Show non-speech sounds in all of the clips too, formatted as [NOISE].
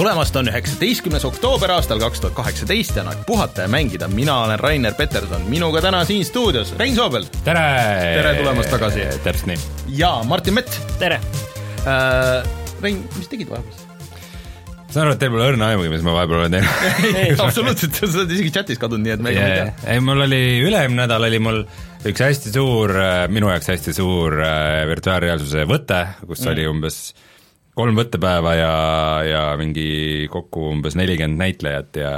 tulemast, on üheksateistkümnes oktoober aastal kaks tuhat kaheksateist ja on aeg puhata ja mängida. mina olen Rainer Peterson, minuga täna siin stuudios Rein Soobel tere! Tere tulemast tagasi. täpselt nii. ja Martin Mett tere! äh,. Rein, mis tegid vahepeal? saan aru, et teil pole õrna aimugi, mis ma vahepeal olen teinud [LAUGHS] absoluutselt, sa oled isegi chatis kadunud, nii et me yeah. ei tea. ei, mul oli, üle-eelmine nädal oli mul üks hästi suur, minu jaoks hästi suur äh, virtuaalreaalsuse võte, kus mm. oli umbes kolm võttepäeva ja, ja mingi kokku umbes nelikümmend näitlejat ja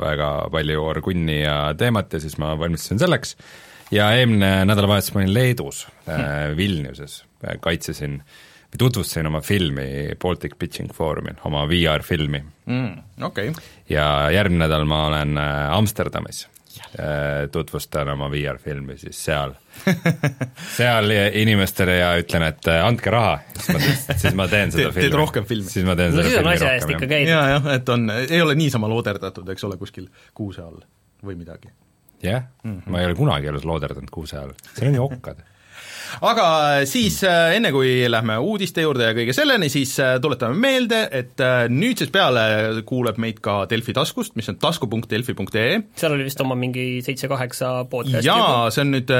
väga palju orgunni ja teemat ja siis ma valmistusin selleks. Ja eelmine nädalavahetus ma olin Leedus äh, Vilniuses, kaitsesin või tutvustasin oma filmi Baltic Pitching Forumil, oma VR-filmi mm,. okei. Okay.. ja järgmine nädal ma olen äh, Amsterdamis tutvustan oma VR-filmi siis seal [LAUGHS] seal inimestele ja ütlen, et äh, andke raha, siis ma, teen seda filmi. teed rohkem filmi? siis ma teen no seda siis on filmi asja rohkem, eest ikka jah. käidud. jaa, jah, et on, ei ole niisama looderdatud, eks ole, kuskil kuuse all või midagi. jah, ma ei ole kunagi elus looderdanud kuuse all, seal on ju okkad aga siis äh, enne, kui lähme uudiste juurde ja kõige selleni, siis äh, tuletame meelde, et äh, nüüdsest peale kuuleb meid ka Delfi taskust, mis on tasku.delfi.ee seal oli vist oma mingi seitse-kaheksa podcast'i jaa, see on nüüd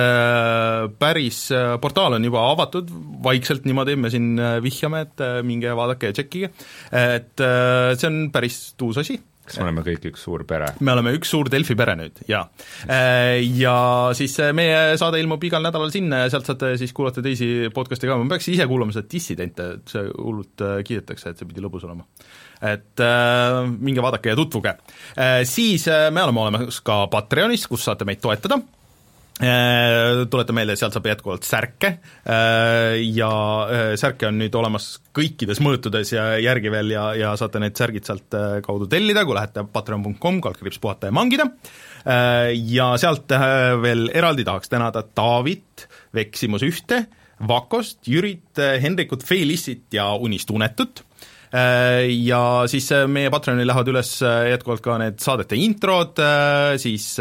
päris, portaal on juba avatud, vaikselt niimoodi me siin vihjame, et minge vaadake ja tšekkige, et see on päris tuus asi kas me oleme kõik üks suur pere? me oleme üks suur Delfi pere nüüd, jaa. Ja siis meie saade ilmub igal nädalal sinna ja sealt saate siis kuulata teisi podcast'e ka, ma peaks ise kuulama seda Dissidente, see hullult äh, kiidetakse, et see pidi lõbus olema. et äh, minge vaadake ja tutvuge äh,. Siis äh, me oleme olemas ka Patreonis, kus saate meid toetada Äh, tuletan meelde, et sealt saab jätkuvalt särke. Äh, ja äh, särke on nüüd olemas kõikides mõõtudes ja järgi veel ja, ja saate need särgid sealt kaudu tellida, kui lähete patreon.com, kaldkriips puhata ja mangida, ja sealt veel eraldi tahaks tänada Taavit, Veksimus ühte, Vakost, Jürit, Hendrikut, Felissit ja Unistunetut Äh, ja siis äh, meie Patreonil lähevad üles äh, jätkuvalt ka need saadete introd, siis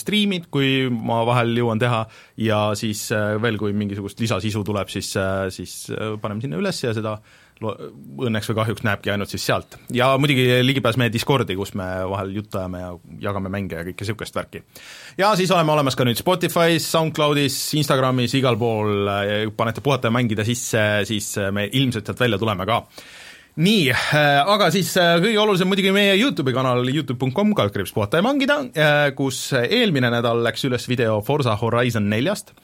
striimid, kui ma vahel jõuan teha, ja siis veel, kui mingisugust lisasisu tuleb, siis, siis paneme sinna üles ja seda õnneks või kahjuks näebki ainult siis sealt. ja muidugi ligipääs meie Discordi, kus me vahel juttu ajame ja jagame mänge ja kõike niisugust värki. ja siis oleme olemas ka nüüd Spotify's, SoundCloudis, Instagramis, igal pool, panete puhata ja mängida sisse, siis me ilmselt sealt välja tuleme ka nii, äh, aga siis äh, kõige olulisem muidugi meie YouTube'i kanal, Youtube.com, kaldkriips puhata ja mangida, äh, kus eelmine nädal läks üles video Forsa Horizon neljast,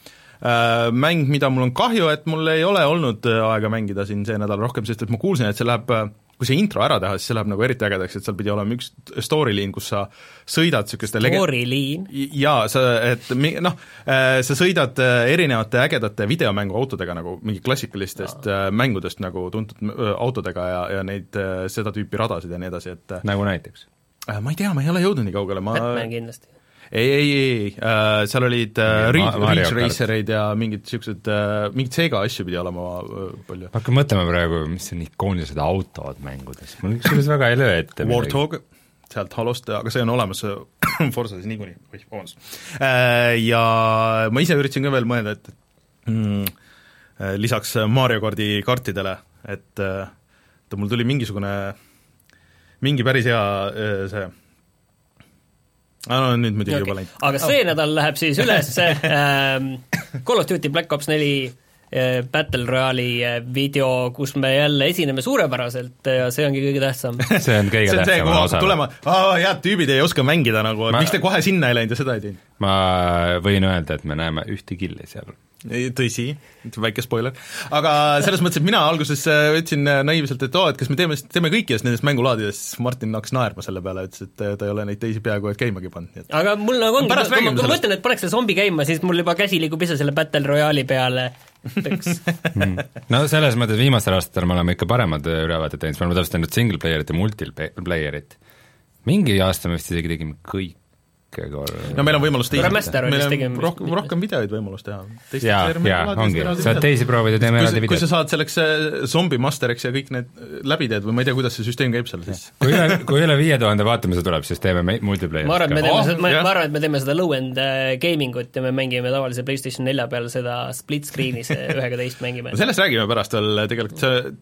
mäng, mida mul on kahju, et mul ei ole olnud aega mängida siin see nädal rohkem, sest et ma kuulsin, et see läheb kui see intro ära teha, siis see läheb nagu eriti ägedaks, et seal pidi olema üks story-liin, kus sa sõidad niisuguste lege-... story-liin? jaa, sa, et mi-, noh, sa sõidad erinevate ägedate videomänguautodega nagu mingi klassikalistest no. mängudest nagu tuntud autodega ja, ja neid, seda tüüpi radasid ja nii edasi, et nagu näiteks? ma ei tea, ma ei ole jõudnud nii kaugele, ma Batman kindlasti ei, ei, ei äh,, seal olid äh, Ridge, Ridge Racereid ja mingid niisugused äh,, mingeid Sega asju pidi olema äh, palju. ma hakkan mõtlema praegu, mis on ikoonilised autod mängudes, mul kusjuures väga ei löö ette Warthog, sealt Halost, aga see on olemas [CLEARS THROAT] Forsas niikuinii, oih, vabandust. Äh,. Ja ma ise üritasin ka veel mõelda, et mm, äh, lisaks Mario kardi kartidele, et äh, mul tuli mingisugune, mingi päris hea äh, see no nüüd muidugi okay. juba läinud. aga see oh. nädal läheb siis üles [LAUGHS] ähm, Call of Duty Black Ops neli äh, Battle Royale'i äh, video, kus me jälle esineme suurepäraselt ja see ongi kõige tähtsam. [LAUGHS] see on kõige see on tähtsam osa. tulema, head tüübid ei oska mängida nagu ma..., miks te kohe sinna ei läinud ja seda ei teinud? ma võin öelda, et me näeme ühte killi seal tõsi, väike spoiler, aga selles mõttes, et mina alguses äh, ütlesin äh, naiivselt, et oo, et kas me teeme, teeme kõikidest nendest mängulaadidest, Martin hakkas naerma selle peale, ütles, et äh, ta ei ole neid teisi peaaegu et käimagi pannud. aga mul nagu ongi, kui ma mõtlen, et paneks selle zombi käima, siis mul juba käsi liigub ise selle Battle Royale'i peale, eks [LAUGHS] mm. no selles mõttes viimastel aastatel me oleme ikka paremad ülevaated teinud, me oleme täpselt teinud single player'it ja multiplayer'it. mingi aasta me vist isegi tegime kõik kor- no meil on võimalus teisi meil on rohkem, rohkem videoid võimalus teha. jaa, jaa, ongi, saad teisi proovida, teeme kui eraldi sa, kui sa saad selleks äh, zombi master'iks ja kõik need äh, läbi teed või ma ei tea, kuidas see süsteem käib seal siis. kui üle, kui üle viie tuhande vaatamise tuleb, siis teeme me- multiplayer'it ma arvan, et me teeme Oh, seda, ma ma arvan, et me teeme seda low-end äh, gaming ut ja me mängime tavalise PlayStation nelja peal seda split screen'is [LAUGHS] ühega teist mängime. Sellest räägime pärast veel tegelikult see,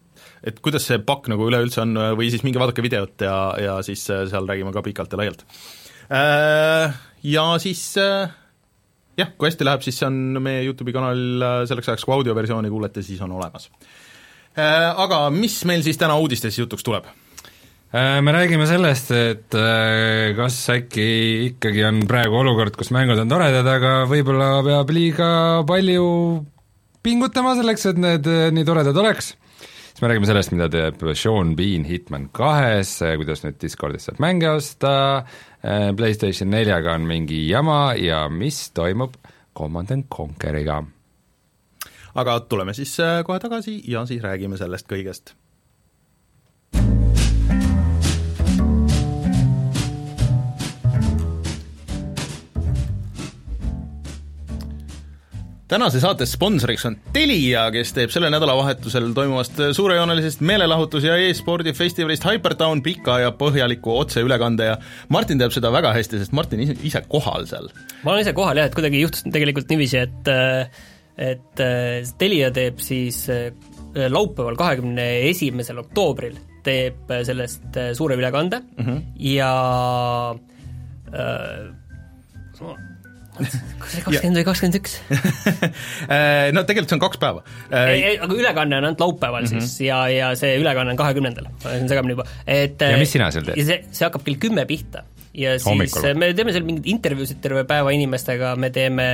et kuidas see pakk nagu üleüldse on või siis minge vaadake videot ja, ja siis seal räägime ka pikalt ja laialt. Ja siis äh, jah, kui hästi läheb, siis see on meie YouTube'i kanalil äh, selleks ajaks, kui audioversiooni kuulete, siis on olemas. Aga mis meil siis täna uudistes jutuks tuleb? Äh, me räägime sellest, et äh, kas äkki ikkagi on praegu olukord, kus mängud on toredad, aga võib-olla peab liiga palju pingutama selleks, et need äh, nii toredad oleks. Me räägime sellest, mida teeb Sean Bean Hitman kahes, kuidas nüüd Discordis saab mänge osta, PlayStation neljaga on mingi jama ja mis toimub Command and Conqueriga. aga tuleme siis äh, kohe tagasi ja siis räägime sellest kõigest tänase saate sponsoriks on Telia, kes teeb sellel nädalavahetusel toimuvast suurejoonelisest meelelahutus- ja e-spordi festivalist Hypertown pika ja põhjaliku otseülekande ja Martin teeb seda väga hästi, sest Martin ise, ise kohal seal. ma olen ise kohal jah, et kuidagi juhtus tegelikult niiviisi, et et äh, Telia teeb siis äh, laupäeval, kahekümne esimesel oktoobril teeb äh, sellest suure ülekande mm -hmm. ja äh, kas see kakskümmend või kakskümmend üks? [LAUGHS] Äh, no tegelikult see on kaks päeva. aga ülekanne on ainult laupäeval mm -hmm. siis ja, ja see ülekanne on kahekümnendal, ma olen segamini juba, et Ja mis sina seal teed? see, see hakkab kell kümme pihta. ja siis Hommikul me teeme seal mingeid intervjuusid terve päeva inimestega, me teeme,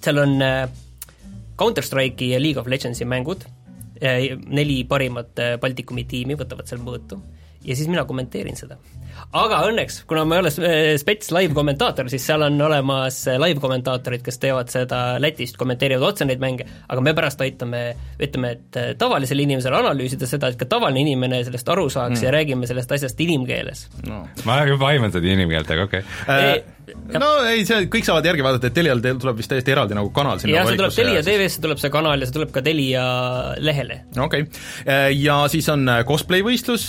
seal on äh, Counter-Strike'i ja League of Legendsi mängud, neli parimat äh, Baltikumi tiimi võtavad seal mõõtu ja siis mina kommenteerin seda. aga õnneks, kuna ma ei ole äh, spets live-kommentaator, siis seal on olemas äh, live-kommentaatorid, kes teevad seda Lätist, kommenteerivad otse neid mänge, aga me pärast aitame, ütleme, et äh, tavalisele inimesele analüüsida seda, et ka tavaline inimene sellest aru saaks mm. ja räägime sellest asjast inimkeeles. no. ma juba aiman seda inimkeelt, aga okei okay. Äh, no ei, see, kõik saavad järgi vaadata, et Telial te- tuleb vist täiesti eraldi nagu kanal sinna jah, see tuleb Telia TV-sse tuleb see kanal ja see tuleb ka Telia lehele. okei okay., ja siis on äh, cosplay võistlus,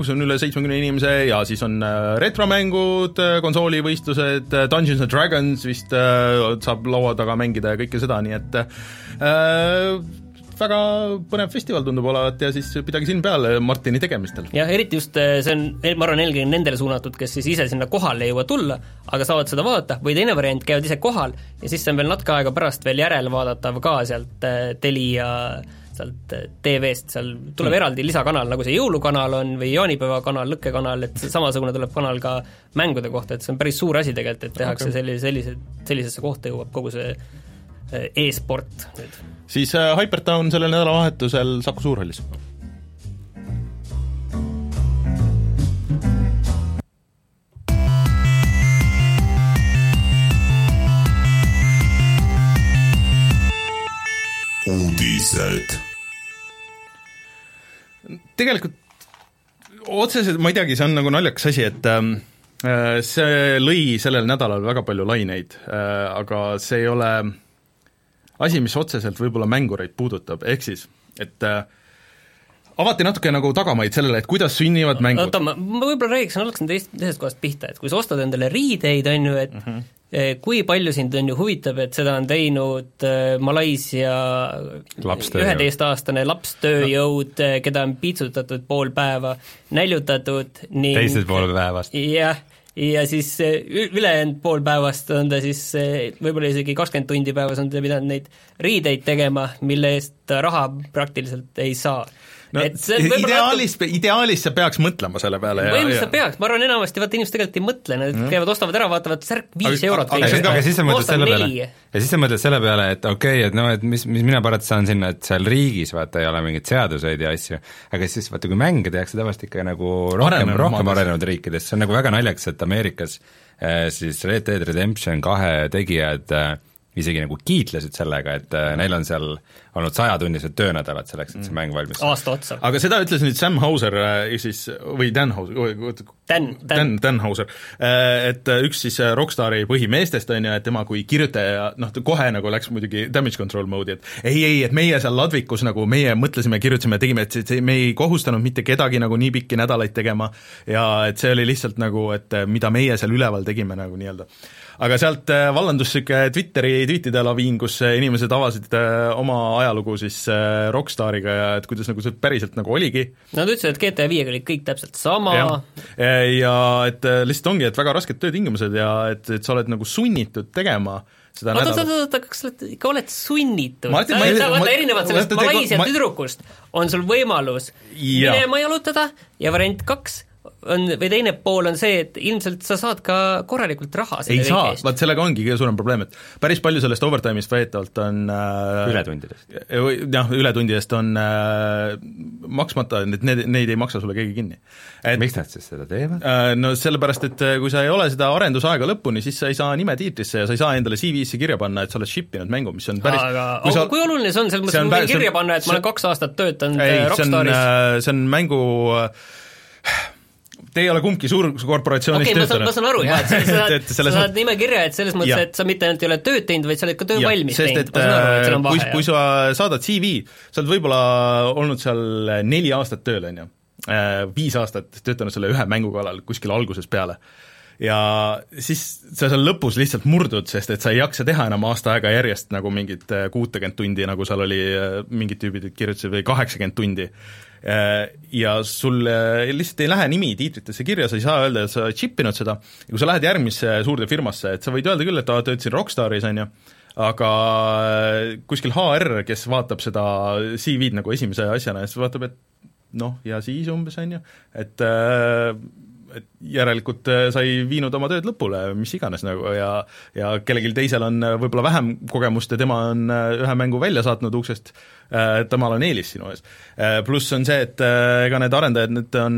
kus on üle seitsmekümne inimese ja siis on äh, retromängud, konsoolivõistlused, Dungeons and Dragons vist äh, saab laua taga mängida ja kõike seda, nii et äh, väga põnev festival tundub olevat ja siis pidage silm peal Martini tegemistel. jah, eriti just äh, see on, ma arvan, eelkõige nendele suunatud, kes siis ise sinna kohale ei jõua tulla, aga saavad seda vaadata, või teine variant, käivad ise kohal ja siis see on veel natuke aega pärast veel järelvaadatav ka sealt äh, Telia sealt TV-st, seal tuleb mm. eraldi lisakanal, nagu see jõulukanal on või jaanipäevakanal, lõkkekanal, et samasugune tuleb kanal ka mängude kohta, et see on päris suur asi tegelikult, et tehakse okay. sellise, sellise, sellisesse kohta jõuab kogu see e-sport nüüd siis äh, Hypertown sellel nädalavahetusel Saku Suurhallis. uudised. tegelikult otseselt, ma ei teagi, see on nagu naljakas asi, et ähm, äh, see lõi sellel nädalal väga palju laineid äh,, aga see ei ole asi, mis otseselt võib-olla mängureid puudutab, ehk siis, et äh, avati natuke nagu tagamaid sellele, et kuidas sünnivad mängud. oota, ma, ma võib-olla räägiksin, algaksin teist, teisest kohast pihta, et kui sa ostad endale riideid, on ju, et mm -hmm. kui palju sind on ju huvitab, et seda on teinud äh, Malaisia Lapstööjõud. üheteistaastane lapstööjõud no., keda on piitsutatud pool päeva, näljutatud ning teised pool päevast. jah, ja siis ü- ülejäänud pool päevast on ta siis äh, võib-olla isegi kakskümmend tundi päevas on ta pidanud neid riideid tegema, mille eest ta raha praktiliselt ei saa no et see on võib-olla ideaalis, ideaalis sa peaks mõtlema selle peale ja, põhimõtteliselt sa peaks, ma arvan, enamasti vaata inimesed tegelikult ei mõtle, nad mm. käivad, ostavad ära, vaatavad, särk viis Aga- eurot aga- aga, siis sa mõtled selle peale, ja siis sa mõtled selle peale, et okei okay,, et noh, et mis, mis mina parata saan sinna, et seal riigis vaata ei ole mingeid seaduseid ja asju, aga siis vaata, kui mänge tehakse tavaliselt ikka nagu rohkem, rohkem maades. arenenud riikides, see on nagu väga naljakas, et Ameerikas eh, siis Red Dead Redemption kahe tegijad eh, isegi nagu kiitlesid sellega, et äh, neil on seal olnud sajatunnised töönädalad selleks, et see mäng valmis saada. aasta otsa. aga seda ütles nüüd Sam Hauser äh, siis, või Dan Hauser, Dan, Dan. Dan, Hauser, äh, et üks siis Rockstari põhimeestest, on ju, et tema kui kirjutaja, noh, ta kohe nagu läks muidugi damage control mode'i, et ei, ei, et meie seal ladvikus nagu, meie mõtlesime, kirjutasime, tegime, et see, me ei kohustanud mitte kedagi nagu nii pikki nädalaid tegema ja et see oli lihtsalt nagu, et mida meie seal üleval tegime nagu nii-öelda aga sealt äh, vallandus niisugune Twitteri tweetide laviin, kus äh, inimesed avasid äh, oma ajalugu siis Rockstariga ja et kuidas nagu see päriselt nagu oligi. Nad ütlesid, et GTA viiega oli kõik täpselt sama. ja et lihtsalt ongi, et väga rasked töötingimused ja et, et sa oled nagu sunnitud tegema seda oota, oota, oota, kas sa oled, ikka oled sunnitud? Ma ei- vaata, ma- erinevalt sellest Malaisia ma- tüdrukust on sul võimalus Jaa. minema jalutada ja variant kaks on, või teine pool on see, et ilmselt sa saad ka korralikult raha ei selle saa, vaat sellega ongi kõige suurem probleem, et päris palju sellest overtime'ist väidetavalt on äh, ületundidest. või jah, ületundidest on äh, maksmata, et need, neid ei maksa sulle keegi kinni. et miks nad siis seda teevad? äh, no sellepärast, et äh, kui sa ei ole seda arendusaega lõpuni, siis sa ei saa nime tiitrisse ja sa ei saa endale CV-sse kirja panna, et sa oled ship inud mängu, mis on päris aga kui sa- kui oluline see on, selles mõttes on ma võin kirja panna, et ma olen kaks aastat töötanud ei, äh, see on, Rockstaris. see on mängu Te ei ole kumbki suurkorporatsioonis okay,, saan, ma saan aru jah, et sa, sa [LAUGHS] saad, sa saad nime kirja, et selles mõttes, et sa mitte ainult ei ole tööd teinud, vaid sa oled ka töö Jah, valmis sest teinud, et ma saan aru, et seal on äh, kui, vahe, kui jah. sa saadad CV, sa oled võib-olla olnud seal neli aastat tööl, on ju, viis aastat töötanud selle ühe mängu kallal kuskil algusest peale. ja siis sa seal lõpus lihtsalt murdud, sest et sa ei jaksa teha enam aasta aega järjest nagu mingit äh, kuutekümmet tundi, nagu seal oli, mingid tüübid kirjutasid, või kaheksakümmend tundi. Ja sul äh, lihtsalt ei lähe nimi tiitritesse kirja, sa ei saa öelda, et sa oled chip inud seda, ja kui sa lähed järgmisse suurde firmasse, et sa võid öelda küll, et aa, töötasin Rockstaris, on ju, aga kuskil HR, kes vaatab seda CV-d nagu esimese asjana ja siis vaatab, et noh, ja siis umbes, on ju, et äh, et järelikult äh, sa ei viinud oma tööd lõpule, mis iganes nagu ja ja kellelgi teisel on äh, võib-olla vähem kogemust ja tema on äh, ühe mängu välja saatnud uksest, temal on eelis sinu ees. Pluss on see, et ega need arendajad nüüd on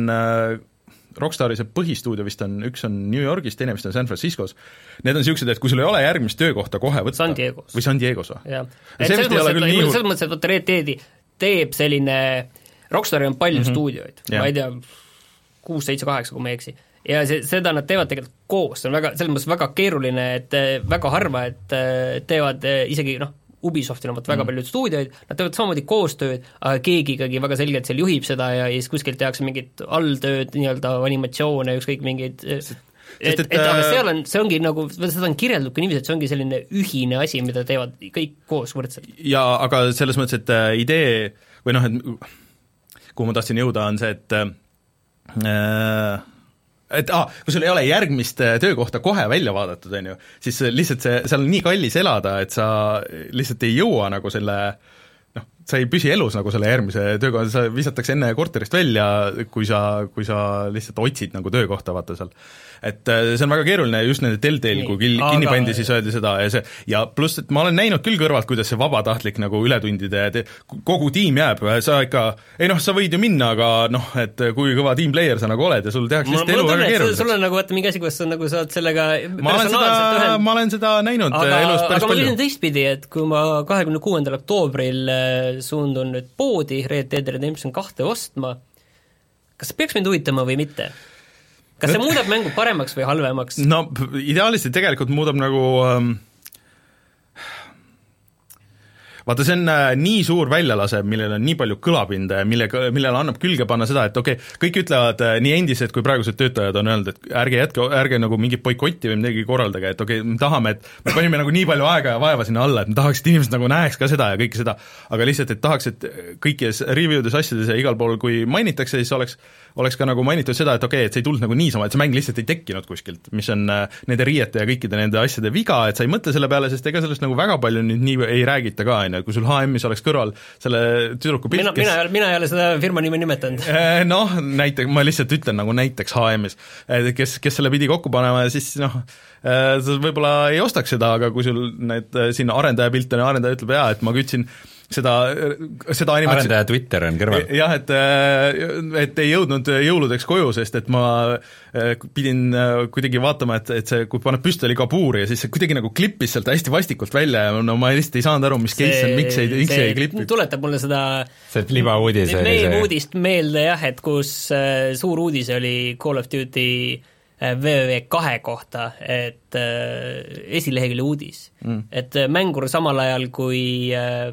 Rockstari see põhistuudio vist on, üks on New Yorgis, teine vist on San Franciscos, need on niisugused, et kui sul ei ole järgmist töökohta kohe võtta San Diegos. või San Diegos või? jah, Ja et selles mõttes, et selles mõttes, et vaata Red Deadi teeb selline, Rockstaril on palju mm -hmm. stuudioid, Jah. ma ei tea, kuus, seitse, kaheksa, kui ma ei eksi. ja see, seda nad teevad tegelikult koos, see on väga, selles mõttes väga keeruline, et eh, väga harva, et eh, teevad eh, isegi noh, Ubisoftil on vot väga mm. palju stuudioid, nad teevad samamoodi koostööd, aga keegi ikkagi väga selgelt seal juhib seda ja, ja siis kuskilt tehakse mingit alltööd, nii-öelda animatsioone, ükskõik mingeid et, et, et aga äh, seal on, see ongi nagu, seda on kirjeldatud ka niiviisi, et see ongi selline ühine asi, mida teevad kõik koos võrdselt. ja aga selles mõttes, et äh, idee või noh, et kuhu ma tahtsin jõuda, on see, et äh, et aa, kui sul ei ole järgmist äh, töökohta kohe välja vaadatud, on ju, siis lihtsalt see, seal on nii kallis elada, et sa lihtsalt ei jõua nagu selle noh, sa ei püsi elus nagu selle järgmise töökoha, sa visatakse enne korterist välja, kui sa, kui sa lihtsalt otsid nagu töökohta, vaata seal. et äh, see on väga keeruline just nende Deltali, kui kil- Aga- kinni pandi, siis öeldi seda ja see, ja pluss, et ma olen näinud küll kõrvalt, kuidas see vabatahtlik nagu ületundide te-, kogu tiim jääb, sa ikka, ei noh, sa võid ju minna, aga noh, et kui kõva team player sa nagu oled ja sul tehakse lihtsalt elu on väga et sul- keeruliseks. on nagu vaata mingi asi, kus sa nagu saad sellega ma olen seda, ma olen seda näinud aga, aga, elus aga päris ma palju küsin. teistpidi, et kui ma kahekümne kuuendal oktoobril äh, suundun nüüd poodi Red Dead Redemption kahte ostma, kas see peaks mind huvitama või mitte? kas see muudab mängu paremaks või halvemaks? no ideaalis see tegelikult muudab nagu ähm, vaata, see on äh, nii suur väljalase, millel on nii palju kõlapinda ja millega, millele annab külge panna seda, et okei okay,, kõik ütlevad, äh, nii endised kui praegused töötajad on öelnud, et ärge jätke, ärge nagu mingit boikotti või midagi korraldage, et okei okay,, me tahame, et me panime nagu nii palju aega ja vaeva sinna alla, et me tahaks, et inimesed nagu näeks ka seda ja kõike seda, aga lihtsalt, et tahaks, et kõikides review des asjades ja igal pool, kui mainitakse, siis oleks oleks ka nagu mainitud seda, et okei okay,, et see ei tulnud nagu niisama, et see mäng lihtsalt ei tekkinud kuskilt, mis on äh, nende riiete ja kõikide nende asjade viga, et sa ei mõtle selle peale, sest ega sellest nagu väga palju nüüd nii ei räägita ka, on ju, kui sul HM-is oleks kõrval selle tüdruku pilt, mina, mina mina ei ole seda firma nime nimetanud. Eh, [LAUGHS] noh, näiteks, ma lihtsalt ütlen nagu näiteks HM-is, kes, kes selle pidi kokku panema ja siis noh, sa võib-olla ei ostaks seda, aga kui sul need siin arendaja pilt on ja arendaja ütleb jaa, et ma kütsin seda, seda animatsiooni arendaja Twitter on kõrval. jah, et, et ei jõudnud jõuludeks koju, sest et ma äh, pidin kuidagi vaatama, et, et see, kui paned püstoli kabuuri ja siis see kuidagi nagu klippis sealt hästi vastikult välja ja no ma lihtsalt ei saanud aru, mis case on, miks ei, miks see ei klipi. tuletab mulle seda see libauudis oli see uudist meelde jah, et kus suur uudis oli Call of Duty WW kahe kohta, et äh, esilehekülje uudis mm.. et äh, mängur samal ajal, kui äh,,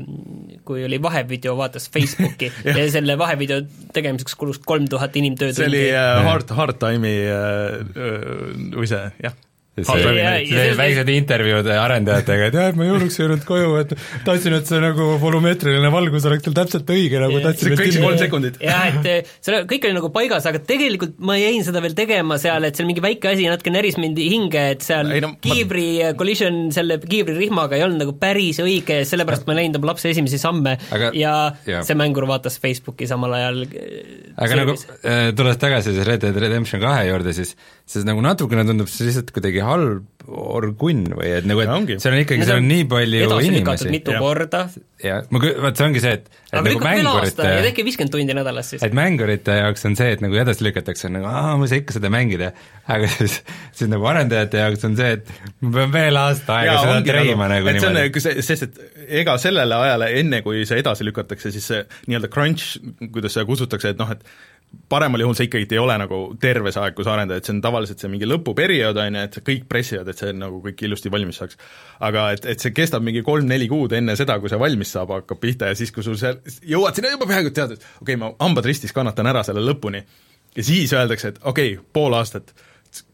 kui oli vahevideo, vaatas Facebooki [LAUGHS] ja. ja selle vahevideo tegemiseks kulus kolm tuhat inimtöötundi. see oli äh, Hard, Hard Time'i äh, äh, või see, jah väiksed intervjuud arendajatega, et jah, et ma jõuluks ei jõudnud koju, et tahtsin, et see nagu volümeetriline valgus oleks tal täpselt õige, nagu tahtsin kõik see kolm sekundit. jah, et eh, see kõik oli nagu paigas, aga tegelikult ma jäin seda veel tegema seal, et seal mingi väike asi natuke näris mind hinge, et seal ei, no, kiibri ma... collision selle kiibririhmaga ei olnud nagu päris õige, sellepärast ma näinud oma lapse esimesi samme aga, ja, ja see mängur vaatas Facebooki samal ajal eh, aga nagu äh, tulles tagasi siis Red Dead Redemption kahe juurde, siis siis nagu natukene tundub see lihtsalt kuidagi halb orgunn või et nagu, et ja, seal on ikkagi, seal on nii palju inimesi. mitu ja. korda. jah, ma, vot see ongi see, et et aga nagu mängurite ja tehke viiskümmend tundi nädalas siis. et mängurite jaoks on see, et nagu edasi lükatakse, nagu aa, ma ei saa ikka seda mängida, aga [LAUGHS] siis, siis nagu arendajate jaoks on see, et ma pean veel aasta aega ja, seda treima nagu, nagu niimoodi. see on, sest et ega sellele ajale, enne kui see edasi lükatakse, siis see nii-öelda crunch, kuidas seda kutsutakse, et noh, et paremal juhul see ikkagi ei ole nagu terve see aeg, kui sa arendad, et see on tavaliselt see mingi lõpuperiood, on ju, et kõik pressivad, et see nagu kõik ilusti valmis saaks. aga et, et see kestab mingi kolm-neli kuud enne seda, kui see valmis saab, hakkab pihta ja siis, kui sul seal, jõuad sinna juba peaaegu tead, et okei okay,, ma hambad ristis kannatan ära selle lõpuni, ja siis öeldakse, et okei okay,, pool aastat,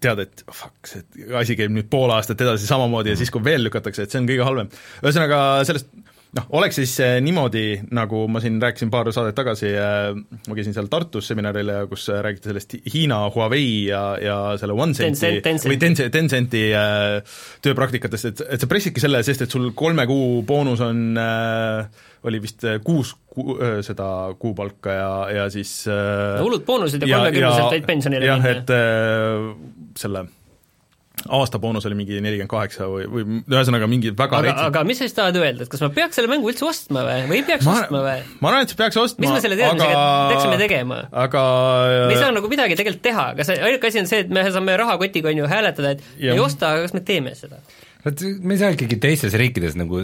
tead, et fuck, see asi käib nüüd pool aastat edasi samamoodi ja siis, kui veel lükatakse, et see on kõige halvem. ühesõnaga, sellest noh, oleks siis äh, niimoodi, nagu ma siin rääkisin paar saadet tagasi äh,, ma käisin seal Tartus seminaril ja kus äh, räägiti sellest Hiina Huawei ja, ja selle OneCenti või Tencent, Tencenti tööpraktikatest, et, et sa pressidki selle, sest et sul kolme kuu boonus on oli vist kuus ku, seda kuupalka ja, ja siis no hullud boonused ja kolmekümneselt võid pensionile jah, et selle aastaboonus oli mingi nelikümmend kaheksa või, või ühesõnaga mingi väga aga, aga mis sa siis tahad öelda, et kas ma peaks selle mängu üldse ostma või, või ei peaks ma, ostma või? ma arvan, et sa peaks ostma, mis me selle teadmisega aga... peaksime tegema? aga me ei saa nagu midagi tegelikult teha, kas ainuke asi on see, et me saame rahakotiga on ju hääletada, et ja. ei osta, aga kas me teeme seda? Vot me ei saa ikkagi teistes riikides nagu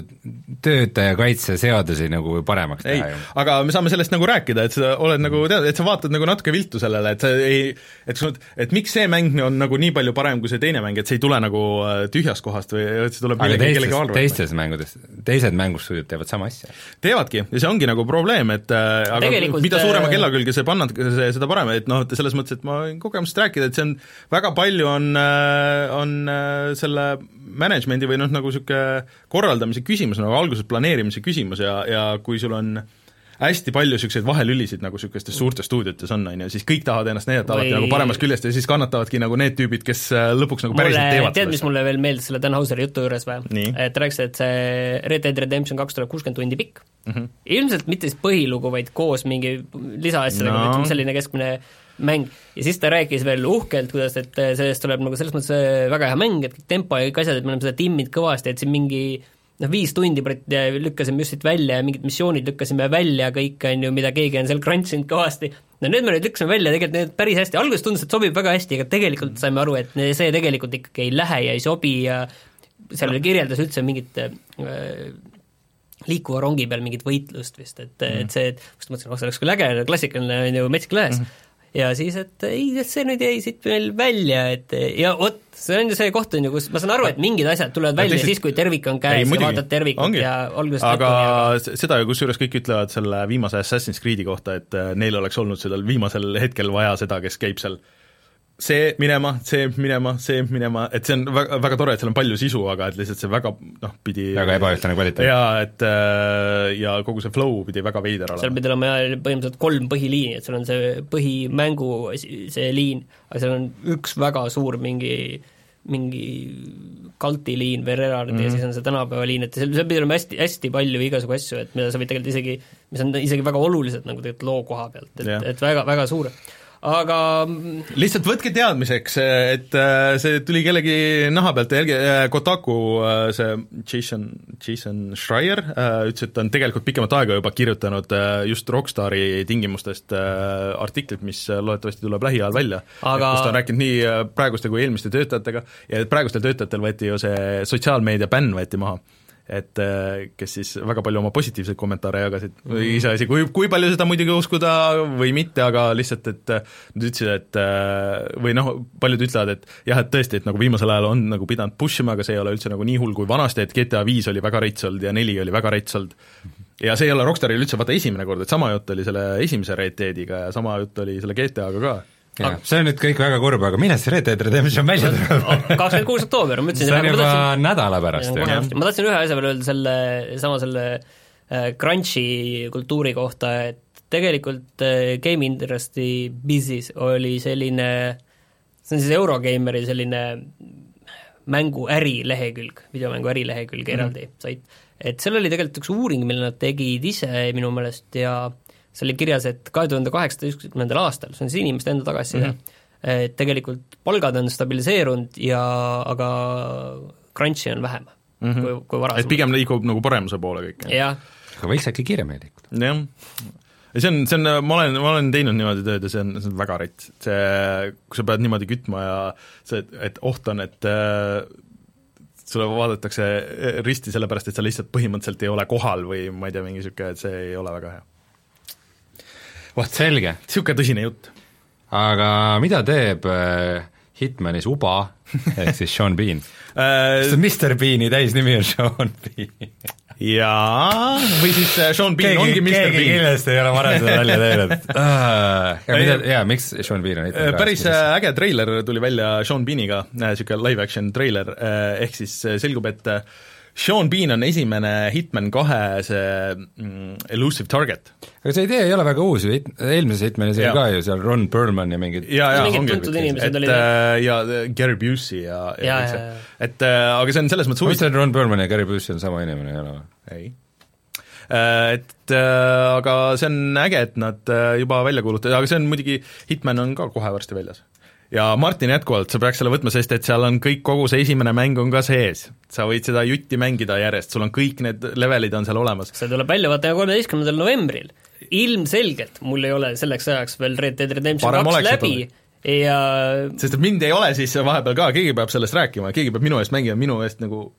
töötajakaitseseadusi nagu paremaks teha ju. aga me saame sellest nagu rääkida, et sa oled nagu tead, et sa vaatad nagu natuke viltu sellele, et sa ei, et sul, et miks see mäng on nagu nii palju parem kui see teine mäng, et see ei tule nagu äh, tühjast kohast või et see tuleb teistes, kellegi arvelt. teistes mängudes, teised mängustuudiod teevad sama asja. teevadki ja see ongi nagu probleem, et äh, aga Tegelikult, mida suurema äh, kella külge see panna, seda parem, et noh, et selles mõttes, et ma võin kogemusest rääkida, et see on, väga palju on, on selle management'i või noh, nagu niisugune korraldamise küsimus, nagu alguses planeerimise küsimus ja, ja kui sul on hästi palju niisuguseid vahelülisid, nagu niisugustes suurtes stuudiotes on, on ju, siis kõik tahavad ennast näidata alati nagu paremast küljest ja siis kannatavadki nagu need tüübid, kes äh, lõpuks nagu päriselt mulle, teevad tead, mis mulle veel meeldis selle Dan Hauseri jutu juures või? et rääkis, et see Red Dead Redemption kaks tuleb kuuskümmend tundi pikk mm, -hmm. ilmselt mitte siis põhilugu, vaid koos mingi lisaasjadega no., selline keskmine mäng. Ja siis ta rääkis veel uhkelt, kuidas, et sellest tuleb nagu selles mõttes äh, väga hea mäng, et kõik tempo ja kõik asjad, et me oleme seda timminud kõvasti, et siin mingi noh, viis tundi lükkasime just siit välja ja mingid missioonid lükkasime välja kõik, on ju, mida keegi on seal crunch inud kõvasti, no need me nüüd lükkasime välja, tegelikult need päris hästi, alguses tundus, et sobib väga hästi, aga tegelikult saime aru, et see tegelikult ikkagi ei lähe ja ei sobi ja seal oli kirjeldas üldse mingit äh, liikuva rongi peal mingit võitlust vist, et mm, -hmm. et see, et just mõtlesin, oh see oleks küll äge, klassikaline on ju metsik lääs mm, -hmm ja siis, et ei, see nüüd jäi siit meil välja, et ja vot, see on ju see koht, on ju, kus ma saan aru, et mingid asjad tulevad välja lihtsalt... siis, kui tervik on käes ei, ja vaatad tervikut Ongi. ja algusest aga lõpuni. seda ju kusjuures kõik ütlevad selle viimase Assassin's Creed'i kohta, et äh, neil oleks olnud sellel viimasel hetkel vaja seda, kes käib seal see minema, see minema, see minema, et see on väga, väga tore, et seal on palju sisu, aga et lihtsalt see väga noh, pidi väga ebaühtlane kvaliteet. jaa, et äh, ja kogu see flow pidi väga veider olema. seal pidi olema põhimõtteliselt kolm põhiliini, et seal on see põhimängu see liin, aga seal on üks väga suur mingi mingi Galti liin või Rerard mm -hmm. ja mhm. siis on see tänapäeva liin, et seal, seal pidi olema hästi, hästi palju igasugu asju, et mida sa võid tegelikult isegi, mis on isegi väga olulised nagu tegelikult loo koha pealt, et yeah., et väga, väga suur aga lihtsalt võtke teadmiseks, et äh, see tuli kellegi naha pealt, jälgi- äh, Kotaku äh, see Jason, Jason Schreier ütles, et ta on tegelikult pikemat aega juba kirjutanud just Rockstari tingimustest artiklit, mis loodetavasti tuleb lähiajal välja. Aga- kus ta on rääkinud nii praeguste kui eelmiste töötajatega. Ja praegustel töötajatel võeti ju see sotsiaalmeedia bänn võeti maha et äh, kes siis väga palju oma positiivseid kommentaare jagasid. Või iseasi, kui, kui palju seda muidugi uskuda või mitte, aga lihtsalt, et äh, nad ütlesid, et äh, või noh, paljud ütlevad, et jah, et tõesti, et nagu viimasel ajal on nagu pidanud push ima, aga see ei ole üldse nagu nii hull kui vanasti, et GTA viis oli väga rets olnud ja neli oli väga rets olnud. ja see ei ole Rockstaril üldse vaata esimene kord, et sama jutt oli selle esimese Red Deadiga ja sama jutt oli selle GTA-ga ka jah, see on nüüd kõik väga kurb, aga millal see Red Dead Redemption välja tuleb? kakskümmend kuus oktoober, ma ütlesin see on juba tahtsin- nädala pärast ju. Ma tahtsin ühe asja veel öelda selle, sama selle äh, crunch'i kultuuri kohta, et tegelikult äh, game industry business oli selline, see on siis Eurogeimeri selline mängu ärilehekülg, videomängu ärilehekülg eraldi mm -hmm. sait. et seal oli tegelikult üks uuring, mille nad tegid ise minu meelest ja seal oli kirjas, et kahe tuhande kaheksateistkümnendal aastal, see on siis inimeste enda tagasiside mm, -hmm. et tegelikult palgad on stabiliseerunud ja aga crunch'i on vähem mm -hmm. kui, kui varasemalt. et pigem liigub nagu paremuse poole kõik, jah? aga võiks äkki kiiremini liikuda? jah, ja see on, see on, ma olen, ma olen teinud niimoodi tööd ja see on, see on väga rets, see, kui sa pead niimoodi kütma ja see, et oht on, et äh, sulle vaadatakse risti sellepärast, et sa lihtsalt põhimõtteliselt ei ole kohal või ma ei tea, mingi niisugune, et see ei ole väga hea. Vot selge. niisugune tõsine jutt. aga mida teeb äh, Hitmanis uba [LAUGHS] ehk siis Sean Bean? Äh, see Mr Beani täisnimi on Sean Bean? jaa, või siis äh, Sean Bean ongi Mr keegi Bean. kindlasti ei ole varem seda välja teinud [LAUGHS] aga mida, jaa, miks Sean Bean on Hitmani päris äh, äge treiler tuli välja Sean Beaniga, niisugune live action treiler, ehk siis selgub, et äh, Sean Bean on esimene Hitman kahe see mm, elusive target. aga see idee ei ole väga uus ju, eelmises Hitmanis oli ka ju seal Ron Perlman ja mingid ja, ja Mingid tuntud inimesed et, olid. äh, ja äh, Gary Busey ja, Ja, see. ja, ja. et äh, aga see on selles mõttes ma huvitav, mõtlesin, et Ron Perlman ja Gary Busey on sama inimene, ei ole või? ei. Et aga see on äge, et nad juba välja kuulutasid, aga see on muidugi, Hitman on ka kohe varsti väljas. Ja Martin jätkuvalt, sa peaks selle võtma, sest et seal on kõik, kogu see esimene mäng on ka sees. sa võid seda jutti mängida järjest, sul on kõik need levelid on seal olemas. see tuleb välja vaata kolmeteistkümnendal novembril. ilmselgelt mul ei ole selleks ajaks veel Red Dead Redemption kaks läbi ja sest et mind ei ole siis vahepeal ka, keegi peab sellest rääkima, keegi peab minu eest mängima, minu eest nagu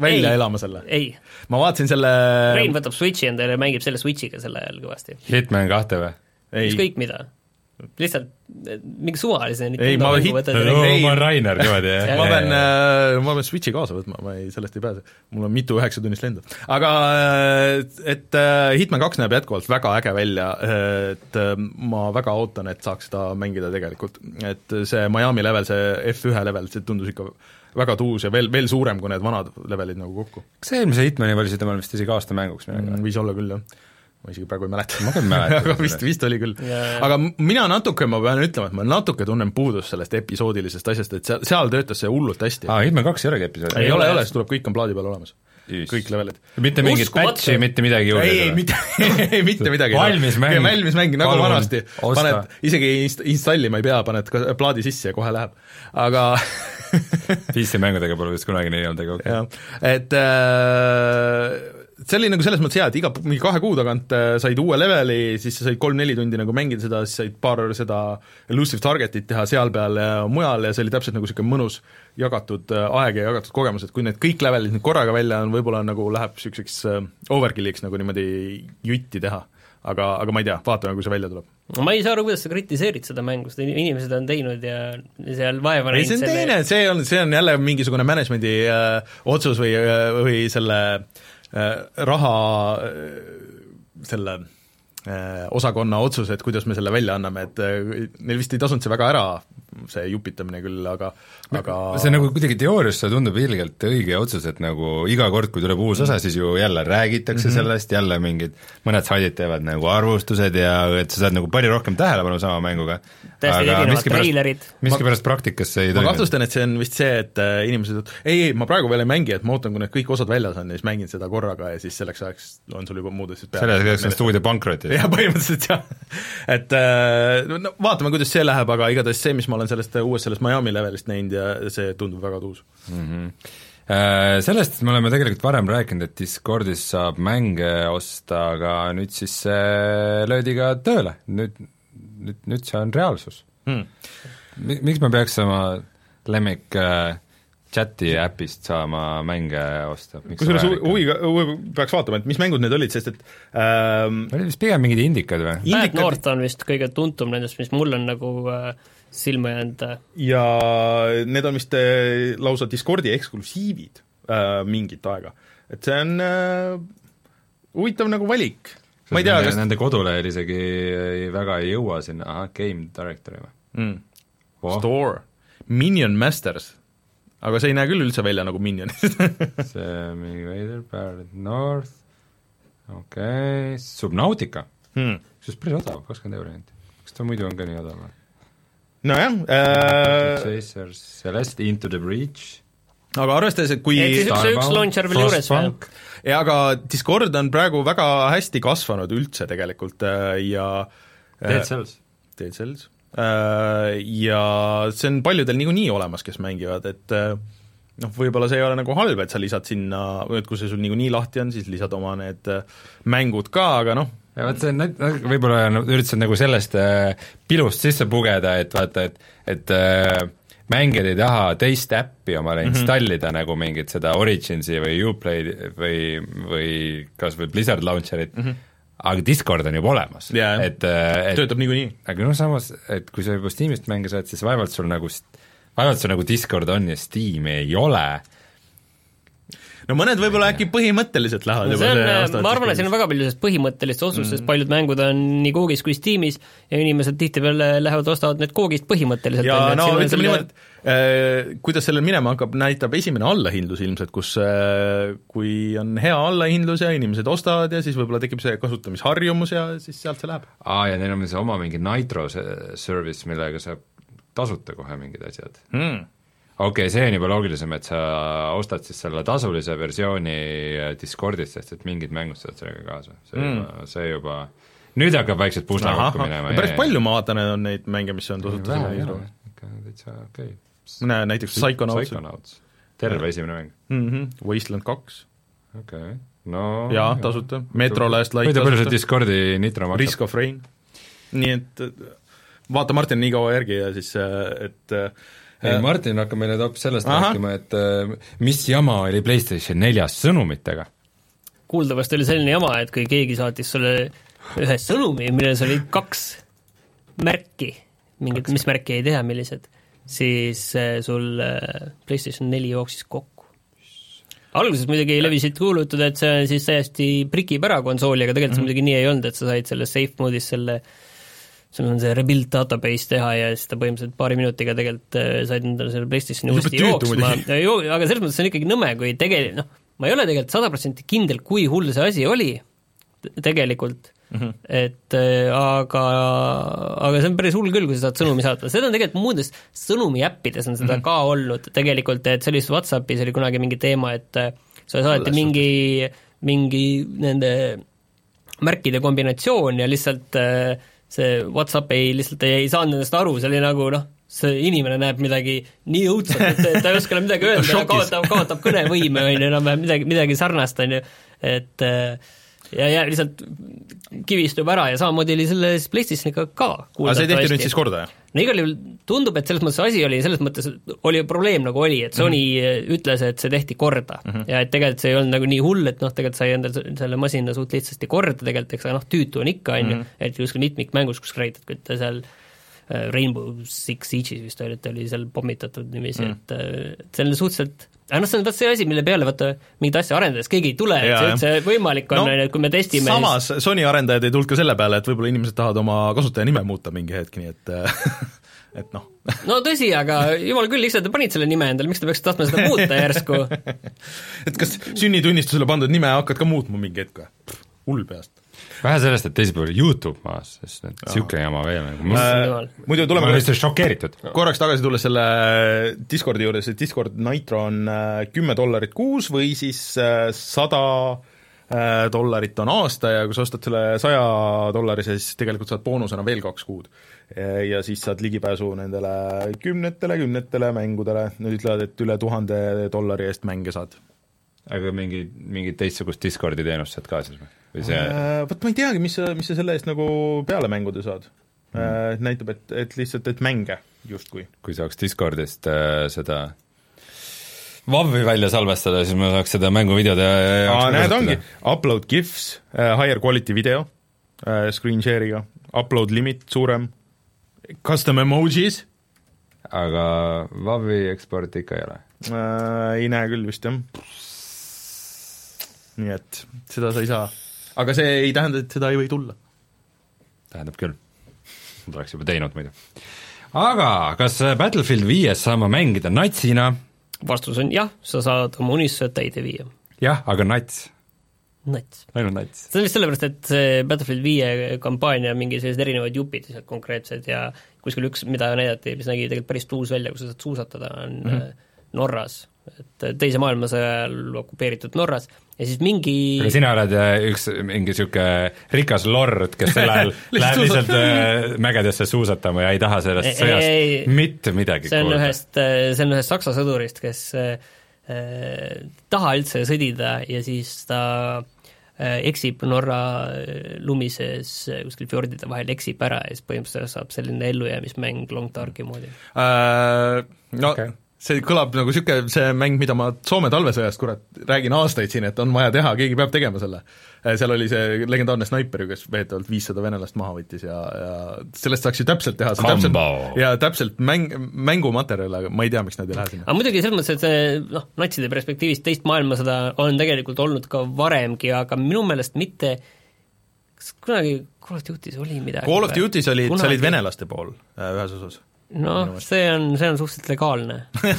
välja Ei. elama selle. ei, ma vaatasin selle Rein võtab Switchi endale ja mängib selle Switchiga sel ajal kõvasti. Hitman kahte või? ei, ükskõik mida. Lihtsalt mingi suvalise Ei, ma hit- võtad Ei, ja no mängid. ma olen Rainer niimoodi, jah? ma pean, ma pean Switchi kaasa võtma, ma ei, sellest ei pääse. mul on mitu üheksatunnist lendu. aga äh, et äh, Hitman kaks näeb jätkuvalt väga äge välja, et äh, ma väga ootan, et saaks seda mängida tegelikult. et see Miami level, see F1 level, see tundus ikka väga tuus ja veel, veel suurem kui need vanad levelid nagu kokku. kas see eelmise Hitmani valisid omale vist isegi aastamänguks midagi või? võis olla küll, jah. Ma isegi praegu ei mäleta. Ma ka ei [LAUGHS] mäleta aga vist, vist oli küll. Jaa. aga mina natuke, ma pean ütlema, et ma natuke tunnen puudust sellest episoodilisest asjast, et seal, seal töötas see hullult hästi aa, Hitman kaks ei olegi episoodi? ei ole, ei ole, see tuleb kõik on plaadi peal olemas. Kõik levelid. mitte mingit patch'i, mitte midagi juurde ei, [LAUGHS] ei mitte, mitte midagi. Valmis mäng. valmis mäng, nagu vanasti. paned, isegi inst-, installima ei pea, paned ka plaadi sisse ja kohe läheb. aga [LAUGHS] PC-mängudega pole vist kunagi nii olnud, aga okei okay.. et äh, see oli nagu selles mõttes hea, et iga mingi kahe kuu tagant äh, said uue leveli, siis sa said kolm-neli tundi nagu mängida seda, siis said paar seda elusive target'it teha seal peal ja mujal ja see oli täpselt nagu niisugune mõnus jagatud äh, aeg ja jagatud kogemus, et kui need kõik levelid nüüd korraga välja on, võib-olla nagu läheb niisuguseks äh, overkill'iks nagu niimoodi jutti teha. aga, aga ma ei tea, vaatame, kui see välja tuleb. ma ei saa aru, kuidas sa kritiseerid seda mängu, seda inimesed on teinud ja seal vaeva ei, see on teine, see on, see on jälle mingisugune management'i äh, otsus või, või selle äh, raha äh, selle äh, osakonna otsus, et kuidas me selle välja anname, et äh, neil vist ei tasunud see väga ära see jupitamine küll, aga, aga see nagu kuidagi teoorias see tundub ilgelt õige otsus, et nagu iga kord, kui tuleb uus osa, siis ju jälle räägitakse mm -hmm. sellest, jälle mingid, mõned saidid teevad nagu arvustused ja et sa saad nagu palju rohkem tähelepanu sama mänguga. täiesti erinevad treilerid. miskipärast praktikas see ei ma toimi. kahtlustan, et see on vist see, et äh, inimesed, et ei, ei, ma praegu veel ei mängi, et ma ootan, kui need kõik osad väljas on ja siis mängin seda korraga ja siis selleks ajaks on sul juba muud asjad selle jaoks on stuudio pankrot ju. [LAUGHS] jah, põhimõtteliselt jah. [LAUGHS] et äh, no vaatame, kuidas see läheb, aga igatahes see, mis ma olen sellest uuest, sellest Miami levelist näinud ja see tundub väga tuus mm. -hmm. Sellest me oleme tegelikult varem rääkinud, et Discordis saab mänge osta, aga nüüd siis see löödi ka tööle, nüüd, nüüd, nüüd see on reaalsus. Mi-, miks me peaks oma lemmik äh, chati äpist saama mänge osta? kusjuures huviga, huvi peaks vaatama, et mis mängud need olid, sest et ähm, olid vist pigem mingid indikad või? Bad North on vist kõige tuntum nendest, mis mul on nagu äh, silma jäänud. ja need on vist äh, lausa Discordi eksklusiivid äh, mingit aega. et see on äh, huvitav nagu valik. ma ei tea, kas nende kodulehel isegi ei, väga ei jõua sinna, ahah, Game Directory või mm.? Oh. Store, Minion Masters, aga see ei näe küll üldse välja nagu Minion [LAUGHS] see mingi veider, Bad North, okei okay., Subnautica hmm., kusjuures päris odav, kakskümmend euri ainult. kas ta muidu on ka nii odav või? nojah äh... Chasers, Celeste, Into the Breach aga arvestades, et kui et siis üks, üks launcher veel juures veel. jaa, aga Discord on praegu väga hästi kasvanud üldse tegelikult äh, ja Dead Cells. Dead Cells. Äh, ja see on paljudel niikuinii olemas, kes mängivad, et äh, noh, võib-olla see ei ole nagu halb, et sa lisad sinna, et kui see sul niikuinii lahti on, siis lisad oma need mängud ka, aga noh, ja vot see on, võib-olla no, üritasid nagu sellest äh, pilust sisse pugeda, et vaata, et, et äh, mängijad ei taha teist äppi omale mm -hmm. installida nagu mingit seda Originsi või Uplay'd või, või kas või Blizzard Launcherit mm, -hmm. Aga Discord on juba olemas yeah,, et, et töötab niikuinii. aga noh, samas, et kui sa juba Steamist mänge saad, siis vaevalt sul nagu, vaevalt sul nagu Discord on ja Steam'i ei ole no mõned võib-olla äkki põhimõtteliselt lähevad no juba see on, ma arvan, et siin on väga palju sellist põhimõttelist otsust mm., sest paljud mängud on nii Googis kui Steamis ja inimesed tihtipeale lähevad, ostavad need Googist põhimõtteliselt. ja no ütleme selle... niimoodi, et äh, kuidas sellel minema hakkab, näitab esimene allahindlus ilmselt, kus äh, kui on hea allahindlus ja inimesed ostavad ja siis võib-olla tekib see kasutamisharjumus ja siis sealt see läheb. aa, ja neil on see oma mingi Nitro service, millega saab tasuta kohe mingid asjad mm okei okay,, see on juba loogilisem, et sa ostad siis selle tasulise versiooni Discordist, sest et mingid mängud saavad sellega kaasa, see mm. juba, see juba nüüd hakkab vaikselt pusle kokku minema. päris palju ma vaatan, on neid mänge, mis on tasuta sellega ikka täitsa okei okay.. mõne näiteks Psychonauts. Psychonauts, terve esimene mäng mm. -hmm. Wasteland kaks. okei okay., no jaa, tasuta, Metro Last Light tasuta. palju see Discordi nitro maksab? Risk of Rain. nii et vaata Martin nii kaua järgi ja siis, et ei, Martin hakkab meile hoopis sellest Aha. rääkima, et äh, mis jama oli PlayStation neljas sõnumitega. kuuldavasti oli selline jama, et kui keegi saatis sulle ühe sõnumi, milles oli kaks märki, mingit, mis märki ei tea, millised, siis äh, sul äh, PlayStation neli jooksis kokku. alguses muidugi levisid kuulutud, et see on siis täiesti prikib ära konsooli, aga tegelikult see mm -hmm. muidugi nii ei olnud, et sa said selles safe mode'is selle äh, sul on see rebuild database teha ja siis ta põhimõtteliselt paari minutiga tegelikult äh, said endale selle PlayStationi uuesti jooksma, aga selles mõttes on ikkagi nõme, kui tegelikult noh, ma ei ole tegelikult sada protsenti kindel, kui hull see asi oli tegelikult. Mm, -hmm. et äh, aga, aga see on päris hull küll, kui sa saad sõnumi saata, seda on tegelikult muudes sõnumiäppides on seda mm -hmm. ka olnud tegelikult, et see oli just Whatsappis oli kunagi mingi teema, et äh, sa saadeti mingi, mingi nende märkide kombinatsioon ja lihtsalt äh, see Whatsapp ei, lihtsalt ei, ei saanud endast aru, see oli nagu noh, see inimene näeb midagi nii õudset, et ta ei oska enam midagi öelda [LAUGHS] ja kaotab, kaotab kõnevõime, on ju, enam-vähem midagi, midagi sarnast, on ju, et ja, ja lihtsalt kivistub ära ja samamoodi oli selle PlayStationiga ka aga see tehti nüüd siis korda, jah? no igal juhul tundub, et selles mõttes asi oli, selles mõttes oli probleem nagu oli, et Sony mm -hmm. ütles, et see tehti korda mm -hmm. ja et tegelikult see ei olnud nagu nii hull, et noh, tegelikult sai endale selle masina suht lihtsasti korda tegelikult, eks aga noh, tüütu on ikka, on ju, mhm. et kuskil mitmikmängus, kus räägid, et kui ta seal äh, Rainbow Six Siege'is vist oli, et oli seal pommitatud niiviisi mm., et äh, et see on suhteliselt aga noh, see on vot see asi, mille peale vaata mingit asja arendades keegi ei tule, et see üldse võimalik on, No, on ju, et kui me testime samas Sony arendajad ei tulnud ka selle peale, et võib-olla inimesed tahavad oma kasutajanime muuta mingi hetk, nii et [LAUGHS] et noh, no tõsi, aga jumal küll, lihtsalt panid selle nime endale, miks te peaksite tahtma seda muuta järsku? [LAUGHS] et kas sünnitunnistusele pandud nime hakkad ka muutma mingi hetk või? hull peast. Vähe sellest, et teisel pool YouTube maas, sest et niisugune jama veel nagu Äh, ma muidu tuleme olen lihtsalt šokeeritud. korraks tagasi tulles selle Discordi juures, et Discord Nitro on äh, kümme dollarit kuus või siis äh, sada äh, dollarit on aasta ja kui sa ostad selle saja dollarise, siis tegelikult saad boonusena veel kaks kuud. ja siis saad ligipääsu nendele kümnetele, kümnetele mängudele, nad ütlevad, et üle tuhande dollari eest mänge saad. aga mingi, mingit teistsugust Discordi teenust saad ka siis või? Või see Äh, Vot ma ei teagi, mis sa, mis sa selle eest nagu peale mänguda saad Mm. äh,. Näitab, et, et lihtsalt, et mänge justkui. kui saaks Discordist äh, seda Vavi välja salvestada, siis ma saaks seda mänguvideode aa, näed, ongi, upload GIFs äh,, higher quality video äh, screen share'iga, upload limit suurem, custom emojis aga Vavi eksporti ikka ei ole. äh,, ei näe küll vist jah. nii et seda sa ei saa. Aga see ei tähenda, et seda ei või tulla. tähendab küll. Nad oleks juba teinud muidu. aga kas Battlefield viies saan ma mängida natsina? vastus on jah, sa saad oma unistused täide viia. jah, aga nats, nats. ainult nats. see on vist sellepärast, et see Battlefield viie kampaania mingi sellised erinevad jupid lihtsalt konkreetsed ja kuskil üks, mida näidati, mis nägi tegelikult päris tuus välja, kus sa saad suusatada, on mm -hmm. Norras. et Teise maailmasõja ajal okupeeritud Norras ja siis mingi aga sina oled äh, üks mingi niisugune rikas lord, kes sel ajal [LAUGHS] läheb lihtsalt äh, mägedesse suusatama ja ei taha sellest Ei, sõjast ei, mitte midagi see on kuulda. ühest, see on ühest saksa sõdurist, kes äh, äh, taha üldse sõdida ja siis ta äh, eksib Norra äh, lumises äh, kuskil fjordide vahel, eksib ära ja siis põhimõtteliselt saab selline ellujäämismäng Long Darki moodi. Äh, no okay. See kõlab nagu niisugune see mäng, mida ma Soome talvesõjast kurat räägin aastaid siin, et on vaja teha, keegi peab tegema selle. seal oli see legendaarne snaiper ju, kes veetavalt viissada venelast maha võttis ja, ja sellest saaks ju täpselt teha, see täpselt Combo. ja täpselt mäng, mängumaterjal, aga ma ei tea, miks nad ei lähe sinna. aga muidugi selles mõttes, et see noh, natside perspektiivist teist maailmasõda on tegelikult olnud ka varemgi, aga minu meelest mitte kas kunagi Call of Duty's oli midagi Call of Duty's olid, sa olid venelaste pool äh, ühes osas. Noh, see on, see on suhteliselt legaalne. [LAUGHS]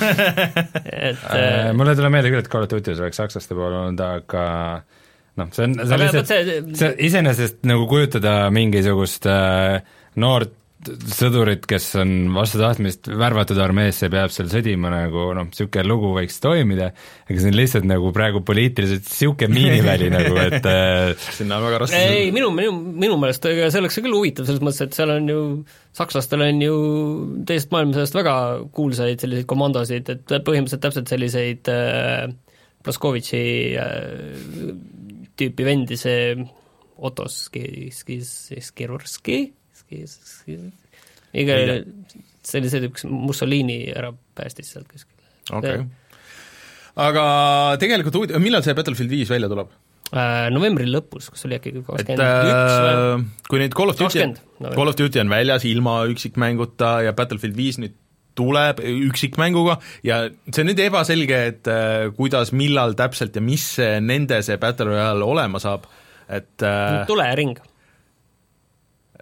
Et Äh, mulle tuleb meelde küll, et Call of Duty's oleks sakslaste pool olnud, aga noh, see on, see on lihtsalt see- see iseenesest nagu kujutada mingisugust äh, noort sõdurit, kes on vastu tahtmist värvatud armeesse peab seal sõdima nagu noh, niisugune lugu võiks toimida, aga see on lihtsalt nagu praegu poliitiliselt niisugune miiniväli nagu, et [LAUGHS] äh, sinna on väga raske ei, minu, minu, minu meelest see oleks küll huvitav selles mõttes, et seal on ju, sakslastel on ju teisest maailmasõjast väga kuulsaid selliseid komandosid, et põhimõtteliselt täpselt selliseid äh, Plaskovitši äh, tüüpi vendi, see Otto Ski-, Ski-, Skirurski, iga see oli see kes Mussolini ära päästis sealt kuskil. okei okay.. aga tegelikult huvitav, millal see Battlefield viis välja tuleb? Äh, novembri lõpus, kas oli äkki kakskümmend üks või? äh, kui nüüd Call of Duty 20,, no. Call of Duty on väljas ilma üksikmänguta ja Battlefield viis nüüd tuleb üksikmänguga ja see on nüüd ebaselge, et äh, kuidas, millal täpselt ja mis see nende see Battle Royale olema saab, et äh, tulering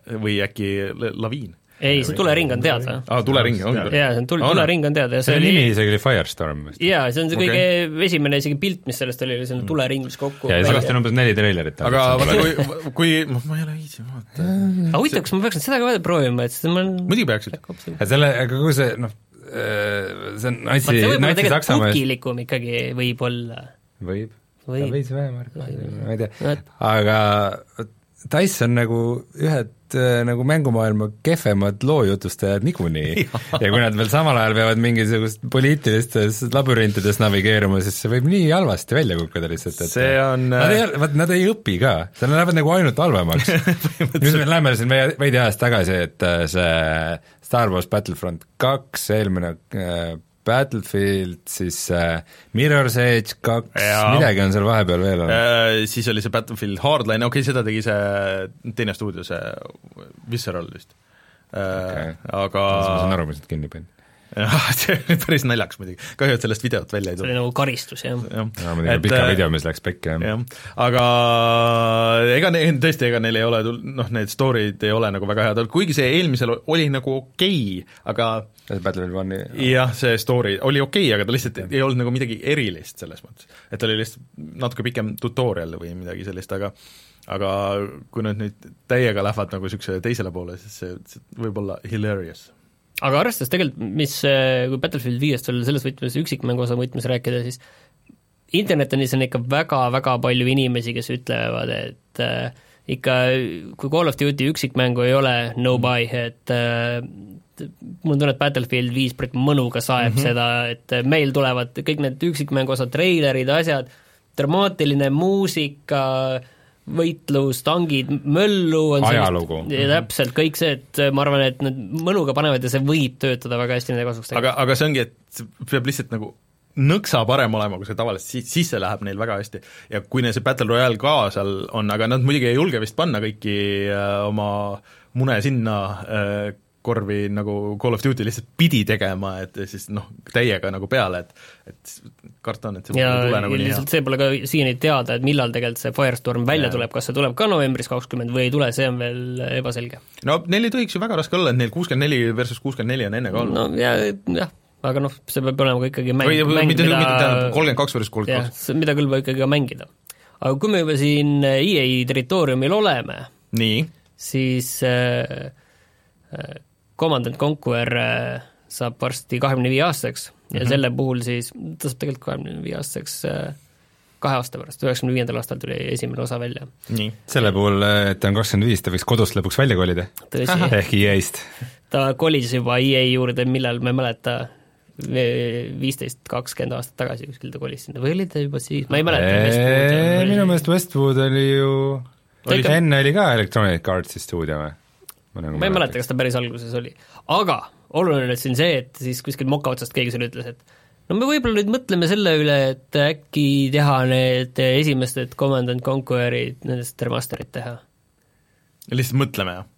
või äkki laviin? ei, see tulering on teada. aa, tulering ongi või? jaa, see on tul-, On. tulering on teada ja see nimi oli isegi oli Firestorm vist. jaa, see on see kõige esimene isegi pilt, mis sellest oli, oli selline tulering, mis kokku ja sellest on umbes neli treilerit. aga vaata, kui, kui, ma ei ole viitsinud vaadata. aga huvitav, kas ma peaksin seda ka proovima, et siis ma muidugi peaksid. selle, aga kui see noh, see on natsi, see võib olla natsi Saksamaal kukilikum ikkagi võib-olla. võib, Võib. veits vähem, ma ei tea aga Dice on nagu ühed äh, nagu mängumaailma kehvemad loojutustajad niikuinii. [LAUGHS] Ja kui nad veel samal ajal peavad mingisugust poliitilistes labürintides navigeeruma, siis see võib nii halvasti välja kukkuda lihtsalt, et see on Nad ei, vaat nad ei õpi ka, nad lähevad nagu ainult halvemaks. [LAUGHS] nüüd me läheme siin veidi veidi ajas tagasi, et äh, see Star Wars Battlefront kaks, eelmine äh, Battlefield, siis äh, Mirror's Edge kaks, midagi on seal vahepeal veel olnud. äh, siis oli see Battlefield Hardline, okei okay,, seda tegi see teine stuudio, see Visceral vist Okei. aga ma saan aru, mis nad kinni pandi. Jah, [LAUGHS] see oli päris naljakas muidugi, kahju, et sellest videot välja ei see tule oli nagu karistus, jah. jah, tegin pika äh, video, mis läks pekki, jah. jah, aga ega ne-, tõesti, ega neil ei ole tul-, noh, need story'd ei ole nagu väga head olnud, kuigi see eelmisel oli nagu okei okay,, aga Battlefield One'i jah, see story oli okei okay,, aga ta lihtsalt ei olnud nagu midagi erilist selles mõttes. et oli lihtsalt natuke pikem tutorial või midagi sellist, aga aga kui nad nüüd täiega lähevad nagu niisuguse teisele poole, siis see, see võib olla hilarious. Aga arvestades tegelikult, mis, kui Battlefield viiest veel selles võtmes, üksikmängu osa võtmes rääkida, siis internetis on ikka väga-väga palju inimesi, kes ütlevad, et äh, ikka kui Call of Duty üksikmängu ei ole, no buy, et äh, mul on tunne, et Battlefield viis praegu mõnuga saeb mm -hmm. seda, et meil tulevad kõik need üksikmängu osad, treilerid, asjad, dramaatiline muusika, võitlus, tangid, möllu on Ajalugu. ja täpselt, kõik see, et ma arvan, et nad mõnuga panevad ja see võib töötada väga hästi nende kasuks aga, aga see ongi, et peab lihtsalt nagu nõksa parem olema, kui see tavaliselt, siis, siis see läheb neil väga hästi. ja kui neil see Battle Royale ka seal on, aga nad muidugi ei julge vist panna kõiki äh, oma mune sinna äh, korvi nagu Call of Duty lihtsalt pidi tegema, et siis noh, täiega nagu peale, et et karta on, et see ja tule nagu nii hea. see pole ka siiani teada, et millal tegelikult see Firestorm välja Jaa. tuleb, kas see tuleb ka novembris kakskümmend või ei tule, see on veel ebaselge. no neil ei tohiks ju väga raske olla, et neil kuuskümmend neli versus kuuskümmend neli on enne ka olnud no ja, jah, aga noh, see peab olema ka ikkagi mäng, mäng, tähendab, kolmkümmend kaks versus kolmkümmend kaks. mida küll võib ikkagi ka mängida. aga kui me juba siin EA territooriumil oleme, siis äh, äh, Command and Conquer äh, saab varsti kahekümne viie aastaseks ja mm. -hmm. selle puhul siis, ta saab tegelikult kahekümne viie aastaseks äh, kahe aasta pärast, üheksakümne viiendal aastal tuli esimene osa välja. nii. selle puhul, et ta on kakskümmend viis, ta võiks kodust lõpuks välja kolida. [LAUGHS] ehk EA-st. ta kolis juba EA juurde, millal, ma ei mäleta, viisteist, kakskümmend aastat tagasi kuskil ta kolis sinna või oli ta juba siis, ma ei mäleta. minu meelest Westwood oli ju, enne oli ka Electronic Artsi stuudio või? Nagu ma ei mäleta, kas ta päris alguses oli, aga oluline on siin see, et siis kuskil moka otsast keegi sulle ütles, et no me võib-olla nüüd mõtleme selle üle, et äkki teha need esimesed Command and Conquerid, nendest remaster'id teha. lihtsalt mõtleme, jah?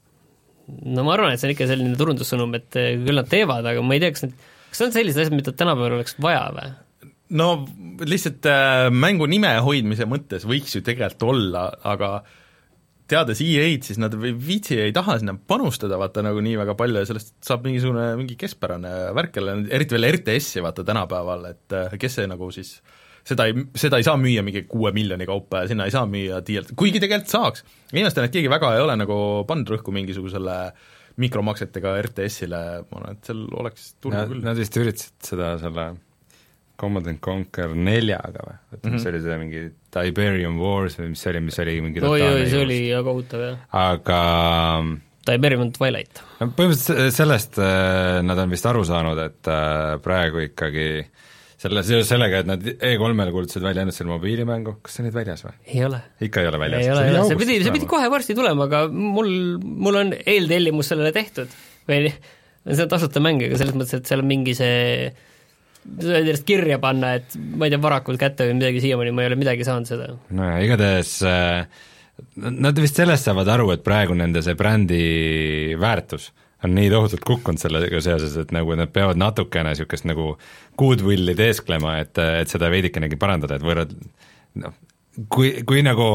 no ma arvan, et see on ikka selline turundussõnum, et küll nad teevad, aga ma ei tea, kas need, kas need on sellised asjad, mida tänapäeval oleks vaja või? no lihtsalt äh, mängu nime hoidmise mõttes võiks ju tegelikult olla, aga teades EA-d, siis nad ei viitsi, ei taha sinna panustada vaata nagu nii väga palju ja sellest saab mingisugune mingi keskpärane värk jälle, eriti veel RTS-i vaata tänapäeval, et äh, kes see nagu siis seda ei, seda ei saa müüa mingi kuue miljoni kaupa ja sinna ei saa müüa DL-t, kuigi tegelikult saaks. imestan, et keegi väga ei ole nagu pannud rõhku mingisugusele mikromaksetega RTS-ile, ma arvan, et seal oleks turgu küll. nad vist üritasid seda selle Command and Conquer neljaga või, et mis Mhm. oli see mingi Tiberium Wars või mis see oli, mis oli mingi oi, oi, see oli väga kohutav, jah. aga Tiberium Twilight. no põhimõtteliselt sellest äh, nad on vist aru saanud, et äh, praegu ikkagi selle, seoses sellega, et nad E3-l kuulutasid välja ainult selle mobiilimängu, kas see on nüüd väljas või? ei ole. ikka ei ole väljas? ei ole, ei ole, see pidi, see pidi kohe varsti tulema, aga mul, mul on eeltellimus sellele tehtud. või [LAUGHS] see on tasuta mäng, aga selles mõttes, et seal on mingi see ennast kirja panna, et ma ei tea, varakult kätte või midagi, siiamaani ma ei ole midagi saanud seda. nojah, igatahes äh, nad vist sellest saavad aru, et praegu nende see brändi väärtus on nii tohutult kukkunud sellega seoses, et nagu nad peavad natukene niisugust nagu goodwill'i teesklema, et, et seda veidikenegi parandada, et võrreld- noh, kui, kui nagu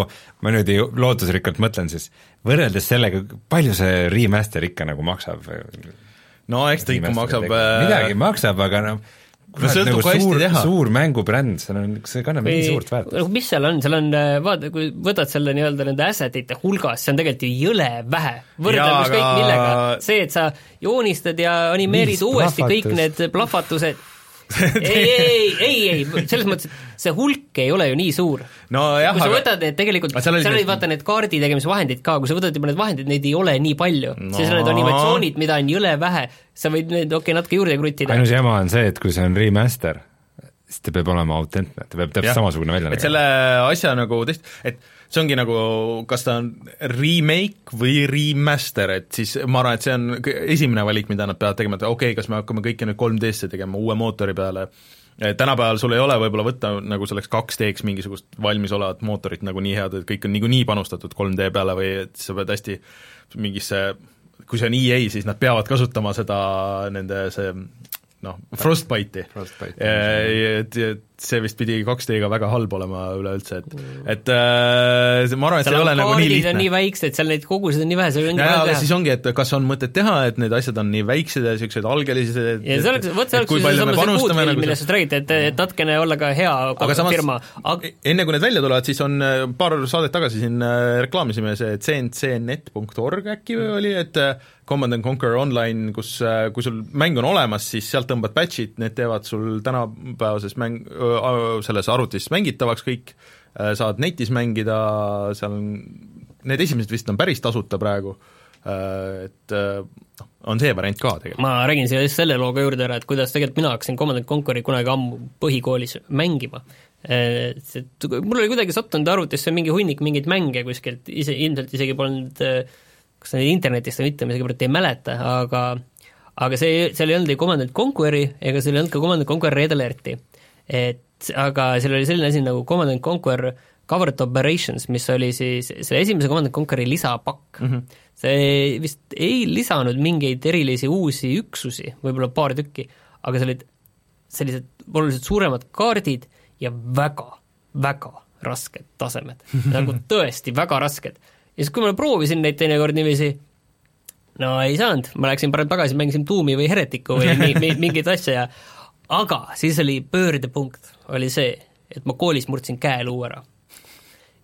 ma nüüd ei- lootusrikkalt mõtlen, siis võrreldes sellega, palju see remaster ikka nagu maksab? no eks ta ikka maksab äh, midagi maksab, aga noh, kurat, sõltub, nagu kui hästi teha. suur mängubränd, see on, see kannab nii suurt väärtust. mis seal on, seal on, vaata, kui võtad selle nii-öelda nende asset'ite hulgas, see on tegelikult ju jõle vähe. võrdleme ükskõik millega, see, et sa joonistad ja animeerid Viis uuesti kõik plahvatust. need plahvatused [LAUGHS] ei, ei, ei, ei, selles mõttes, et see hulk ei ole ju nii suur. nojah, kui sa võtad need tegelikult, seal seal oli olid need- vaata need kaardi tegemise vahendid ka, kui sa võtad juba need vahendid, neid ei ole nii palju no., siis on need No. animatsioonid, mida on jõle vähe, sa võid need okei okay, natuke juurde kruttida. ainus jama on see, et kui see on remaster, siis ta peab olema autentne, ta peab täpselt samasugune välja et selle asja nagu tõesti, et see ongi nagu, kas ta on remake või remaster, et siis ma arvan, et see on esimene valik, mida nad peavad tegema, et okei okay,, kas me hakkame kõike nüüd 3D-sse tegema uue mootori peale, tänapäeval sul ei ole võib-olla võtta nagu selleks 2D-ks mingisugust valmisolevat mootorit nagu nii head, et kõik on niikuinii panustatud 3D peale või et sa pead hästi mingisse kui see on EA, siis nad peavad kasutama seda, nende see noh, Frostbite'i. Frostbite. et, et see vist pidi 2D-ga väga halb olema üleüldse, et et äh, see- ma arvan, et see ei ole nagu nii lihtne. nii väiksed, seal neid koguseid on nii vähe, seal ongi ja, vaja aga teha. siis ongi, et kas on mõtet teha, et need asjad on nii väiksed ja niisugused algelised, ja see oleks, vot see oleks seesama see Goodwill, nagu millest sa räägid, et, et natukene olla ka hea aga samas firma, aga enne kui need välja tulevad, siis on äh, paar saadet tagasi siin äh, reklaamisime see cncnet.org äkki või oli, et äh, Command and Conquer Online, kus, kui sul mäng on olemas, siis sealt tõmbad patch'id, need teevad sul tänapäevases mäng, selles arvutis mängitavaks kõik, saad netis mängida, seal on, need esimesed vist on päris tasuta praegu, et noh, on see variant ka tegelikult. ma räägin siia just selle looga juurde ära, et kuidas tegelikult mina hakkasin Command and Conquer'i kunagi ammu põhikoolis mängima. Et mul oli kuidagi sattunud arvutisse mingi hunnik mingeid mänge kuskilt, ise, ilmselt isegi polnud kas need internetist või mitte, ma isegi ei mäleta, aga aga see, seal ei olnud ei Command and Conquer'i ega seal ei olnud ka Command and Conquer Red Alerti. Et aga seal oli selline asi nagu Command and Conquer Covered Operations, mis oli siis selle esimese Command and Conquer'i lisapakk mm. -hmm. see vist ei lisanud mingeid erilisi uusi üksusi, võib-olla paar tükki, aga see olid sellised oluliselt suuremad kaardid ja väga, väga rasked tasemed [LAUGHS] nagu tõesti väga rasked ja siis, kui ma proovisin neid teinekord niiviisi, no ei saanud, ma läksin parem tagasi, mängisin Doomi või Heretiku või mi-, mi-, mingit asja ja aga siis oli pöördepunkt, oli see, et ma koolis murdsin käeluu ära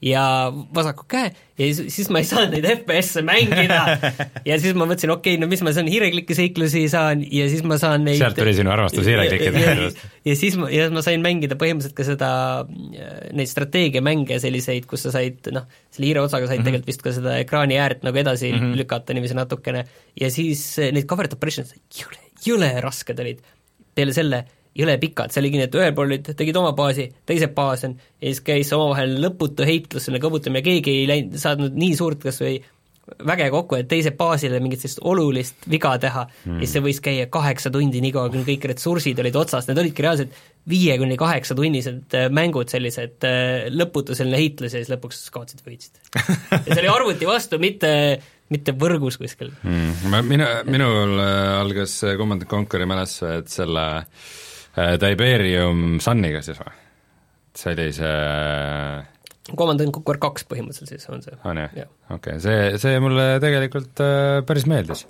ja vasaku käe ja siis, siis ma ei saanud neid FPS-e mängida ja siis ma mõtlesin, okei okay,, no mis ma saan, hiirekliki seiklusi saan ja siis ma saan neid sealt tuli sinu armastus hiireklikkide ja, ja siis ma, ja ma sain mängida põhimõtteliselt ka seda, neid strateegiamänge selliseid, kus sa said noh, selle hiire otsaga said mm -hmm. tegelikult vist ka seda ekraani äärt nagu edasi mm -hmm. lükata niiviisi natukene ja siis neid covered operations jõle, jõle rasked olid. peale selle jõle pikad, see oligi nii, et ühel pool olid, tegid oma baasi, teise baas on, ja siis käis omavahel lõputu heitlus, selle kõbutamine, keegi ei läinud, saanud nii suurt kas või väge kokku, et teise baasile mingit sellist olulist viga teha mm. ja siis see võis käia kaheksa tundi, niikaua kuni kõik ressursid olid otsas, need olidki reaalselt viie kuni kaheksa tunnised mängud, sellised lõputu selline heitlus ja siis lõpuks kaotasid, võitsid. [LAUGHS] ja see oli arvuti vastu, mitte mitte võrgus kuskil mm,. Ma, minu, minul algas Command Conquer'i mälestused selle äh, Tiberium Suniga siis või? see oli see Command and Conquer kaks põhimõtteliselt siis on see. on jah? okei okay., see, see mulle tegelikult äh, päris meeldis.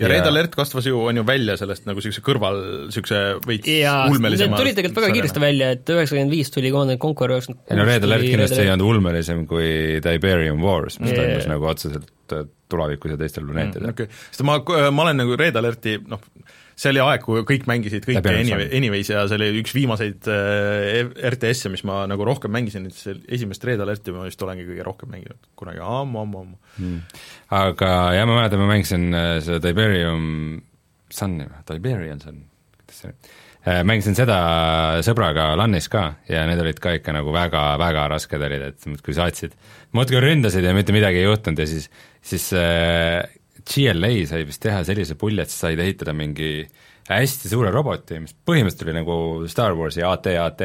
ja Red Alert kasvas ju, on ju välja sellest nagu niisuguse kõrval, niisuguse veits ulmelisema tulid tegelikult väga kiiresti välja, et üheksakümmend viis tuli Command and Conquer üheksakümmend kuus ei no Red Alert kindlasti ei olnud ulmelisem kui Tiberium Wars, mis Yeah. toimus nagu otseselt äh, tulevikus ja teistel planeetidel okei okay., sest ma, ma olen nagu Red Alerti noh, see oli aeg, kui kõik mängisid kõike anyway, anyways ja see oli üks viimaseid äh, RTS-e, mis ma nagu rohkem mängisin, et see esimest Red Alerti ma vist olengi kõige rohkem mänginud kunagi ammu-ammu-ammu. mm. aga jah, ma mäletan, ma mängisin äh, seda Tiberium Suni või, Tiberian Sun, kuidas see oli? Äh, mängisin seda sõbraga LAN-is ka ja need olid ka ikka nagu väga, väga rasked olid, et muudkui saatsid, muudkui ründasid ja mitte midagi ei juhtunud ja siis, siis äh, GLA sai vist teha sellise pulli, et sa said ehitada mingi hästi suure roboti, mis põhimõtteliselt oli nagu Star Warsi AT-AT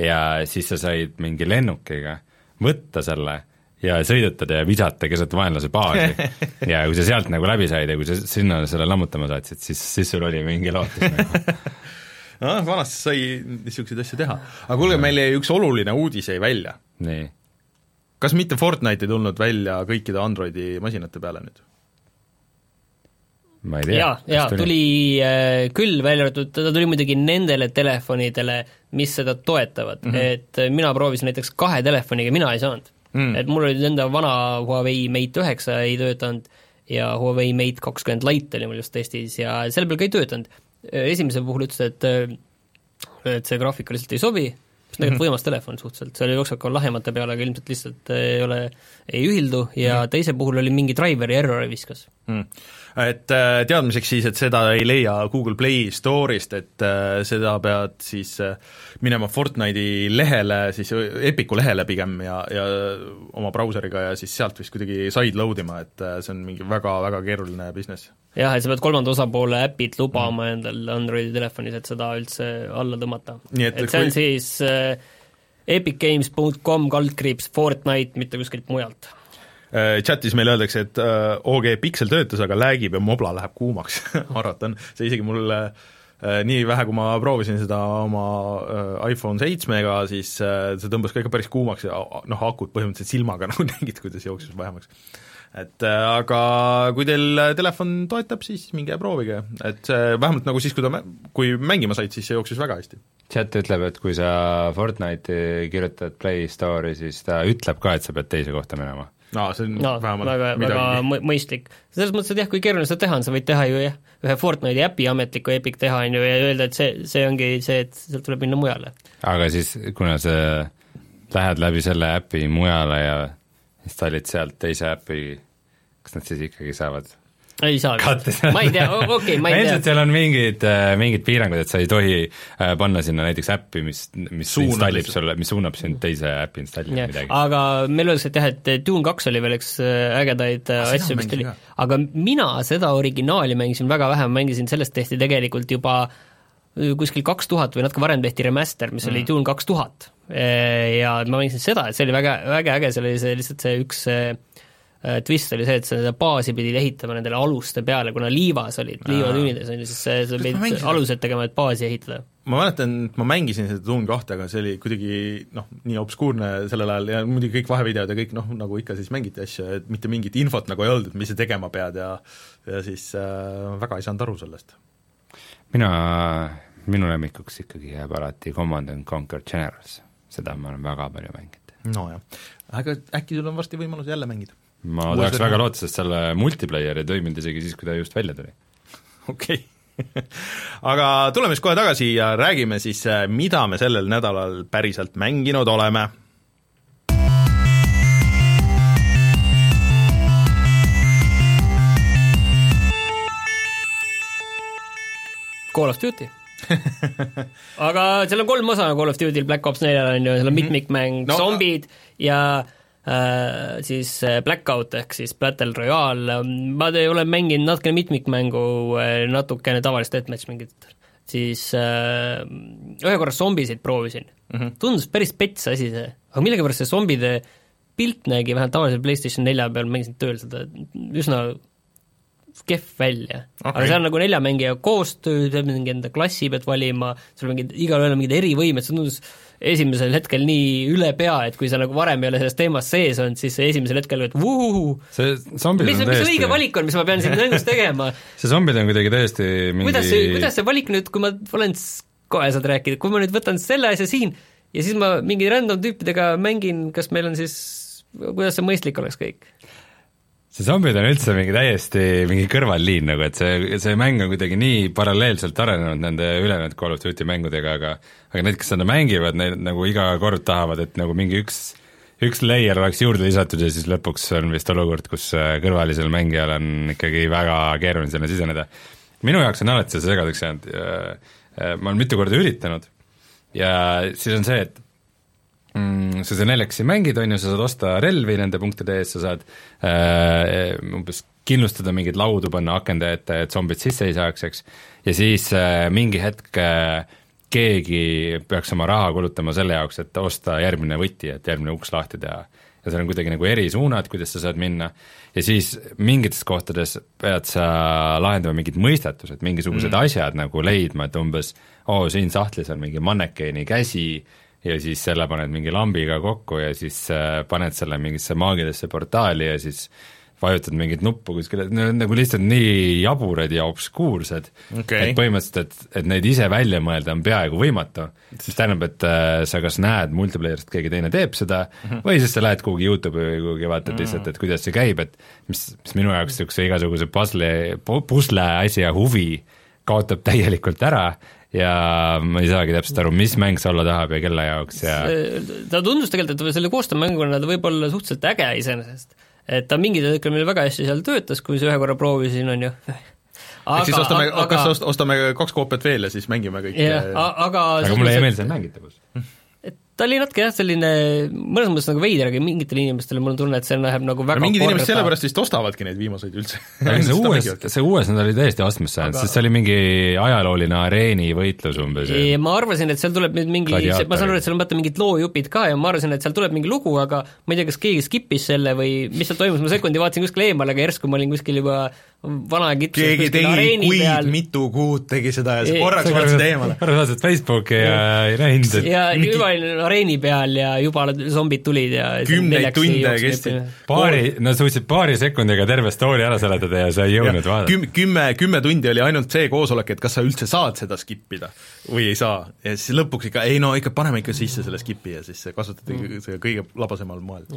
ja siis sa said mingi lennukiga võtta selle ja sõidutada ja visata keset vaenlase baasi [LAUGHS] ja kui sa sealt nagu läbi said ja kui sa sinna selle lammutama saatsid, siis, siis sul oli mingi lootus nagu [LAUGHS] noh, vanasti sai niisuguseid asju teha. aga kuulge, meil jäi üks oluline uudis jäi välja. nii. kas mitte Fortnite ei tulnud välja kõikide Androidi masinate peale nüüd? Ma ei tea. jaa, jaa, tuli äh, küll, välja arvatud, ta tuli muidugi nendele telefonidele, mis seda toetavad mm, -hmm. et äh, mina proovisin näiteks kahe telefoniga, mina ei saanud mm.. et mul oli enda vana Huawei Mate üheksa ei töötanud ja Huawei Mate kakskümmend Lite oli mul just testis ja selle peal ka ei töötanud. esimese puhul ütles ta, et äh, et see graafikaliselt ei sobi, mis tegelikult mm -hmm. võimas telefon suhteliselt, seal jookseb ka lahemate peale, aga ilmselt lihtsalt ei ole, ei ühildu ja mm -hmm. teise puhul oli mingi driver'i error'i viskas mm.. Et äh, teadmiseks siis, et seda ei leia Google Play Store'ist, et äh, seda pead siis äh, minema Fortnite'i lehele, siis Epicu lehele pigem ja, ja oma brauseriga ja siis sealt vist kuidagi side load ima, et see on mingi väga-väga keeruline business. jah, et sa pead kolmanda osapoole äpid lubama mm. endal Androidi telefonis, et seda üldse alla tõmmata. et, et see on kui... siis äh, epicgames.com kaldkriips Fortnite, mitte kuskilt mujalt chatis meile öeldakse, et äh, OG Pixel töötas, aga lagib ja Mobla läheb kuumaks [LAUGHS] arvata on, see isegi mul äh, nii vähe, kui ma proovisin seda oma äh, iPhone seitsmega, siis äh, see tõmbas ka ikka päris kuumaks ja noh, akut põhimõtteliselt silmaga [LAUGHS] nagu nägid, kuidas jooksis vähemaks et äh, aga kui teil telefon toetab, siis minge proovige, et see vähemalt nagu siis, kui ta, kui mängima said, siis see jooksis väga hästi. chat ütleb, et kui sa Fortnite'i kirjutad Play Store'i, siis ta ütleb ka, et sa pead teise kohta minema. Aa, see on no vähemalt väga, väga mõistlik. selles mõttes, et jah, kui keeruline seda teha on, sa võid teha ju jah, ühe Fortnite'i äpi ametliku Epic teha, on ju, ja öelda, et see, see ongi see, et sealt tuleb minna mujale. aga siis, kuna sa lähed läbi selle äpi mujale ja installid sealt teise äpi, kas nad siis ikkagi saavad ei saa vist. ma ei tea, okei okay,, ma ei ilmselt tea. seal on mingid, mingid piirangud, et sa ei tohi äh, panna sinna näiteks äppi, mis, mis Suunab installib sulle, mis suunab sind teise äpi installima midagi. aga meil öeldakse, et jah, et Dune kaks oli veel üks äh, ägedaid äh, Ah, asju, mis tuli aga mina seda originaali mängisin väga vähe, ma mängisin, sellest tehti tegelikult juba äh, kuskil kaks tuhat või natuke varem tehti remaster, mis mm. oli Dune kaks tuhat. Ja ma mängisin seda, et see oli väga, väga äge, see oli see lihtsalt see üks äh, twist oli see, et seda baasi pidi ehitama nendele aluste peale, kuna liivas olid, liivatünnides on ju, siis see- sa pidid mängisin- alused tegema, et baasi ehitada. ma mäletan, et ma mängisin seda Doom kahte, aga see oli kuidagi noh, nii obskuurne sellel ajal ja muidugi kõik vahevideod ja kõik noh, nagu ikka siis mängiti asju, et mitte mingit infot nagu ei olnud, et mis sa tegema pead ja ja siis äh, väga ei saanud aru sellest. mina, minu lemmikuks ikkagi jääb alati Command and Conquer Generals, seda ma olen väga palju mänginud. nojah, aga äkki sul on varsti võimalus jälle mängida? Ma Mul tahaks väga loota, sest selle multiplayer ei toiminud isegi siis, kui ta just välja tuli. [LAUGHS] okei okay. aga tuleme siis kohe tagasi ja räägime siis, mida me sellel nädalal päriselt mänginud oleme. Call of Duty [LAUGHS] aga seal on kolm osa Call of Duty'l Black Ops neljal on ju, seal on mitmikmäng No, zombid ja siis äh, Blackout ehk siis Battle Royale, ma te- olen mänginud natukene mitmikmängu, natukene tavalist deathmatch mingit, siis äh, ühe korra zombisid proovisin mm. -hmm. tundus päris pets asi see, aga millegipärast see zombide pilt nägi vähemalt tavalisel PlayStation nelja peal, mängisin tööl seda üsna kehv välja okay.. aga seal on nagu nelja mängija koostöö, sa mingi enda klassi pead valima, sul on mingid, igalühel on mingid erivõimed, see tundus esimesel hetkel nii üle pea, et kui sa nagu varem ei ole selles teemas sees olnud, siis esimesel hetkel oled vuhuhu, see zombid mis, on mis see õige täiesti, valik on, mis ma pean siin mängus tegema? [LAUGHS] see zombid on kuidagi täiesti mingi kuidas see, kuidas see valik nüüd, kui ma olen, kohe saad rääkida, kui ma nüüd võtan selle asja siin ja siis ma mingi random tüüpidega mängin, kas meil on siis, kuidas see mõistlik oleks kõik? See zombid on üldse mingi täiesti mingi kõrvalliin nagu, et see, see mäng on kuidagi nii paralleelselt arenenud nende ülejäänud Call of Duty mängudega, aga aga need, kes seda mängivad, need nagu iga kord tahavad, et nagu mingi üks üks layer oleks juurde lisatud ja siis lõpuks on vist olukord, kus äh, kõrvalisel mängijal on ikkagi väga keeruline sinna siseneda. minu jaoks on alati see segadaks jäänud, ma olen mitu korda üritanud ja siis on see, et mm, sa seda neljakesi mängid, on ju, sa saad osta relvi nende punktide eest, sa saad äh, umbes kindlustada mingeid laudu, panna akende ette, et zombid sisse ei saaks, eks, ja siis äh, mingi hetk äh, keegi peaks oma raha kulutama selle jaoks, et osta järgmine võti, et järgmine uks lahti teha. ja seal on kuidagi nagu erisuunad, kuidas sa saad minna, ja siis mingites kohtades pead sa lahendama mingid mõistatused, mingisugused mm. asjad nagu leidma, et umbes oo, siin sahtlis on mingi mannekeeni käsi, ja siis selle paned mingi lambiga kokku ja siis äh, paned selle mingisse maagilisse portaali ja siis vajutad mingit nuppu kuskile, nagu lihtsalt nii jaburad ja obskuursed Okei. et põhimõtteliselt, et, et neid ise välja mõelda on peaaegu võimatu, mis tähendab, et äh, sa kas näed multiplayer'ist, keegi teine teeb seda mm, -hmm. või siis sa lähed kuhugi Youtube'i või kuhugi vaatad mm -hmm. lihtsalt, et kuidas see käib, et mis, mis minu jaoks niisuguse igasuguse puzzle, pusle asja huvi kaotab täielikult ära ja ma ei saagi täpselt aru, mis mäng see olla tahab ja kelle jaoks ja ta tundus tegelikult, et selle koostöömänguna ta võib olla suhteliselt äge iseenesest. et ta mingil hetkel meil väga hästi seal töötas, kui see ühe korra proovisin, on ju. ehk siis ostame, kas ostame kaks koopiat veel ja siis mängime kõik jah, aga aga mulle ei meeldi see mängitavus. Ta oli natuke jah, selline mõnes mõttes nagu veider, aga mingitele inimestele mul on tunne, et see läheb nagu väga no mingid inimesed korda. sellepärast vist ostavadki neid viimaseid üldse. Aga see [LAUGHS] uues, see uues nad oli täiesti astmesse jäänud Aga- sest see oli mingi ajalooline areenivõitlus umbes Ja ma arvasin, et seal tuleb nüüd mingi, ma saan aru, et seal on vaata mingid loojupid ka ja ma arvasin, et seal tuleb mingi lugu, aga ma ei tea, kas keegi skip'is selle või mis seal toimus, ma sekundi vaatasin kuskile eemale, aga järsku ma olin kuskil juba vana kitsus keegi tegi areeni kuid peal mitu kuud tegi seda ja sa korraks vaatasid eemale korra vaatasid Facebooki ja ei näinud, et ja juba olin areeni peal ja juba zombid tulid ja Kümneid tunde kestsid. paari, no suutsid paari sekundiga terve story ära seletada ja sa ei jõudnud vaadata. Küm-, kümme, kümme tundi oli ainult see koosolek, et kas sa üldse saad seda skip ida või ei saa. ja siis lõpuks ikka, ei no ikka paneme ikka sisse selle skip'i ja siis kasutati mm. seda kõige labasemal moel.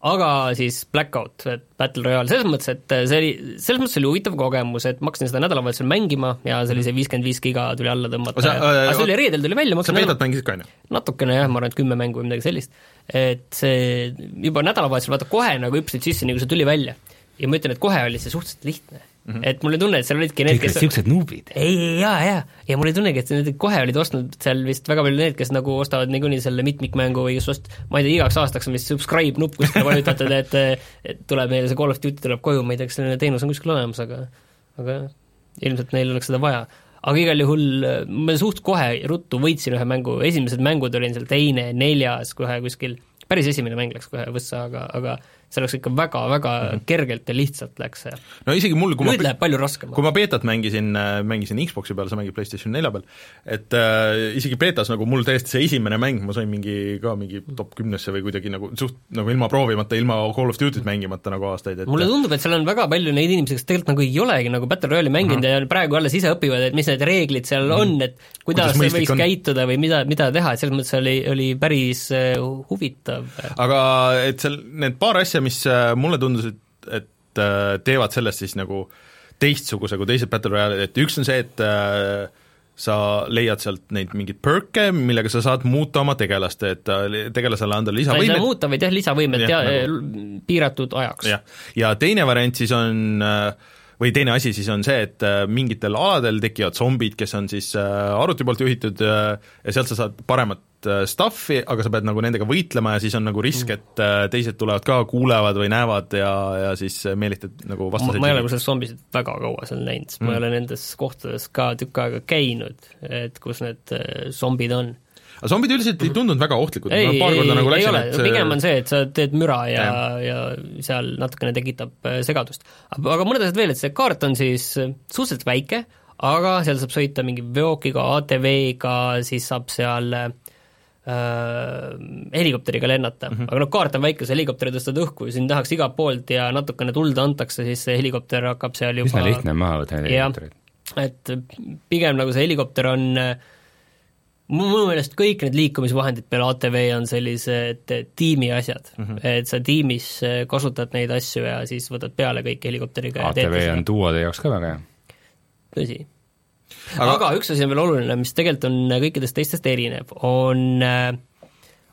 Aga siis Blackout, et Battle Royale, selles mõttes, et see oli, selles mõttes oli huvitav kogemus, et ma hakkasin seda nädalavahetusel mängima ja see viiskümmend viis giga tuli alla tõmmata sa- ja äh, aga see oli reedel tuli välja, ma sa hakkasin Betat mängisid ka, on ju? natukene jah, ma arvan, et kümme mängu või midagi sellist, et see juba nädalavahetusel vaata kohe nagu hüppasid sisse, nii kui see tuli välja. ja ma ütlen, et kohe oli see suhteliselt lihtne mm. -hmm. et mul oli tunne, et seal olidki need, kes siuksed nuubid. ei, ei, jaa, jaa, ja mul oli tunnegi, et need kohe olid ostnud seal vist väga palju need, kes nagu ostavad niikuinii selle mitmikmängu või kes ost-, ma ei tea, igaks aastaks on vist subscribe nupp kuskile vajutatud, et et tuleb meile see Call of Duty tuleb koju, ma ei tea, kas selline teenus on kuskil olemas, aga aga ilmselt neil oleks seda vaja. aga igal juhul äh, ma suht kohe ruttu võitsin ühe mängu, esimesed mängud olin seal teine, neljas kohe kuskil, päris esimene mäng läks kohe võssa, aga, aga see läks ikka väga-väga mm -hmm. kergelt ja lihtsalt läks see. no isegi mul, kui ma nüüd läheb palju raskemaks kui. ma beetat mängisin, mängisin Xbox'i peal, sa mängid PlayStation nelja peal, et äh, isegi betas nagu mul täiesti see esimene mäng, ma sain mingi ka mingi top kümnesse või kuidagi nagu suht nagu ilma proovimata, ilma Call of Duty't mängimata nagu aastaid, et mulle tundub, et seal on väga palju neid inimesi, kes tegelikult nagu ei olegi nagu Battle Royale'i mänginud ja praegu alles ise õpivad, et mis need reeglid seal on, et kuidas, Kuidas võiks on. käituda või mida, mida teha, et selles mõttes oli, oli päris äh, huvitav. aga et seal need paar asja, mis äh, mulle tundus, et, et äh, teevad sellest siis nagu teistsuguse kui teised Battle Royale'id, et üks on see, et äh, sa leiad sealt neid mingeid perk'e, millega sa saad muuta oma tegelast, et äh, tegelasele anda sa ei saa lisavõimed, muuta, vaid jah, lisavõimed Jah, ja, nagu- ja piiratud ajaks. jah, ja teine variant siis on äh, või teine asi siis on see, et äh, mingitel aladel tekivad zombid, kes on siis äh, arvuti poolt juhitud äh, ja sealt sa saad paremat stuff'i, aga sa pead nagu nendega võitlema ja siis on nagu risk, et äh, teised tulevad ka, kuulevad või näevad ja, ja siis meelitad nagu vastaseid ma ei ole kusjuures zombisid väga kaua seal näinud, sest ma ei ole nendes kohtades ka tükk aega käinud, et kus need zombid on aga zombid üldiselt ei tundunud väga ohtlikud, ei, ma ei, paar korda nagu läksin, ole, et pigem on see, et sa teed müra ja, ja seal natukene tekitab äh, segadust. aga mõned asjad veel, et see kaart on siis äh, suhteliselt väike, aga seal saab sõita mingi veokiga, ATV-ga, siis saab seal äh, helikopteriga lennata mm. -hmm. aga noh, kaart on väike, sa helikopteri tõstad õhku ja sind nähakse igalt poolt ja natukene tuld antakse, siis see helikopter hakkab seal juba üsna lihtne on maha võtta helikoptereid. et pigem nagu see helikopter on äh, mu meelest kõik need liikumisvahendid peale ATV on sellised eh, tiimi asjad mm, Mhm. -hmm. et sa tiimis eh, kasutad neid asju ja siis võtad peale kõik helikopteriga ATV on duode jaoks ka väga hea. tõsi. Aga- aga, üks asi on veel oluline, mis tegelikult on kõikidest teistest erinev, on,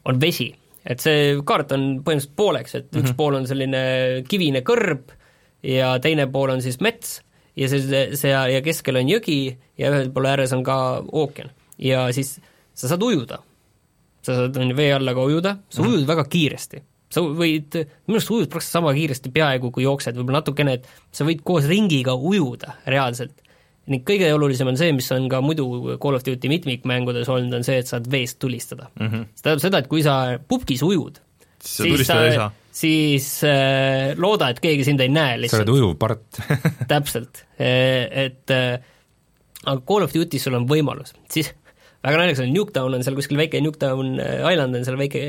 on vesi. et see kaart on põhimõtteliselt pooleks, et üks mm -hmm. pool on selline kivine kõrb ja teine pool on siis mets ja see, see ja keskel on jõgi ja ühel pool ääres on ka ookean. Ja siis sa saad ujuda. sa saad vee alla ka ujuda, sa ujud väga kiiresti sa võid, minu arust ujud praktiliselt sama kiiresti peaaegu kui jooksed, võib-olla natukene, et sa võid koos ringiga ujuda reaalselt. ning kõige olulisem on see, mis on ka muidu Call of Duty mitmikmängudes olnud, on see, et saad veest tulistada mm. -hmm. see tähendab seda, et kui sa pubgis ujud, siis sa saa. siis äh, looda, et keegi sind ei näe sa lihtsalt oled. ujuv part. täpselt, et äh, aga Call of Duty's sul on võimalus, siis väga naljakas on, Nuketown on seal kuskil väike, Nuketown äh, Island on seal väike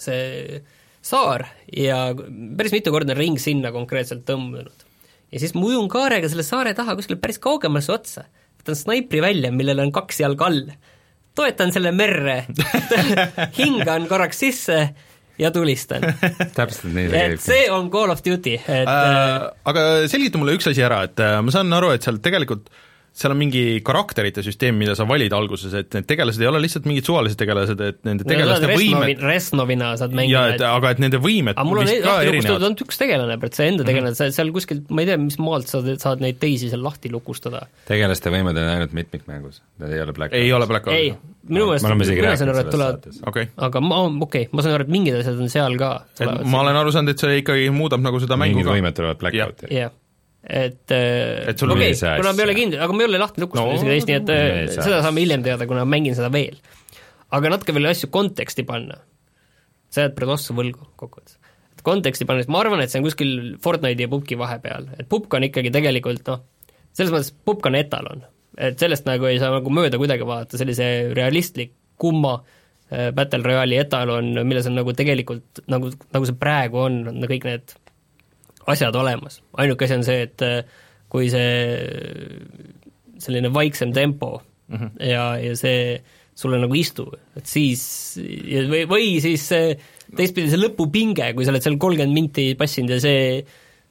see saar ja päris mitu korda on ring sinna konkreetselt tõmbunud. ja siis ma ujun kaarega selle saare taha kuskile päris kaugemasse otsa, võtan snaipri välja, millel on kaks jalga all, toetan selle merre, [LAUGHS] hingan korraks sisse ja tulistan. [LAUGHS] täpselt nii see et käibki. see on Call of Duty, et äh, äh, aga selgita mulle üks asi ära, et äh, ma saan aru, et seal tegelikult seal on mingi karakterite süsteem, mida sa valid alguses, et need tegelased ei ole lihtsalt mingid suvalised tegelased, et nende tegelaste võimed Resnovina saad ja mängida, et aga et nende võimed aga mul on vist ka lahti lukustatud erinevad. ainult üks tegelane, see enda tegelane, sa seal kuskilt, ma ei tea, mis maalt sa saad neid teisi seal lahti lukustada. tegelaste võimed on ainult mitmikmängus, need ei ole Black ei ole Black ei Ops., minu meelest, mina saan aru, et tulevad okay. aga ma, okei okay,, ma saan aru, et mingid asjad on seal ka. et ma olen aru saanud, et see ikkagi muudab nagu seda mängu mingid ka. võimed tulevad blackout'i. jah, et Et sul okei oli see okay, kuna ma ei ole kindel, aga ma ei ole lahti lukustanud No, isegi teist, nii et äh, seda saame hiljem teada, kuna ma mängin seda veel. aga natuke veel asju konteksti panna, sa jääd praegu ossa võlgu kokkuvõttes. et konteksti pannes, ma arvan, et see on kuskil Fortnite'i ja Pupki vahepeal, et Pupk on ikkagi tegelikult noh, selles mõttes Pupk on etalon, et sellest nagu ei saa nagu mööda kuidagi vaadata, sellise realistlik kumma äh, Battle Royale'i etalon, milles on nagu tegelikult, nagu, nagu see praegu on, on kõik need asjad olemas, ainuke asi on see, et äh, kui see selline vaiksem tempo mm -hmm. ja, ja see sulle nagu ei istu, et siis või, või siis see teistpidi see lõpupinge, kui sa oled seal kolmkümmend minti passinud ja see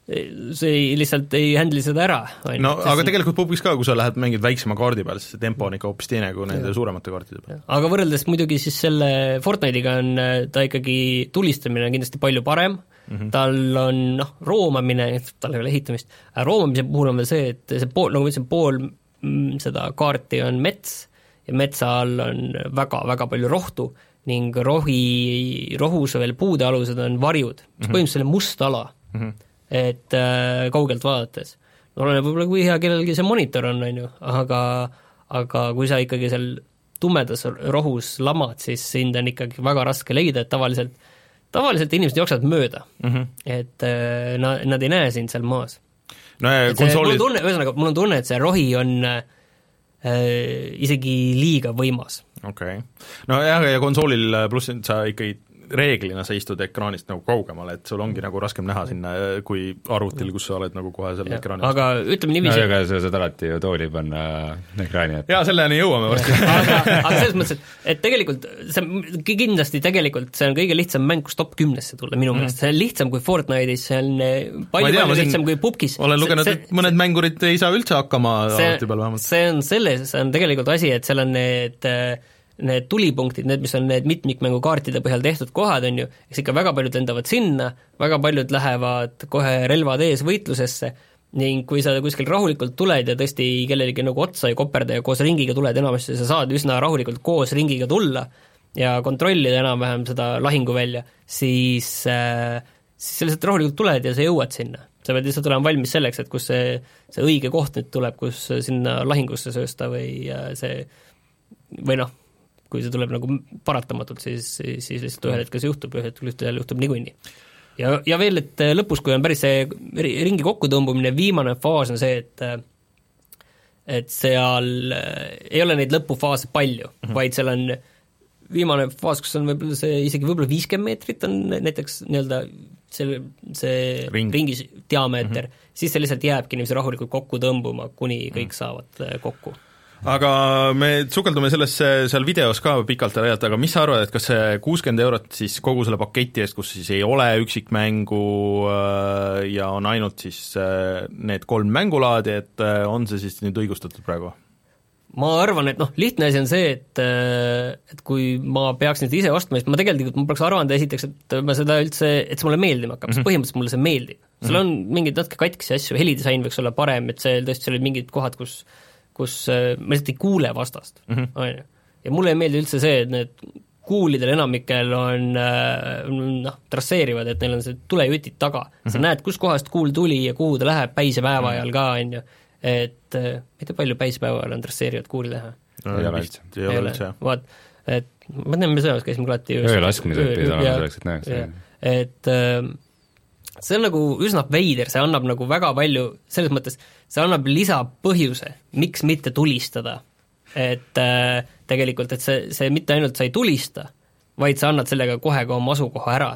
see ei, lihtsalt ei handle'i seda ära. no aga tegelikult pubis ka, kui sa lähed mängid väiksema kaardi peal, siis see tempo on ikka hoopis teine kui nende suuremate kaartide peal. aga võrreldes muidugi siis selle Fortnite'iga on äh, ta ikkagi, tulistamine on kindlasti palju parem mm, -hmm. tal on noh, roomamine, tal ei ole ehitamist, roomamise puhul on veel see, et see pool, nagu ma ütlesin, pool mm, seda kaarti on mets ja metsa all on väga-väga palju rohtu ning rohi, rohus veel puude alused on varjud, mis mm -hmm. põhimõtteliselt on must ala mm. -hmm et äh, kaugelt vaadates. oleneb võib-olla, kui hea kellelgi see monitor on, on ju, aga aga kui sa ikkagi seal tumedas rohus lamad, siis sind on ikkagi väga raske leida, et tavaliselt tavaliselt inimesed jooksevad mööda mm, -hmm. et äh, nad, nad ei näe sind seal maas. no ja tunne, ühesõnaga, mul on tunne, et see rohi on äh, isegi liiga võimas. okei okay., nojah, ja konsoolil pluss sa ikkagi reeglina sa istud ekraanist nagu kaugemale, et sul ongi nagu raskem näha sinna kui arvutil, kus sa oled nagu kohe seal ekraani aga ütleme no niiviisi ega sa saad alati ju tooli panna ekraani ette. jaa, selleni jõuame varsti aga, aga selles mõttes, et, et tegelikult see kindlasti tegelikult see on kõige lihtsam mäng, kus top kümnesse tulla minu meelest, see on lihtsam kui Fortnite'is, see on eh, palju palju siin lihtsam kui Pupkis. olen lugenud, et mõned mängurid ei saa üldse hakkama see arvuti peal vähemalt. see on selles, see on tegelikult asi, et seal on need äh, need tulipunktid, need, mis on need mitmikmängukaartide põhjal tehtud kohad, on ju, eks ikka väga paljud lendavad sinna, väga paljud lähevad kohe relvad ees võitlusesse ning kui sa kuskil rahulikult tuled ja tõesti kellelegi nagu otsa ei koperda ja koos ringiga tuled, enamasti sa saad üsna rahulikult koos ringiga tulla ja kontrollida enam-vähem seda lahinguvälja, siis äh, siis sa lihtsalt rahulikult tuled ja sa jõuad sinna. sa pead lihtsalt olema valmis selleks, et kus see, see õige koht nüüd tuleb, kus sinna lahingusse söösta või äh, see või noh, kui see tuleb nagu paratamatult, siis, siis, siis lihtsalt ühel hetkel see juhtub, ühel hetkel ühel juhtub niikuinii. ja, ja veel, et äh, lõpus, kui on päris see ri- ringi kokkutõmbumine, viimane faas on see, et äh, et seal äh, ei ole neid lõpufaase palju mm, -hmm. vaid seal on viimane faas, kus on võib-olla see isegi võib-olla viiskümmend meetrit on näiteks nii-öelda see, see Ring. ringis diameeter mm, -hmm. siis see lihtsalt jääbki niiviisi rahulikult kokku tõmbuma, kuni kõik saavad äh, kokku aga me sukeldume sellesse seal videos ka pikalt ja laialt, aga mis sa arvad, et kas see kuuskümmend eurot siis kogu selle paketi eest, kus siis ei ole üksikmängu äh, ja on ainult siis äh, need kolm mängulaadi, et äh, on see siis nüüd õigustatud praegu? ma arvan, et noh, lihtne asi on see, et et kui ma peaks nüüd ise ostma, siis ma tegelikult, ma peaks arvanud esiteks, et ma seda üldse, et see mulle meeldima hakkab mm, -hmm. sest põhimõtteliselt mulle see meeldib. seal on mingeid natuke katkisi asju, helidisain võiks olla parem, et see tõesti, seal olid mingid kohad, kus kus äh, ma lihtsalt ei kuule vastast, on ju. ja mulle ei meeldi üldse see, et need kuulidel enamikel on äh, noh, trasseerivad, et neil on see tulejutid taga mm. -hmm. sa näed, kuskohast kuul tuli ja kuhu ta läheb päisepäeva ajal ka, on ju. et äh, ma ei tea, palju päisepäeva ajal on trasseerivat kuuli teha? Ei ole üldse. ei ole üldse, jah. vaat, et ma tean, me sõjaväes käisime alati öölaskmised pidid olema selleks, et näeks. et äh, see on nagu üsna veider, see annab nagu väga palju, selles mõttes, see annab lisapõhjuse, miks mitte tulistada. et äh, tegelikult, et see, see mitte ainult sa ei tulista, vaid sa annad sellega kohe ka oma asukoha ära.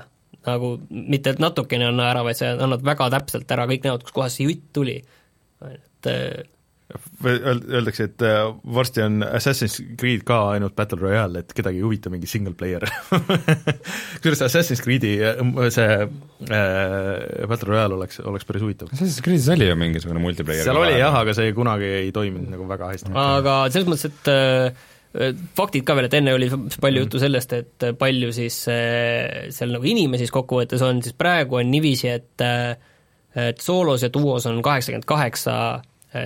nagu mitte, et natukene anna ära, vaid sa annad väga täpselt ära, kõik näevad, kuskohast see jutt tuli. et äh, Öeldakse, et äh, varsti on Assassin's Creed ka ainult Battle Royale, et kedagi ei huvita mingi single player [LAUGHS] kusjuures Assassin's Creed'i äh, see äh, Battle Royale oleks, oleks päris huvitav. Assassin's Creed'is oli ju mingisugune multiplayer seal oli jah, aga see kunagi ei toiminud nagu väga hästi. aga selles mõttes, et äh, faktid ka veel, et enne oli palju juttu sellest, et palju siis äh, seal nagu inimesi siis kokkuvõttes on, siis praegu on niiviisi, et äh, et soolos ja duos on kaheksakümmend kaheksa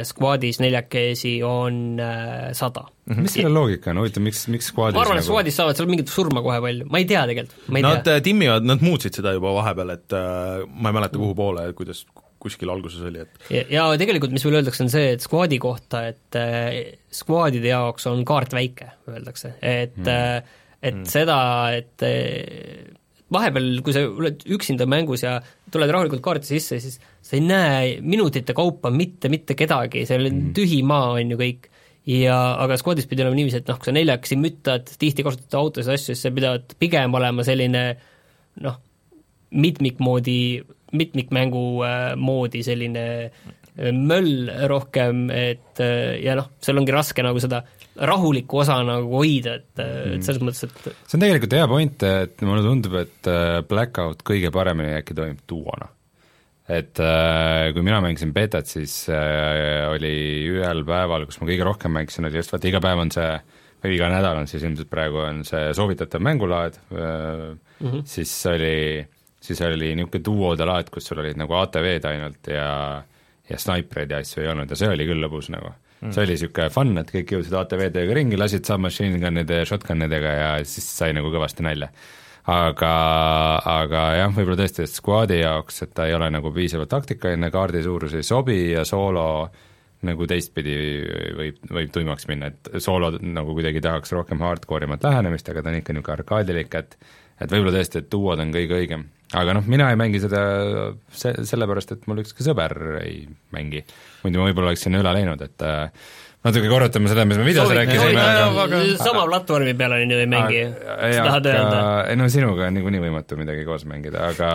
Squadis neljakesi on äh, sada mm. mis selle loogika on, huvitav, miks, miks Squadis ma arvan, et nagu Squadis saavad seal mingit surma kohe palju, ma ei tea tegelikult, ma ei Nad tea. äh, timmivad, nad muutsid seda juba vahepeal, et äh, ma ei mäleta, kuhu poole, kuidas kuskil alguses oli, et ja, ja tegelikult mis veel öeldakse, on see, et squad'i kohta, et äh, squad'ide jaoks on kaart väike, öeldakse, et mm. et mm. seda, et äh, vahepeal, kui sa oled üksinda mängus ja tuled rahulikult kaarti sisse, siis sa ei näe minutite kaupa mitte, mitte kedagi, seal on tühi maa, on ju kõik, ja aga squad'is pidi olema niiviisi, et noh, kui sa neljakesi müttad, tihti kasutad autosid asju, siis sa pidad pigem olema selline noh, mitmikmoodi, mitmikmängu äh, moodi selline äh, möll rohkem, et äh, ja noh, seal ongi raske nagu seda rahulikku osa nagu hoida, et, et selles mõttes, et see on tegelikult hea point, et mulle tundub, et äh, Blackout kõige paremini äkki toimib duona. Et äh, kui mina mängisin betat, siis äh, oli ühel päeval, kus ma kõige rohkem mängisin, oli just vaata iga päev on see või iga nädal on siis ilmselt praegu on see soovitatav mängulaad äh, mm, -hmm. siis oli, siis oli niisugune duode laad, kus sul olid nagu ATV-d ainult ja ja snaipreid ja asju ei olnud ja see oli küll lõbus nagu mm.. see oli niisugune fun, et kõik jõudsid ATV-dega ringi, lasid submachine gun'ide ja shotgun idega ja siis sai nagu kõvasti nalja. aga, aga jah, võib-olla tõesti, et squad'i jaoks, et ta ei ole nagu piisavalt taktikaline, kaardi suurus ei sobi ja soolo nagu teistpidi võib, võib tuimaks minna, et soolo nagu kuidagi tahaks rohkem hardcore imat lähenemist, aga ta on ikka niisugune arkaadilik, et et võib-olla tõesti, et duod on kõige õigem. aga noh, mina ei mängi seda se-, sellepärast, et mul ükski sõber ei mängi. muidu ma võib-olla oleksin üle läinud, et äh, natuke korrutame seda, mis me videos rääkisime, aga sama platvormi peal on ju ei mängi, Aga- sa tahad öelda? ei no sinuga on niikuinii võimatu midagi koos mängida, aga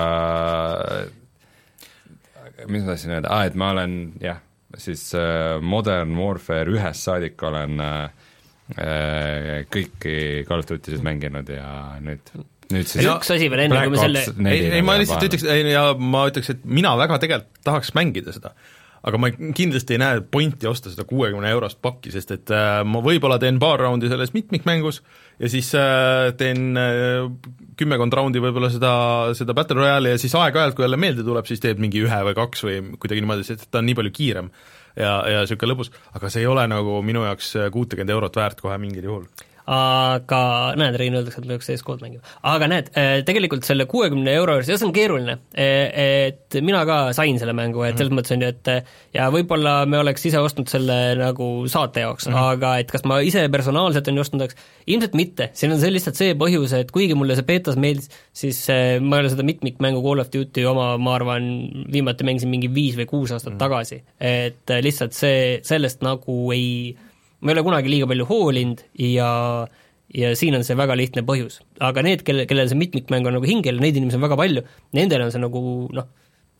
mis ma tahtsin öelda ah,, et ma olen jah, siis äh, Modern Warfare ühest saadik olen äh, äh, kõiki Call of Duty'sid mänginud ja nüüd, nüüd siis üks asi veel enne, kui me selle ei, ei ma lihtsalt ütleks, ei ja ma ütleks, et mina väga tegelikult tahaks mängida seda. Aga ma kindlasti ei näe pointi osta seda kuuekümne eurost pakki, sest et äh, ma võib-olla teen paar raundi selles mitmikmängus ja siis äh, teen äh, kümmekond raundi võib-olla seda, seda Battle Royale'i ja siis aeg-ajalt, kui jälle meelde tuleb, siis teed mingi ühe või kaks või kuidagi niimoodi, sest ta on nii palju kiirem ja, ja niisugune lõbus, aga see ei ole nagu minu jaoks kuutekümmet eurot väärt kohe mingil juhul aga näed, Rein öeldakse, et me peaks CS-kood mängima. aga näed, tegelikult selle kuuekümne euro juures, ja see on keeruline, et mina ka sain selle mängu, et selles mõttes on ju, et ja võib-olla me oleks ise ostnud selle nagu saate jaoks mm, -hmm. aga et kas ma ise personaalselt on ju ostnud, eks ilmselt mitte, siin on see lihtsalt see põhjus, et kuigi mulle see betas meeldis, siis eh, ma ei ole seda mitmikmängu Call of Duty oma, ma arvan, viimati mängisin mingi viis või kuus aastat mm -hmm. tagasi, et eh, lihtsalt see, sellest nagu ei ma ei ole kunagi liiga palju hoolinud ja ja siin on see väga lihtne põhjus. aga need, kelle, kellel see mitmikmäng on nagu hingel, neid inimesi on väga palju, nendel on see nagu noh,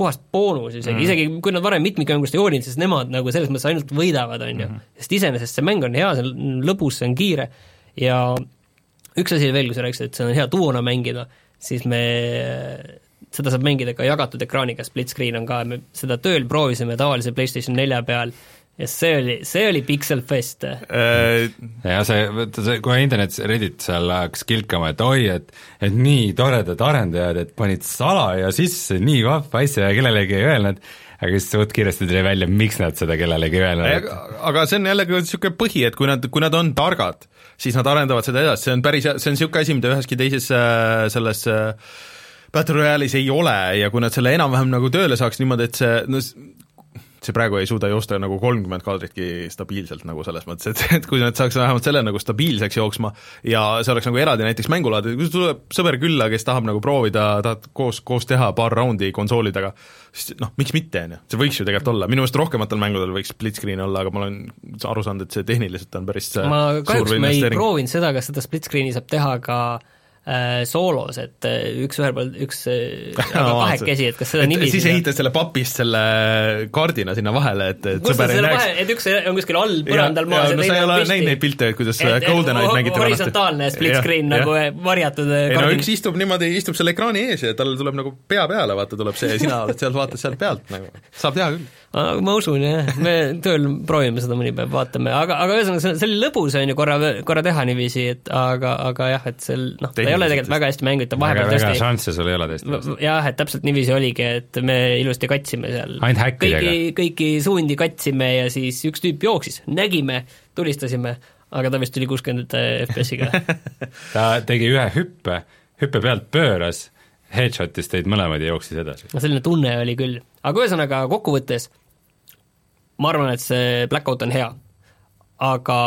puhas boonus isegi. Mm, isegi kui nad varem mitmikmängust ei hoolinud, siis nemad nagu selles mõttes ainult võidavad, on ju. sest iseenesest see mäng on hea, see on lõbus, see on kiire. Ja üks asi veel, kui sa rääkisid, et see on hea duona mängida, siis me seda saab mängida ka jagatud ekraaniga, split screen on ka, me seda tööl proovisime tavalise PlayStation nelja peal ja see oli, see oli pikselfest. äh, ja see, vaata see, kohe internetis, Reddit seal hakkas kilkama, et oi, et et nii toredad arendajad, et panid salaja sisse nii vahva asja ja kellelegi ei öelnud, aga siis suht kiiresti tuli välja, miks nad seda kellelegi ei öelnud, aga, aga see on jällegi niisugune põhi, et kui nad, kui nad on targad, siis nad arendavad seda edasi, see on päris, see on niisugune asi, mida üheski teises äh, selles äh, Battle Royale'is ei ole. Ja kui nad selle enam-vähem nagu tööle saaks niimoodi, et see no see praegu ei suuda joosta nagu kolmkümmend kaadritki stabiilselt nagu selles mõttes, et, et kui nad saaks vähemalt selle nagu stabiilseks jooksma ja see oleks nagu eraldi näiteks mängulaad, kui tuleb sõber külla, kes tahab nagu proovida, tahad koos, koos teha paar raundi konsoolidega, siis noh, miks mitte, on ju, see võiks ju tegelikult olla, minu meelest rohkematel mängudel võiks split screen olla, aga ma olen aru saanud, et see tehniliselt on päris ma kahjuks ma ei proovinud seda, kas seda split screen'i saab teha ka äh, soolos, et äh, üks ühel pool, üks äh, [LAUGHS] No, kahekesi, et kas seda niiviisi siis ehitad selle papist selle kardina sinna vahele, et, et sõber ei näeks. et üks on kuskil all põrandal maas ja no sa ei ole näinud neid pilte, kuidas GoldenEye'd mängiti horisontaalne split screen nagu eh, varjatud eh, ei no üks istub niimoodi, istub selle ekraani ees ja tal tuleb nagu pea peale, vaata, tuleb see ja sina oled seal, vaatad sealt pealt nagu, saab teha küll. Ma usun jah, me tööl proovime seda mõni päev, vaatame, aga, aga ühesõnaga, see, see oli lõbus, on ju, korra, korra teha niiviisi, et aga, aga jah, et seal noh, ta ei ole tegelikult väga hästi mängitud, vahepeal väga, väga tõesti šansse sul ei ole tõesti. jah, et täpselt niiviisi oligi, et me ilusti katsime seal Ainult häkkidega. kõiki, kõiki suundi katsime ja siis üks tüüp jooksis, nägime, tulistasime, aga ta vist tuli kuuskümmend FPS-iga [LAUGHS] ta tegi ühe hüppe, hüppe pealt pööras, headshot'is teid mõlemad ja jooksis edasi. no selline tunne oli küll, aga ühesõnaga kokkuvõttes ma arvan, et see Blackout on hea, aga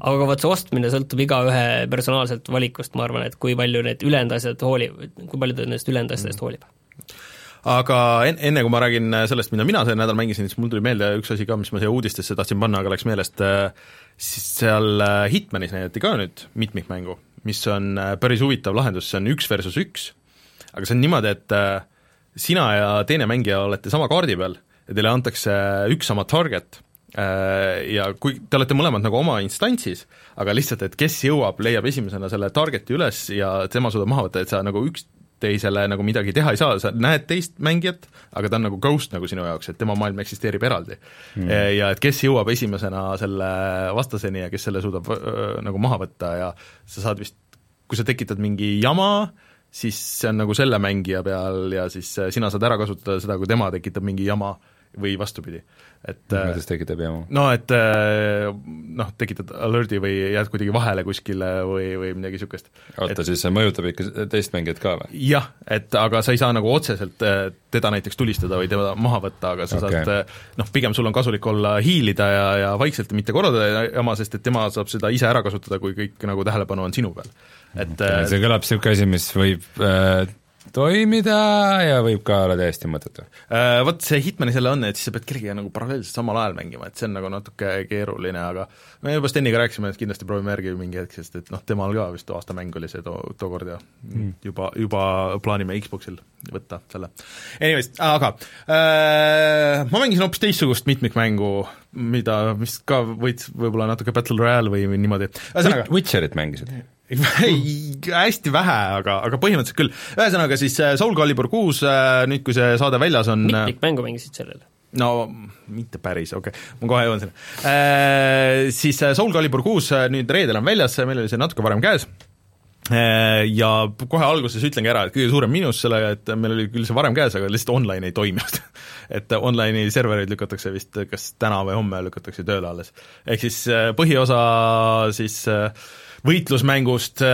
aga vot see ostmine sõltub igaühe personaalselt valikust, ma arvan, et kui palju need ülejäänud asjad hoolib, kui palju ta nendest ülejäänud asjadest hoolib. Aga en-, enne kui ma räägin sellest, mida mina see nädal mängisin, siis mul tuli meelde üks asi ka, mis ma siia uudistesse tahtsin panna, aga läks meelest, siis seal äh, Hitmanis näidati ka nüüd mitmikmängu, mis on äh, päris huvitav lahendus, see on üks versus üks, aga see on niimoodi, et äh, sina ja teine mängija olete sama kaardi peal ja teile antakse üks sama target ja kui te olete mõlemad nagu oma instantsis, aga lihtsalt, et kes jõuab, leiab esimesena selle target'i üles ja tema suudab maha võtta, et sa nagu üks teisele nagu midagi teha ei saa, sa näed teist mängijat, aga ta on nagu ghost nagu sinu jaoks, et tema maailm eksisteerib eraldi. Mm.. ja et kes jõuab esimesena selle vastaseni ja kes selle suudab öö, nagu maha võtta ja sa saad vist, kui sa tekitad mingi jama, siis see on nagu selle mängija peal ja siis sina saad ära kasutada seda, kui tema tekitab mingi jama või vastupidi, et kuidas tekitab jama? no et noh, tekitad alert'i või jääd kuidagi vahele kuskile või, või midagi niisugust. oota, siis see mõjutab ikka teist mängijat ka või? jah, et aga sa ei saa nagu otseselt äh, teda näiteks tulistada või teda maha võtta, aga sa okay. saad äh, noh, pigem sul on kasulik olla hiilida ja, ja vaikselt mitte korraldada jama, sest et tema saab seda ise ära kasutada, kui kõik nagu tähelepanu on sinu peal. et okay, see kõlab niisugune asi, mis võib äh, toimida ja võib ka olla täiesti mõttetu. Äh, vot see Hitmanis jälle on, et siis sa pead kellegagi nagu paralleelselt samal ajal mängima, et see on nagu natuke keeruline, aga me juba Steniga rääkisime, et kindlasti proovime järgi mingi hetk, sest et noh, temal ka vist aastamäng oli see too, tookord ja mm. juba, juba plaanime Xboxil võtta selle. Anyways, aga äh, ma mängisin hoopis teistsugust mitmikmängu, mida, mis ka võiks võib-olla natuke Battle Royale või niimoodi, Witcherit mängisid? [LAUGHS] hästi vähe, aga, aga põhimõtteliselt küll. ühesõnaga siis äh, Soul Calibur kuus, äh, nüüd kui see saade väljas on äh, mitmikmängu mängisid sellel? no mitte päris, okei okay., ma kohe jõuan sinna e,. Siis Soul Calibur kuus nüüd reedel on väljas, meil oli see natuke varem käes, ja kohe alguses ütlengi ära, et kõige suurem miinus sellega, et meil oli küll see varem käes, aga lihtsalt online ei toiminud [LAUGHS] et online'i servereid lükatakse vist kas täna või homme lükatakse tööle alles. ehk siis põhiosa siis äh, võitlusmängust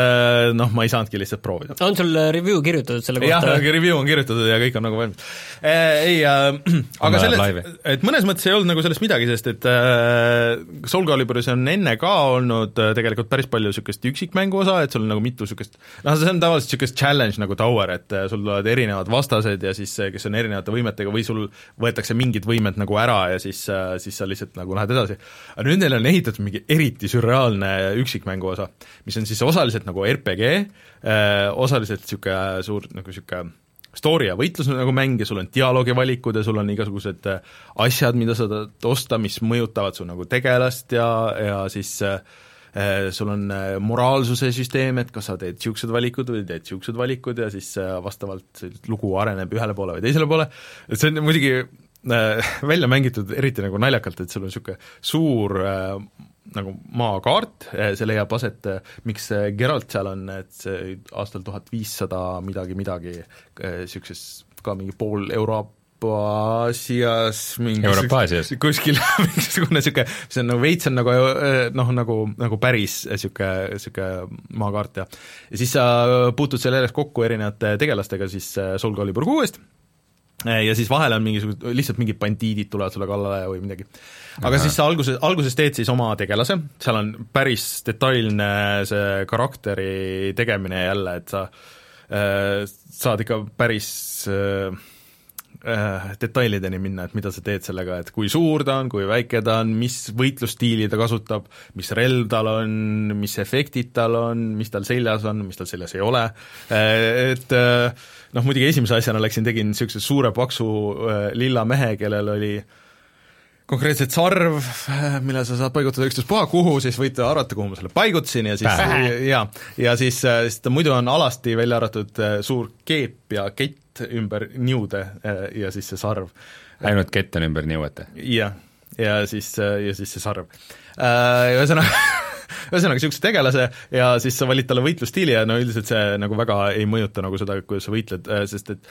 noh, ma ei saanudki lihtsalt proovida. on sul review kirjutatud selle kohta? jah, review on kirjutatud ja kõik on nagu valmis. ei äh,, [CLEARS THROAT] aga selles, et mõnes mõttes ei olnud nagu sellest midagi, sest et äh, Soul Caliburis on enne ka olnud äh, tegelikult päris palju niisugust üksikmängu osa, et sul on nagu mitu niisugust noh, see on tavaliselt niisugust challenge nagu Tower, et äh, sul tulevad erinevad vastased ja siis, kes on erinevate võimetega või sul võetakse mingid võimed nagu ära ja siis, siis sa lihtsalt nagu lähed edasi. aga nüüd neile on ehitatud mingi eriti sürreaalne üksikmängu osa mis on siis osaliselt nagu RPG, äh, osaliselt niisugune suur nagu niisugune story ja võitlus nagu mäng ja sul on dialoogivalikud ja sul on igasugused äh, asjad, mida sa tahad osta, mis mõjutavad su nagu tegelast ja, ja siis äh, sul on moraalsuse süsteem, et kas sa teed niisugused valikud või teed niisugused valikud ja siis vastavalt lugu areneb ühele poole või teisele poole, et see on muidugi [LAUGHS] välja mängitud eriti nagu naljakalt, et sul on niisugune suur nagu maakaart, eh, see leiab aset, eh, miks Geralt seal on, et see aastal tuhat viissada midagi, midagi, niisuguses eh, ka mingi pool Euroopa-Aasias mingi Euroopa-Aasias? kuskil [LAUGHS] mingisugune niisugune, see on nagu veits on nagu noh, nagu, nagu päris niisugune, niisugune maakaart ja ja siis sa puutud seal järjest kokku erinevate tegelastega siis Soul Calibur kuuest, ja siis vahel on mingisugused, lihtsalt mingid bandiidid tulevad sulle kallale või midagi. aga Aha. siis sa alguses, alguses teed siis oma tegelase, seal on päris detailne see karakteri tegemine jälle, et sa äh, saad ikka päris äh, äh, detailideni minna, et mida sa teed sellega, et kui suur ta on, kui väike ta on, mis võitlusstiili ta kasutab, mis relv tal on, mis efektid tal on, mis tal seljas on, mis tal seljas ei ole, äh, et äh, noh, muidugi esimese asjana läksin, tegin niisuguse suure paksu äh, lilla mehe, kellel oli konkreetselt sarv, äh, mille sa saad paigutada ükstaspuha kuhu, siis võite arvata, kuhu ma selle paigutasin ja siis ja, ja siis, äh, siis ta muidu on alasti välja arvatud suur keep ja kett ümber niude ja siis see sarv. ainult kett on ümber niuete. jah, ja siis, ja siis see sarv. Ühesõnaga [LAUGHS] ühesõnaga, niisuguse tegelase ja siis sa valid talle võitlusstiili ja no üldiselt see nagu väga ei mõjuta nagu seda, kuidas sa võitled, sest et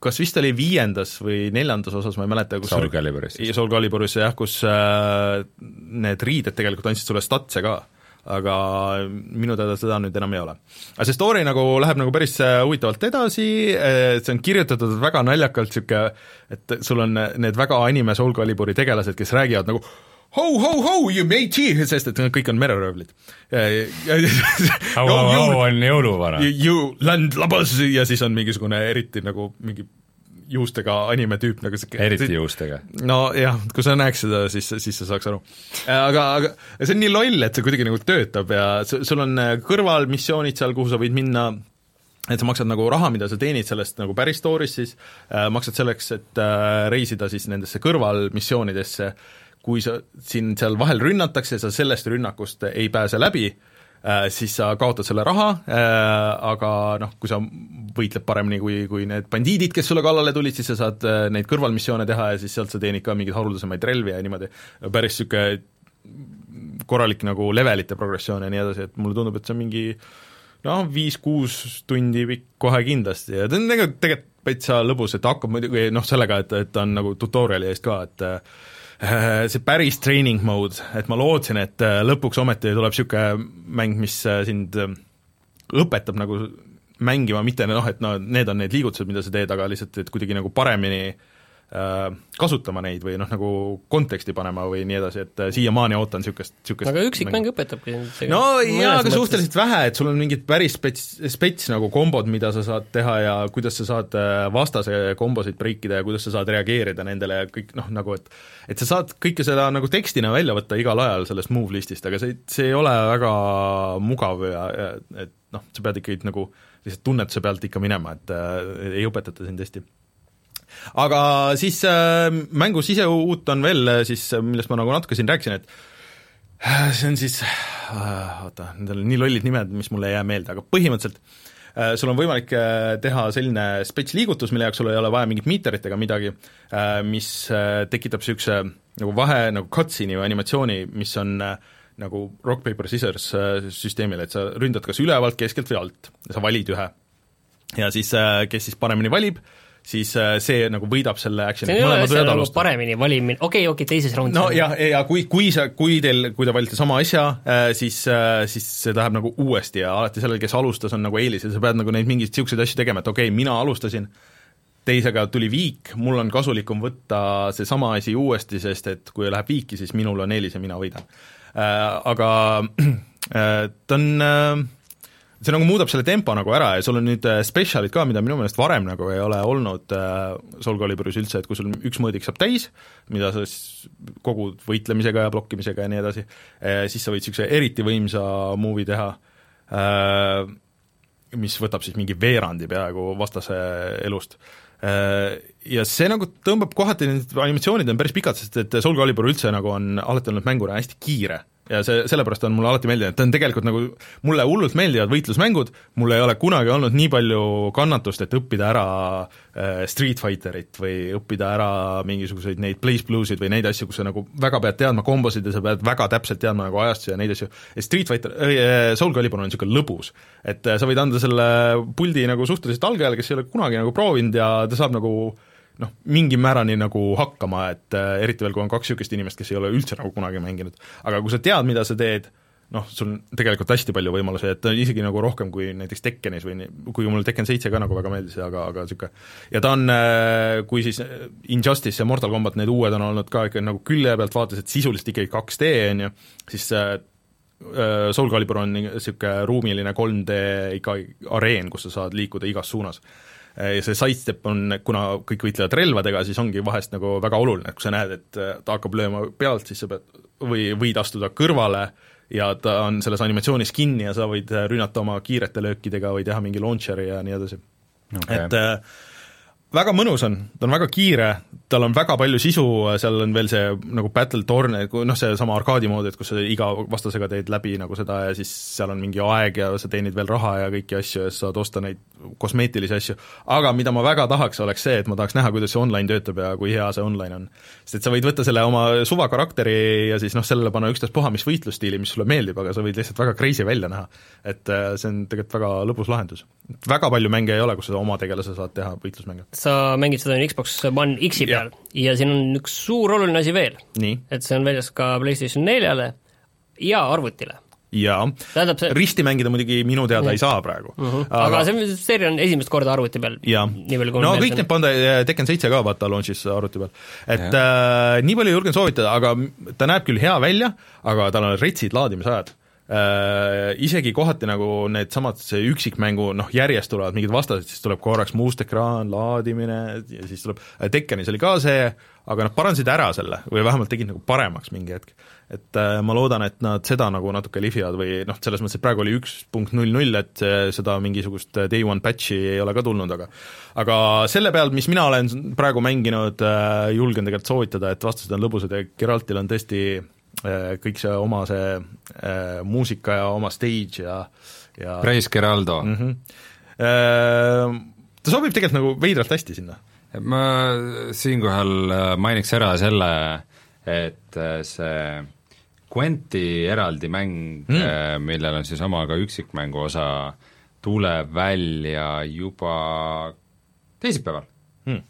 kas vist oli viiendas või neljandas osas, ma ei mäleta, kus Soul Caliburis. Soul Caliburis jah, kus äh, need riided tegelikult andsid sulle statse ka aga minu teada seda nüüd enam ei ole. aga see story nagu läheb nagu päris äh, huvitavalt edasi, äh, see on kirjutatud väga naljakalt, niisugune et sul on need väga anime Soul Caliburi tegelased, kes räägivad nagu ho, ho, ho, you matey, sest et kõik on mereröövlid. au on jõuluvana. You land labas ja siis on mingisugune eriti nagu mingi juustega anime tüüp nagu sihuke eriti juustega? nojah, kui sa näeks seda, siis, siis sa saaks aru. aga, aga see on nii loll, et see kuidagi nagu töötab ja sul on kõrvalmissioonid seal, kuhu sa võid minna, et sa maksad nagu raha, mida sa teenid sellest nagu päris story's siis äh,, maksad selleks, et äh, reisida siis nendesse kõrvalmissioonidesse, kui sa, sind seal vahel rünnatakse, sa sellest rünnakust ei pääse läbi äh,, siis sa kaotad selle raha, äh, aga noh, kui sa võitled paremini kui, kui need bandiidid, kes sulle kallale tulid, siis sa saad äh, neid kõrvalmissioone teha ja siis sealt sa teenid ka mingeid haruldasemaid relvi ja niimoodi, päris niisugune korralik nagu levelite progressioon ja nii edasi, et mulle tundub, et see on mingi noh, viis-kuus tundi pikk kohe kindlasti ja ta on tegelikult, tegelikult täitsa lõbus, et hakkab muidugi noh, sellega, et, et ta on nagu tutorial'i eest ka, et see päris training mode, et ma lootsin, et äh, lõpuks ometi tuleb niisugune mäng, mis äh, sind õpetab nagu mängima, mitte noh, et no need on need liigutused, mida sa teed, aga lihtsalt, et kuidagi nagu paremini äh, Äh, kasutama neid või noh, nagu konteksti panema või nii edasi, et äh, siiamaani ootan niisugust, niisugust aga üksikmäng õpetabki no jaa, aga suhteliselt vähe, et sul on mingid päris spets, spets nagu kombod, mida sa saad teha ja kuidas sa saad äh, vastase kombosid breikida ja kuidas sa saad reageerida nendele ja kõik noh, nagu et et sa saad kõike seda nagu tekstina välja võtta igal ajal sellest move list'ist, aga see, see ei ole väga mugav ja, ja et noh, sa pead ikkagi nagu lihtsalt tunnetuse pealt ikka minema, et äh, ei õpetata sind hästi aga siis äh, mängu siseuut on veel äh, siis, äh, millest ma nagu natuke siin rääkisin, et see on siis oota, nendel on nii lollid nimed, mis mulle ei jää meelde, aga põhimõtteliselt sul on võimalik teha selline spets liigutus, mille jaoks sul ei ole vaja mingit meeterit ega midagi mis tekitab niisuguse nagu vahe, nagu cutscene'i või animatsiooni, mis on nagu rock, paper, scissors äh, süsteemil, et sa ründad kas ülevalt, keskelt või alt ja sa valid ühe. ja siis, kes siis paremini valib, siis äh, see nagu võidab selle action'i. see ole asja nagu paremini valimine, okei okay,, okei okay,, teises raundis. no jah, ja kui, kui sa, kui teil, kui te valite sama asja, äh, siis, äh, siis see läheb nagu uuesti ja alati sellel, kes alustas, on nagu eelis ja sa pead nagu neid mingeid niisuguseid asju tegema, et okei okay,, mina alustasin, teisega tuli viik, mul on kasulikum võtta seesama asi uuesti, sest et kui läheb viiki, siis minul on eelis ja mina võidan. Aga ta on see nagu muudab selle tempo nagu ära ja sul on nüüd äh, spetsialid ka, mida minu meelest varem nagu ei ole olnud äh, Soul Caliburis üldse, et kui sul üks mõõdik saab täis, mida sa siis kogud võitlemisega ja blokkimisega ja nii edasi, äh, siis sa võid niisuguse eriti võimsa movie teha, mis võtab siis mingi veerandi peaaegu vastase elust. Ja see nagu tõmbab kohati, need animatsioonid on päris pikad, sest et Soul Calibur üldse nagu on alati olnud mänguna hästi kiire ja see, sellepärast on mulle alati meeldinud, et ta on tegelikult nagu, mulle hullult meeldivad võitlusmängud, mul ei ole kunagi olnud nii palju kannatust, et õppida ära äh, Street Fighterit või õppida ära mingisuguseid neid Blaze Bluesid või neid asju, kus sa nagu väga pead teadma kombosid ja sa pead väga täpselt teadma nagu ajastusi ja neid asju, ja Street Fighter äh,, Soul Calibur on niisugune lõbus. et äh, sa võid anda selle puldi nagu suhteliselt algajale, kes ei ole kunagi nagu proovinud ja ta saab nagu äh, noh, mingi määrani nagu hakkama, et äh, eriti veel, kui on kaks niisugust inimest, kes ei ole üldse nagu kunagi mänginud. aga kui sa tead, mida sa teed, noh, sul on tegelikult hästi palju võimalusi, et isegi nagu rohkem kui näiteks Tekkenis või nii, kuigi mulle Tekken seitse ka nagu väga meeldis, aga, aga niisugune ja ta on, äh, kui siis Injustice ja Mortal Combat, need uued on olnud ka ikka nagu külje pealt vaates, et sisuliselt ikkagi 2D, on ju, siis äh, Soul Calibur on niisugune ruumiline 3D ikka areen, kus sa saad liikuda igas suunas Äh, ja see sidestep on, kuna kõik võitlevad relvadega, siis ongi vahest nagu väga oluline, et kui sa näed, et äh, ta hakkab lööma pealt, siis sa pead või võid astuda kõrvale ja ta on selles animatsioonis kinni ja sa võid äh, rünnata oma kiirete löökidega või teha mingi launcher'i ja nii edasi. Okay.. et äh, väga mõnus on, ta on väga kiire, tal on väga palju sisu, seal on veel see nagu battle torn, noh, seesama arkaadi mood, et kus sa iga vastasega teed läbi nagu seda ja siis seal on mingi aeg ja sa teenid veel raha ja kõiki asju ja sa saad osta neid kosmeetilisi asju, aga mida ma väga tahaks, oleks see, et ma tahaks näha, kuidas see online töötab ja kui hea see online on. sest et sa võid võtta selle oma suvakarakteri ja siis noh, sellele panna ükstaspuha mis võitlusstiili, mis sulle meeldib, aga sa võid lihtsalt väga crazy välja näha. et äh, see on tegelikult väga lõbus lahendus. väga palju mänge ei ole, kus sa oma tegelase saad teha võitlusmänge. sa mängid seda Xbox One X-i peal ja siin on üks suur oluline asi veel. et see on väljas ka PlayStation neljale ja arvutile jaa, risti mängida muidugi minu teada ja. ei saa praegu uh. -huh. aga, aga see seeria on esimest korda arvuti peal. no kõik need panda, Tekken seitse ka vaata launch'is arvuti peal. et äh, nii palju julgen soovitada, aga ta näeb küll hea välja, aga tal on retsid laadimisajad äh, isegi kohati nagu needsamad, üksikmängu noh, järjest tulevad mingid vastased, siis tuleb korraks must ekraan, laadimine ja siis tuleb, Tekkenis oli ka see, aga nad parandasid ära selle või vähemalt tegid nagu paremaks mingi hetk. et äh, ma loodan, et nad seda nagu natuke lihvivad või noh, selles mõttes, et praegu oli üks punkt null null, et seda mingisugust day one patch'i ei ole ka tulnud, aga aga selle peal, mis mina olen praegu mänginud äh,, julgen tegelikult soovitada, et vastased on lõbusad ja Geraltil on tõesti äh, kõik see oma see äh, muusika ja oma stage ja, ja Praise Geraldo mm. -hmm. Äh, ta sobib tegelikult nagu veidralt hästi sinna ma siinkohal äh, mainiks ära selle, et äh, see Quenti eraldi mäng mm., millel on siis oma ka üksikmängu osa, tuleb välja juba teisipäeval mm..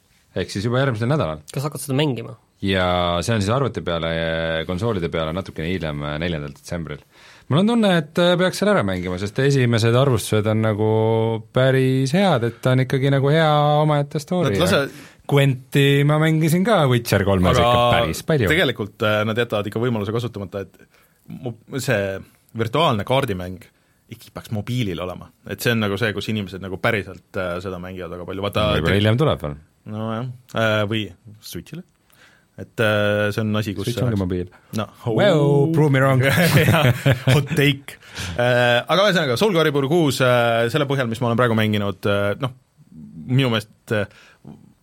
ehk siis juba järgmisel nädalal. kas hakkad seda mängima? Ja see on siis arvuti peale ja konsoolide peale natukene hiljem, neljandal detsembril. mul on tunne, et äh, peaks selle ära mängima, sest esimesed arvustused on nagu päris head, et ta on ikkagi nagu hea omaette story no, lase... Gwenti ma mängisin ka Witcher kolmes ikka päris palju. tegelikult äh, nad jätavad ikka võimaluse kasutamata, et see virtuaalne kaardimäng ikkagi peaks mobiilil olema, et see on nagu see, kus inimesed nagu päriselt äh, seda mängivad väga palju, vaata võib-olla hiljem tuleb veel. nojah. Või Switch'ile et äh, see on asi, kus Switch ongi mobiil. no oh. well, prove me wrong [LAUGHS] hot take äh,. Aga ühesõnaga, Soul Calibur kuus äh,, selle põhjal, mis ma olen praegu mänginud noh, minu meelest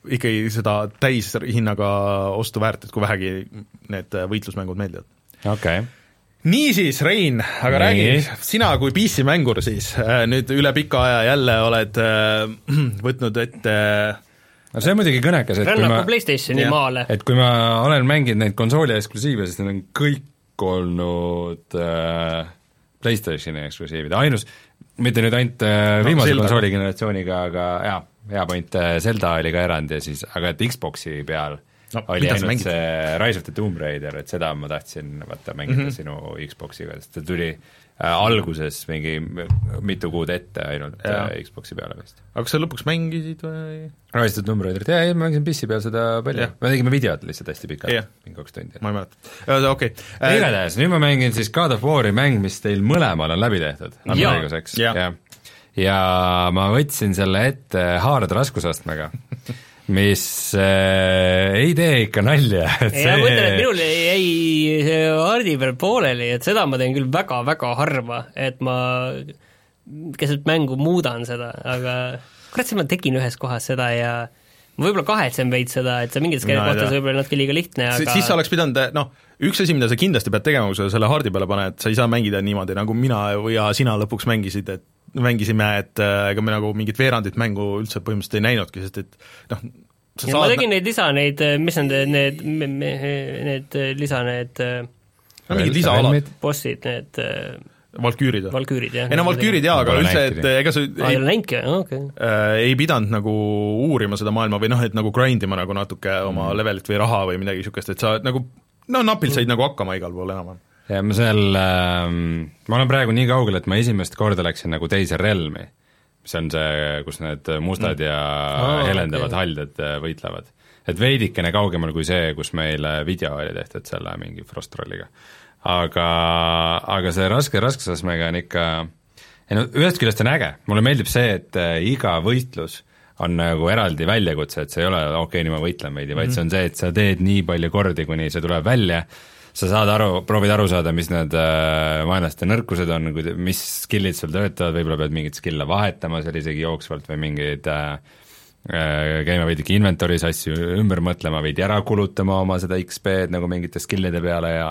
ikkagi seda täishinnaga ostu väärt, et kui vähegi need võitlusmängud meeldivad. okei okay niisiis, Rein, aga Nii. räägi, sina kui PC-mängur siis nüüd üle pika aja jälle oled äh, [CLEARS THROAT] võtnud ette äh, no see on muidugi kõnekas, et Rännaku kui ma PlayStationi ja, maale. et kui ma olen mänginud neid konsooli eksklusiive, siis need on kõik olnud äh, PlayStationi eksklusiivid, ainus, mitte nüüd ainult äh, viimase no, konsooli generatsiooniga, aga jaa, hea point, äh, Zelda oli ka erand ja siis, aga et Xboxi peal no, oli ainult see Rise of the Tomb Raider, et seda ma tahtsin vaata mängida mm -hmm. sinu Xboxiga, sest ta tuli alguses mingi mitu kuud ette ainult ja. äh, Xboxi peale vist. aga kas sa lõpuks mängisid või? Tomb Raiderit, jaa, ei ma mängisin PC peal seda palju, me tegime videot lihtsalt hästi pikalt, mingi kaks tundi. ma ei mäleta, okei okay. äh,. igatahes, nüüd ma mängin siis God of War'i mäng, mis teil mõlemal on läbi tehtud, õiguseks, jah. ja ma võtsin selle ette hard raskusastmega mis äh, ei tee ikka nalja. [LAUGHS] See... ma mõtlen, et minul jäi Hardi peal pooleli, et seda ma teen küll väga-väga harva, et ma keset mängu muudan seda, aga kurat, siis ma tegin ühes kohas seda ja ma võib-olla kahetsen veits seda, et see mingites no, kohtades võib-olla natuke liiga lihtne, aga siis sa oleks pidanud, noh, üks asi, mida sa kindlasti pead tegema, kui sa selle hardi peale paned, sa ei saa mängida niimoodi, nagu mina ja sina lõpuks mängisid, et mängisime, et äh, ega me nagu mingit veerandit mängu üldse põhimõtteliselt ei näinudki, sest et noh, ja ma tegin neid lisa, neid, äh, mis need, need, need lisa, need äh, no mingid lisaalad. bossid, need Valküürid või? Valküürid, jah. ei no Valküürid jaa, aga üldse, et ega sa aa, ei ole näinudki, okei. ei pidanud nagu uurima seda maailma või noh, et nagu grind ima nagu natuke oma mm. levelit või raha või midagi niisugust, et sa nagu no napilt said mm. nagu hakkama igal pool enam-vähem ja ma seal ähm,, ma olen praegu nii kaugel, et ma esimest korda läksin nagu teise relmi, mis on see, kus need mustad mm. ja oh, helendavad okay. haldjad äh, võitlevad. et veidikene kaugemal kui see, kus meil video oli tehtud selle mingi Frostrolliga. aga, aga see raske raskusastmega on ikka, ei no ühest küljest on äge, mulle meeldib see, et äh, iga võitlus on nagu eraldi väljakutse, et see ei ole okei okay,, nüüd ma võitlen veidi mm, -hmm. vaid see on see, et sa teed nii palju kordi, kuni see tuleb välja sa saad aru, proovid aru saada, mis need äh, vaenlaste nõrkused on, mis skill'id sul töötavad, võib-olla pead mingeid skill'e vahetama seal isegi jooksvalt või mingeid äh, käima veidike inventory's asju ümber mõtlema, veidi ära kulutama oma seda XP-d nagu mingite skill'ide peale ja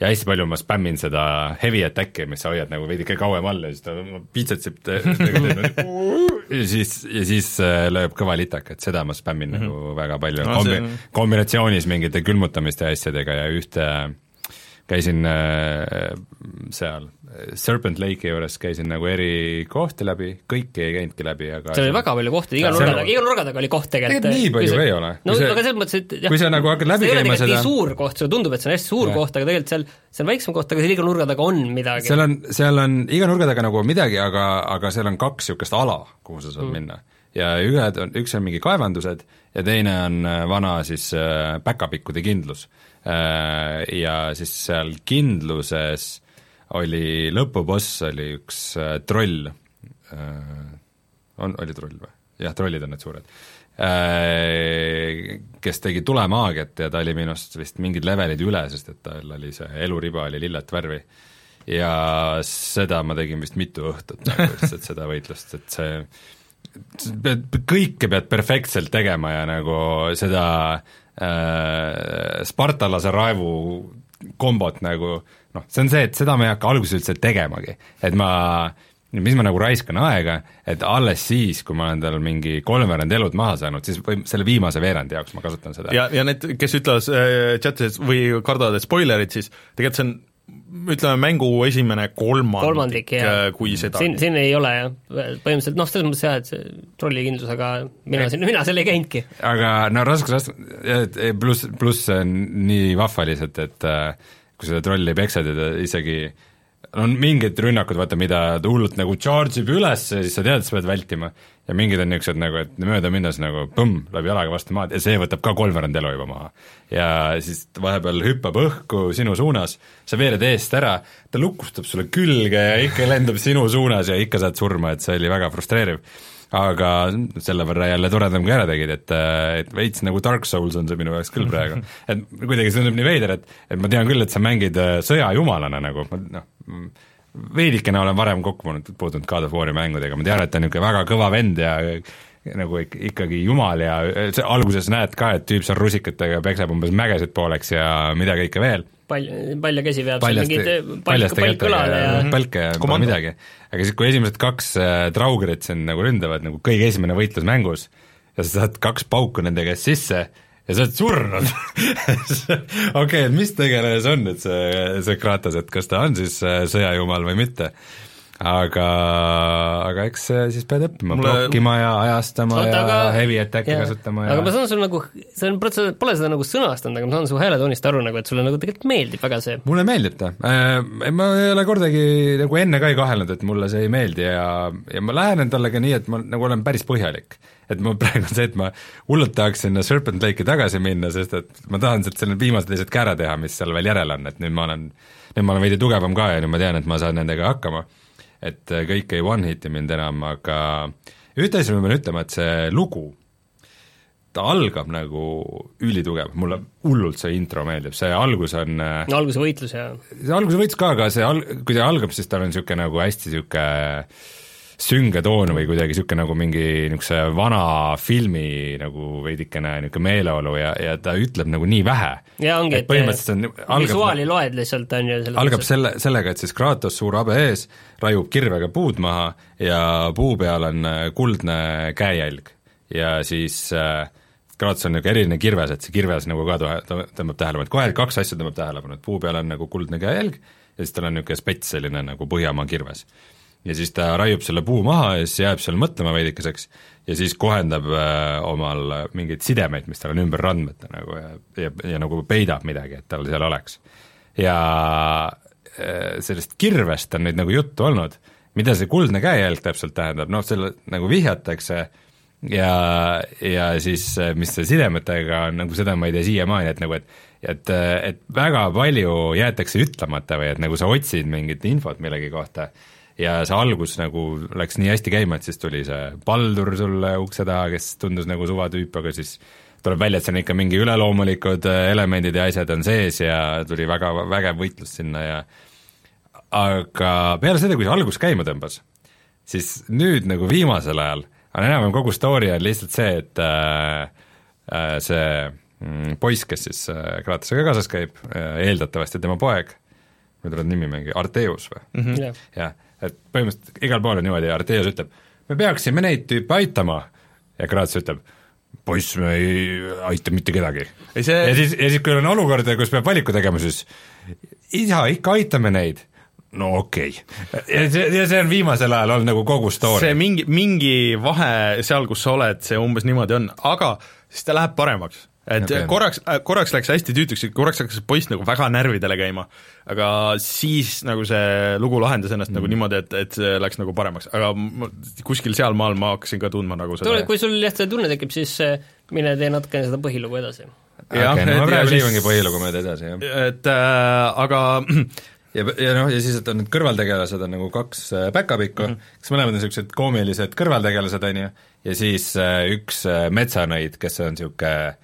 ja hästi palju ma spämmin seda heavy attack'i, mis sa hoiad nagu veidike kauem all ja siis ta pitsetsib [LAUGHS] ja siis, ja siis äh, lööb kõva litaka, et seda ma spämmin mm -hmm. nagu väga palju No no, see- kombi-, kombinatsioonis mingite külmutamiste ja asjadega ja ühte käisin äh, seal Serpent Lake'i juures, käisin nagu eri kohti läbi, kõiki ei käinudki läbi, aga seal oli väga palju kohti, iga nurga taga, iga nurga taga oli koht tegelikult. Tegelikult nii palju ei ole. no see- aga selles mõttes, et jah, kui sa nagu hakkad läbi käima seda- nii suur koht, sulle tundub, et see on hästi suur Jah. koht, aga tegelikult seal, see on väiksem koht, aga seal iga nurga taga on midagi. seal on, seal on iga nurga taga nagu midagi, aga, aga seal on kaks niisugust ala, kuhu sa saad mm. minna. ja ühed on, üks on mingi kaevandused ja teine on äh, vana siis äh, päkapikkude kindlus. Ja siis seal kindluses oli, lõpuboss oli üks äh, troll, on, oli troll või? jah, trollid on need suured Äh, kes tegi tulemaagiat ja ta oli minust vist mingid levelid üle, sest et tal oli see eluriba oli lillat värvi. ja seda ma tegin vist mitu õhtut nagu lihtsalt seda võitlust, et see pead, kõike pead perfektselt tegema ja nagu seda äh, spartalase raevu kombot nagu noh, see on see, et seda ma ei hakka alguses üldse tegemagi, et ma mis ma nagu raiskan aega, et alles siis, kui ma olen tal mingi kolmveerand elud maha saanud, siis või selle viimase veerandi jaoks ma kasutan seda. ja, ja need, kes ütlevad äh, chatis või kardavad, et spoilerid, siis tegelikult see on ütleme, mängu esimene kolmandik, kolmandik, jah. kui seda siin, siin ei ole jah, põhimõtteliselt noh, selles mõttes jah, et see trollikindlus, aga mina siin, mina seal ei käinudki. aga no raske, raske, pluss, pluss see on nii vahva lihtsalt, et äh, kui seda trolli peksad ja ta isegi on mingid rünnakud, vaata, mida ta hullult nagu charge ib üles ja siis sa tead, et sa pead vältima, ja mingid on niisugused nagu, et mööda minnes nagu põmm, läheb jalaga vastu maad ja see võtab ka kolmveerand elu juba maha. ja siis vahepeal hüppab õhku sinu suunas, sa veered eest ära, ta lukustab sulle külge ja ikka lendab sinu suunas ja ikka saad surma, et see oli väga frustreeriv aga selle võrra jälle toredam, kui ära tegid, et, et veits nagu Dark Souls on see minu jaoks küll praegu. [LAUGHS] et kuidagi see tundub nii veider, et, et ma tean küll, et sa mängid äh, sõjajumalana nagu, ma noh, veidikene olen varem kokku puutunud, puutunud God of War'i mängudega, ma tean, et ta on niisugune väga kõva vend ja nagu ik-, ikkagi jumal ja alguses näed ka, et tüüp seal rusikatega peksab umbes mägesid pooleks ja mida kõike veel pall, palja käsi veab seal paljaste, mingid paljaste palk õlale ja kätega palke ja pole midagi. aga siis, kui esimesed kaks äh, traugerit sind nagu ründavad, nagu kõige esimene võitlus mängus, ja sa saad kaks pauku nende käest sisse ja sa oled surnud. [LAUGHS] Okei, et mis tegelane see on, et see, see Kratos, et kas ta on siis äh, sõjajumal või mitte aga, aga eks siis pead õppima Mulle- blokkima ja ajastama Oota, ja aga- heavy attack'i kasutama ja aga ma saan sul nagu, see on, sa pole seda nagu sõnastanud, aga ma saan su hääletoonist aru nagu, et sulle nagu tegelikult meeldib väga see. mulle meeldib ta äh,, ma ei ole kordagi nagu enne ka ei kahelnud, et mulle see ei meeldi ja, ja ma lähenen talle ka nii, et ma nagu olen päris põhjalik. et ma [LAUGHS] praegu on see, et ma hullult tahaks sinna Serpent Lake'i tagasi minna, sest et ma tahan sealt selle viimased asjad ka ära teha, mis seal veel järel on, et nüüd ma olen, nüüd ma olen veidi tugevam ka ja nüüd ma tean, et ma saan nendega hakkama. Et äh, kõik ei one-hit'i mind enam, aga ühte asja ma pean ütlema, et see lugu, ta algab nagu ülitugev, mulle hullult see intro meeldib, see algus on äh, no alguse võitlus ja see alguse võitis ka, aga see al-, kui ta algab, siis tal on niisugune nagu hästi niisugune sünge toon või kuidagi niisugune nagu mingi niisuguse vana filmi nagu veidikene niisugune meeleolu ja, ja ta ütleb nagu nii vähe. ja ongi, et põhimõtteliselt on algab visuaali loed lihtsalt, on ju, algab selle, sellega, et siis Kratos suur habe ees raiub kirvega puud maha ja puu peal on äh, kuldne käejälg ja siis äh, Kratos on niisugune eriline kirves, et see kirves nagu ka tõmbab tähelepanu, et kohe kaks asja tõmbab tähelepanu, et puu peal on nagu kuldne käejälg ja siis tal on niisugune spets, selline nagu Põhjamaa kirves. Ja siis ta raiub selle puu maha ja siis jääb seal mõtlema veidikeseks ja siis kohendab äh, omal mingeid sidemeid, mis tal on ümber randmete nagu ja, ja, ja nagu peidab midagi, et tal seal oleks. ja äh, sellest kirvest on nüüd nagu juttu olnud, mida see kuldne käejälg täpselt tähendab, noh, selle nagu vihjatakse ja, ja siis äh, mis see sidemetega on, nagu seda ma ei tea siiamaani, et nagu, et et, et väga palju jäetakse ütlemata või et nagu sa otsid mingit infot millegi kohta ja see algus nagu läks nii hästi käima, et siis tuli see paldur sulle ukse taha, kes tundus nagu suvatüüp, aga siis tuleb välja, et seal on ikka mingi üleloomulikud äh, elemendid ja asjad on sees ja tuli väga vägev võitlus sinna ja aga peale seda, kui see algus käima tõmbas, siis nüüd nagu viimasel ajal aga enam-vähem kogu story on lihtsalt see, et äh, äh, see mm, poiss, kes siis äh, Kratosega kaasas käib eeldatavasti tema poeg, mul tuleb nimi mingi, Arteus või mm? -hmm. jah. jah, et põhimõtteliselt igal pool on niimoodi ja Arteus ütleb, me peaksime neid tüüpe aitama ja Kratos ütleb, poiss, me ei aita mitte kedagi. See- ja siis, ja siis, kui on olukord, kus peab valiku tegema, siis isa, ikka aitame neid. no okei okay. ja see, ja see on viimasel ajal olnud nagu kogu story. see mingi, mingi vahe seal, kus sa oled, see umbes niimoodi on, aga siis ta läheb paremaks. Et okay. korraks, korraks läks hästi tüütuks, korraks hakkas poiss nagu väga närvidele käima, aga siis nagu see lugu lahendas ennast mm. nagu niimoodi, et, et see läks nagu paremaks, aga ma, kuskil sealmaal ma hakkasin ka tundma nagu tule, seda kui sul jah, see tunne tekib, siis äh, mine tee natukene seda põhilugu edasi. no ma praegu liigungi põhilugu mööda edasi, jah. et äh, aga [CLEARS THROAT] ja, ja noh, ja siis, et on need kõrvaltegelased on nagu kaks äh, päkapikku mm, -hmm. kes mõlemad on niisugused koomilised kõrvaltegelased, on ju, ja siis äh, üks äh, metsanõid, kes on niisugune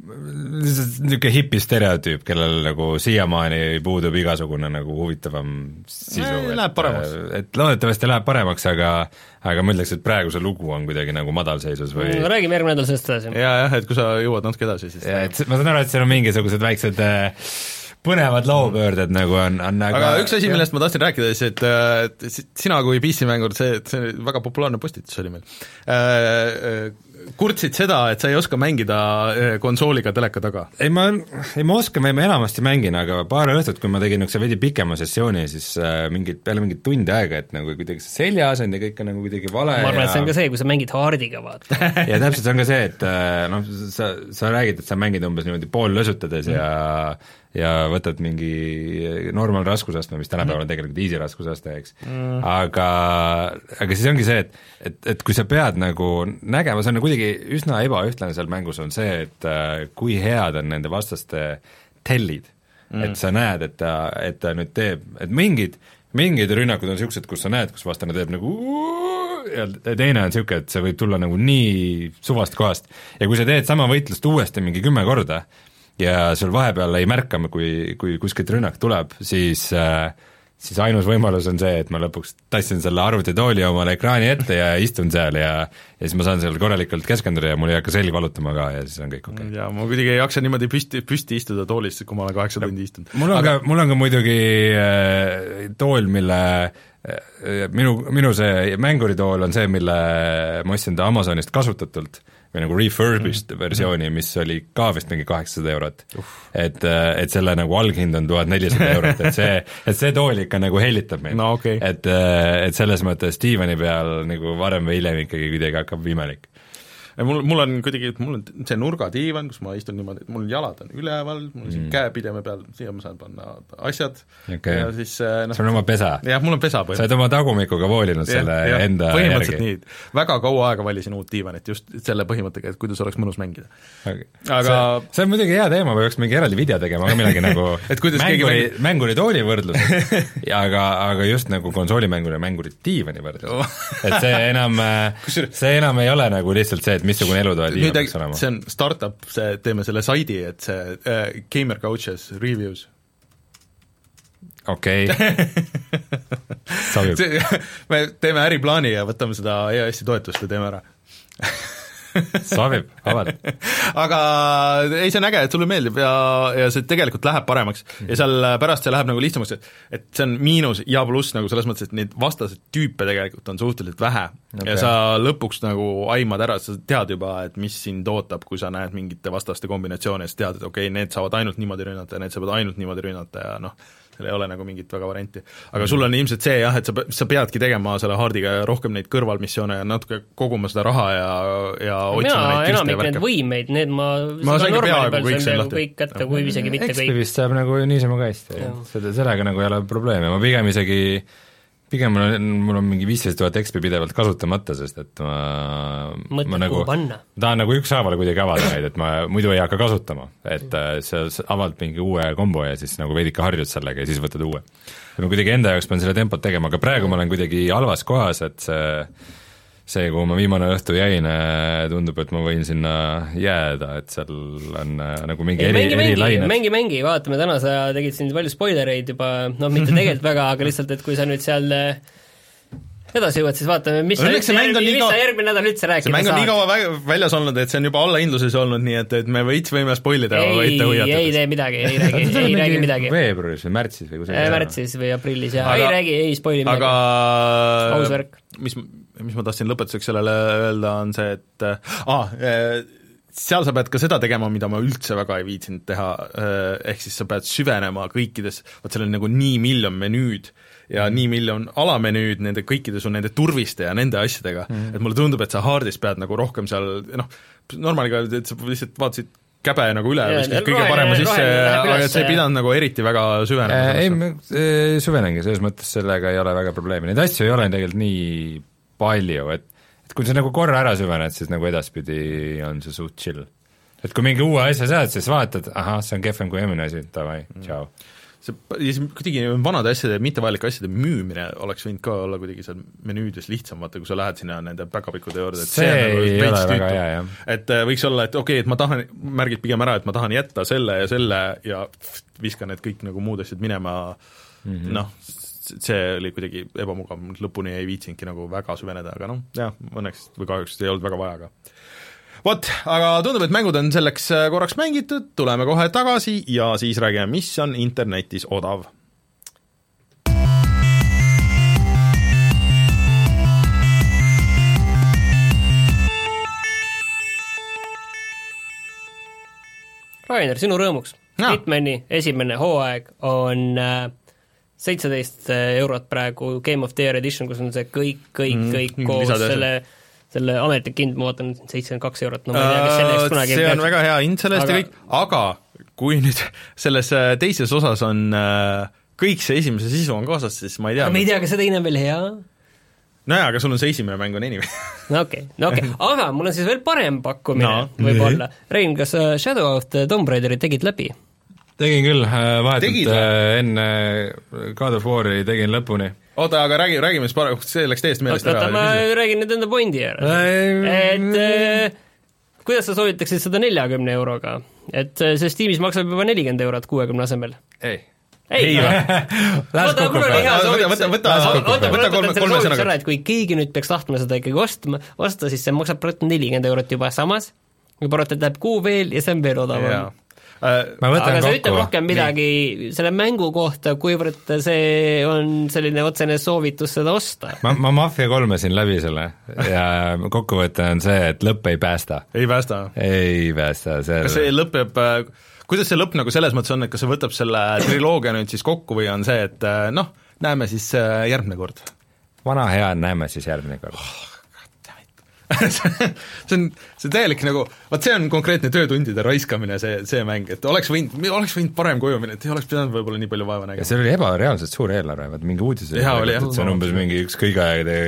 lihtsalt niisugune hipi stereotüüp, kellel nagu siiamaani puudub igasugune nagu huvitavam sisu Eh, läheb paremaks. et loodetavasti läheb paremaks, aga aga ma ütleks, et praegu see lugu on kuidagi nagu madalseisus või no räägime järgmine nädal sellest edasi. ja jah, et kui sa jõuad natuke edasi, siis ja et see- ma saan aru, et seal on mingisugused väiksed äh, põnevad loopöörded nagu on, on aga aga üks asi, millest ma tahtsin rääkida, siis et, äh, et si- sina kui PC-mängur, see, see väga populaarne postitus oli meil äh,, kurtsid seda, et sa ei oska mängida äh, konsooliga teleka taga. ei ma, ei ma oskan, ma enamasti mängin, aga paar õhtut, kui ma tegin niisuguse veidi pikema sessiooni, siis äh, mingid, peale mingit tundi aega, et nagu kuidagi see seljaasend ja kõik on nagu kuidagi vale ma arvan, et see on ja ka see, kui sa mängid haardiga, vaata. [LAUGHS] ja täpselt, see on ka see, et äh, noh, sa, sa räägid, et sa mängid umbes niimoodi poollösutades mm. ja ja võtad mingi normaalraskusastme, mis tänapäeval on tegelikult easy raskusaste, eks. Mm.. aga, aga siis ongi see, et, et, et kui sa pead nagu nägema, see on kuidagi üsna ebaühtlane seal mängus, on see, et äh, kui head on nende vastaste tellid. Mm.. et sa näed, et ta, et ta nüüd teeb, et mingid, mingid rünnakud on niisugused, kus sa näed, kus vastane teeb nagu ja teine on niisugune, et see võib tulla nagu nii suvast kohast. ja kui sa teed sama võitlust uuesti mingi kümme korda ja sul vahepeal ei märka, kui, kui kuskilt rünnak tuleb, siis äh, siis ainus võimalus on see, et ma lõpuks tassin selle arvutitooli omale ekraani ette ja istun seal ja ja siis ma saan seal korralikult keskenduda ja mul ei hakka selg valutama ka ja siis on kõik okei okay. ja ma kuidagi ei jaksa niimoodi püsti, püsti istuda toolis, kui ma olen kaheksa tundi istunud. mul on aga... ka, mul on ka muidugi äh, tool, mille äh, minu, minu see mänguritool on see, mille ma ostsin ta Amazonist kasutatult või nagu refurbished mm. versiooni, mis oli ka vist mingi kaheksasada eurot. et, et selle nagu alghind on tuhat nelisada [LAUGHS] eurot, et see, et see tool ikka nagu hellitab mind No okei. et, et selles mõttes diivani peal nagu varem või hiljem ikkagi kuidagi hakkab imelik mul, mul on kuidagi, mul on see nurgadiivan, kus ma istun niimoodi, et mul jalad on üleval, mul on siin mm. käepideme peal, siia ma saan panna asjad. Okei. ja siis äh, noh, sul on oma pesa. jah, mul on pesa sa oled oma tagumikuga voolinud selle jah, enda põhimõtteliselt järgi. nii, väga kaua aega valisin uut diivanit just selle põhimõttega, et kuidas oleks mõnus mängida. aga, Aga- see, see on muidugi hea teema, peaks mingi eraldi video tegema ka millalgi nagu [LAUGHS] mänguri, mänguritooli võrdlused [LAUGHS] aga, aga just nagu konsoolimänguri ja mänguridiivani võrdlused. et see enam, [LAUGHS] see enam ei ole nagu lihtsalt see, et missugune elutoa diivan nüüd peaks olema. see on startup, see, teeme selle saidi, et see äh, Gamer Couches reviews. Okei, [LAUGHS] see, [LAUGHS] me teeme äriplaani ja võtame seda EAS-i toetust ja teeme ära [LAUGHS] sobib, vabalt. aga ei, see on äge, et sulle meeldib ja, ja see tegelikult läheb paremaks ja seal pärast see läheb nagu lihtsamaks, et et see on miinus ja pluss nagu selles mõttes, et neid vastaseid tüüpe tegelikult on suhteliselt vähe okay. Ja sa lõpuks nagu aimad ära, sa tead juba, et mis sind ootab, kui sa näed mingite vastaste kombinatsioone, siis tead, et okei okay,, need saavad ainult niimoodi rünnata ja need saavad ainult niimoodi rünnata ja noh, seal ei ole nagu mingit väga varianti. aga sul on ilmselt see jah, et sa, sa peadki tegema selle hardiga rohkem neid kõrvalmissioone ja natuke koguma seda raha ja, ja mina otsima neid ja enamik värke. võimeid, need ma, Ma seda sain ka peaaegu peal kõik peaaegu lahti. kõik kätte, kui isegi mitte kõik. Expivist saab nagu niisama ka hästi, seda, sellega nagu ei ole probleemi, ma pigem isegi pigem mul on, mul on mingi viisteist tuhat XP pidevalt kasutamata, sest et ma Mõtled, ma nagu tahan nagu ükshaaval kuidagi avada neid, et ma muidu ei hakka kasutama, et äh, sa avad mingi uue kombo ja siis nagu veidike harjud sellega ja siis võtad uue. ma kuidagi enda jaoks pean seda tempot tegema, aga praegu ma olen kuidagi halvas kohas, et see see, kuhu ma viimane õhtu jäin, tundub, et ma võin sinna jääda, et seal on äh, nagu mingi ei, eri, mängi, mängi, erilained. mängi, mängi, vaatame, täna sa tegid siin palju spoilereid juba, noh, mitte [LAUGHS] tegelikult väga, aga lihtsalt, et kui sa nüüd seal eh, edasi jõuad, siis vaatame, mis Õnneks see mäng on järgmine, nii kaua- järgmine nädal üldse see rääkida mäng on nii saad. kaua vä- väljas olnud, et see on juba allahindluses olnud, nii et, et me veits võime spoil ida ei, ette ei tee midagi, ei räägi, [LAUGHS] ei räägi midagi. veebruaris või märtsis või kusagil. märtsis või aprillis ja Aga- ei räägi, ei spoil'i midagi aga Aus värk. mis, mis ma tahtsin lõpetuseks sellele öelda, on see, et ah, seal sa pead ka seda tegema, mida ma üldse väga ei viitsinud teha, ehk siis sa pead süvenema kõikides, vot seal on nagu nii miljon menüüd ja nii miljon alamenüüd nende kõikide su nende turviste ja nende asjadega. Mm, et mulle tundub, et sa hard'is pead nagu rohkem seal noh, normaaliga, et sa lihtsalt vaatasid käbe nagu üle ja viskasid kõige parema sisse, aga et sa ei pidanud nagu eriti väga süvenema ei, ma süvenengi, selles mõttes sellega ei ole väga probleemi, neid asju ei ole tegelikult nii palju, et et kui sa nagu korra ära süvened, siis nagu edaspidi on see suht chill. et kui mingi uue asja saad, siis vaatad, ahah, see on kehvem kui eelmine asi, davai, tšau. see, ja siis kuidagi vanade asjade, mittevajalike asjade müümine oleks võinud ka olla kuidagi seal menüüdes lihtsam, vaata kui sa lähed sinna nende päkapikkude juurde, et See on nagu ei veits tüütu. et äh, võiks olla, et okei okay,, et ma tahan, märgid pigem ära, et ma tahan jätta selle ja selle ja viskan need kõik nagu muud asjad minema mm -hmm. noh, see oli kuidagi ebamugav, lõpuni ei viitsinudki nagu väga süveneda, aga noh, jah, õnneks või kahjuks ei olnud väga vaja ka vot, aga tundub, et mängud on selleks äh, korraks mängitud, tuleme kohe tagasi ja siis räägime, mis on internetis odav Rainer, sinu rõõmuks Jaa. Hitmani esimene hooaeg on seitseteist eurot praegu Game of the Year edition, kus on see kõik, kõik Mm, mm,, kõik mingid koos ja selle, selle ametlik hind, ma vaatan, seitsekümmend kaks eurot, no ma ei tea, kas selle eest kunagi Äh, see on väga hea hind selle eest ja Aga- kõik, aga kui nüüd [LAUGHS] selles äh, teises osas on äh, kõik see esimese sisu on kaasas, siis ma ei tea aga me ei tea, kas see teine on veel hea nojah, aga sul on see esimene mäng on anyway no okei okay,, no okei okay. [LAUGHS] aga mul on siis veel parem pakkumine No, võib-olla. Rein, kas Shadow of the Tomb Raiderit tegid läbi? Tegin küll, Tegid vahetult äh, enne God of War'i tegin lõpuni. oota, aga räägi, räägime siis parem, see läks täiesti meelest oota, ära ma räägin nüüd enda pointi ära. et äh, kuidas sa soovitaksid seda neljakümne euroga? et äh, see Steamis maksab juba nelikümmend eurot kuuekümne asemel. ei. ei, oota, mul oli hea Võta- soovitus. võta- võta- oota, võta- kolme- sõnaga. ära, et kui keegi nüüd peaks tahtma seda ikkagi ostma, osta, siis see maksab praegu nelikümmend eurot juba samas, juba arvata, et läheb kuu veel ja see on veel odavam Äh, aga see ütleb rohkem midagi selle mängu kohta, kuivõrd see on selline otsene soovitus seda osta. ma, ma Mafia kolmesin läbi selle ja kokkuvõte on see, et lõpp ei päästa. ei päästa. ei päästa, see kas see lõpeb, kuidas see lõpp nagu selles mõttes on, et kas see võtab selle triloogia nüüd siis kokku või on see, et äh, noh, näeme siis äh, järgmine kord? vana hea, näeme siis järgmine kord. See on, see on täielik nagu, vot see on konkreetne töötundide raiskamine, see, see mäng, et oleks võinud, oleks võinud parem kuju minna, et ei oleks pidanud võib-olla nii palju vaeva ja nägema. seal oli ebareaalselt suur eelarve, vaat mingi uudis oli jah. see on umbes mingi üks kõige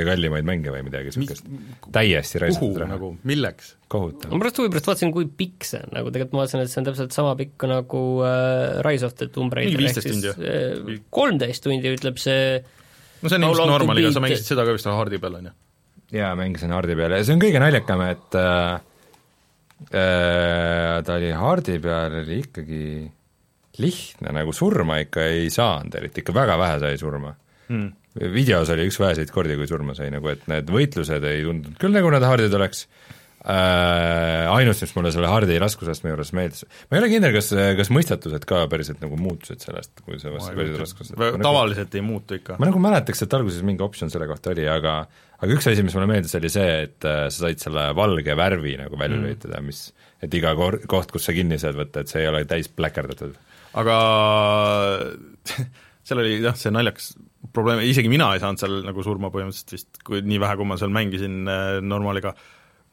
kallimaid mänge või midagi niisugust. täiesti kuhu raisatud raha, nagu, milleks? kohutav. ma pärast huvi pärast vaatasin, kui pikk see on, nagu tegelikult ma vaatasin, et see on täpselt sama pikk nagu äh, Rise of the Tomb Raider. Mingi 15 tundi ju. kolmteist tundi ütleb see no see on ilmselt long to normaaliga, sa mängisid seda ka vist hardi peal, on ju? jaa, mängisin Hardi peal ja see on kõige naljakam, et äh, äh, ta oli Hardi peal, oli ikkagi lihtne, nagu surma ikka ei saanud eriti, ikka väga vähe sai surma Hmm. videos oli üks väheseid kordi, kui surma sai, nagu et need võitlused ei tundunud küll nagu need hardid oleks äh,, ainus, mis mulle selle hardi raskusastme juures meeldis, ma ei ole kindel, kas, kas mõistatused ka päriselt nagu muutusid sellest, kui vastasid päriselt raskusastme. tavaliselt ei muutu ikka. ma nagu mäletaks, et alguses mingi optsioon selle kohta oli, aga aga üks asi, mis mulle meeldis, oli see, et äh, sa said selle valge värvi nagu välja Mm. lülitada, mis et iga kor-, koht, kus sa kinni saad võtta, et see ei ole täis pläkerdatud. aga [LAUGHS] seal oli jah, see naljakas probleem, isegi mina ei saanud seal nagu surma põhimõtteliselt vist, kui nii vähe, kui ma seal mängisin äh, normaaliga,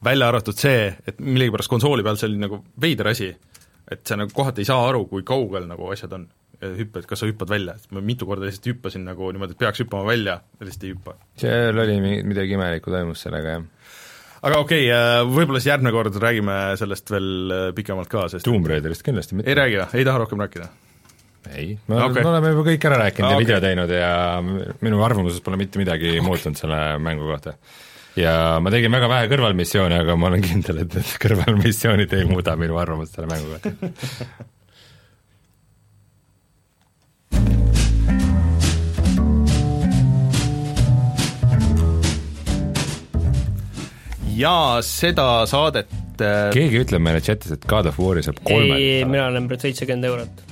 välja arvatud see, et millegipärast konsooli peal see oli nagu veider asi, et sa nagu kohati ei saa aru, kui kaugel nagu asjad on. hüppad, kas sa hüppad välja, et ma mitu korda lihtsalt hüppasin nagu niimoodi, et peaks hüppama välja ja lihtsalt ei hüppa. seal oli mi- midagi imelikku toimus sellega, jah. aga okei okay,, võib-olla siis järgmine kord räägime sellest veel äh, pikemalt ka, sest Tomb Raiderist kindlasti ei mitte. räägi või, ei taha rohkem rääkida? ei, me okay. me oleme juba kõik ära rääkinud ja okei. video teinud ja minu arvamuses pole mitte midagi okay. muutunud selle mängu kohta. ja ma tegin väga vähe kõrvalmissioone, aga ma olen kindel, et need kõrvalmissioonid ei muuda minu arvamust selle mängu kohta. [LAUGHS] ja seda saadet äh, keegi ütleb meile chatis, et God of War'i saab ei, kolmelt mina olen praegu seitsekümmend eurot.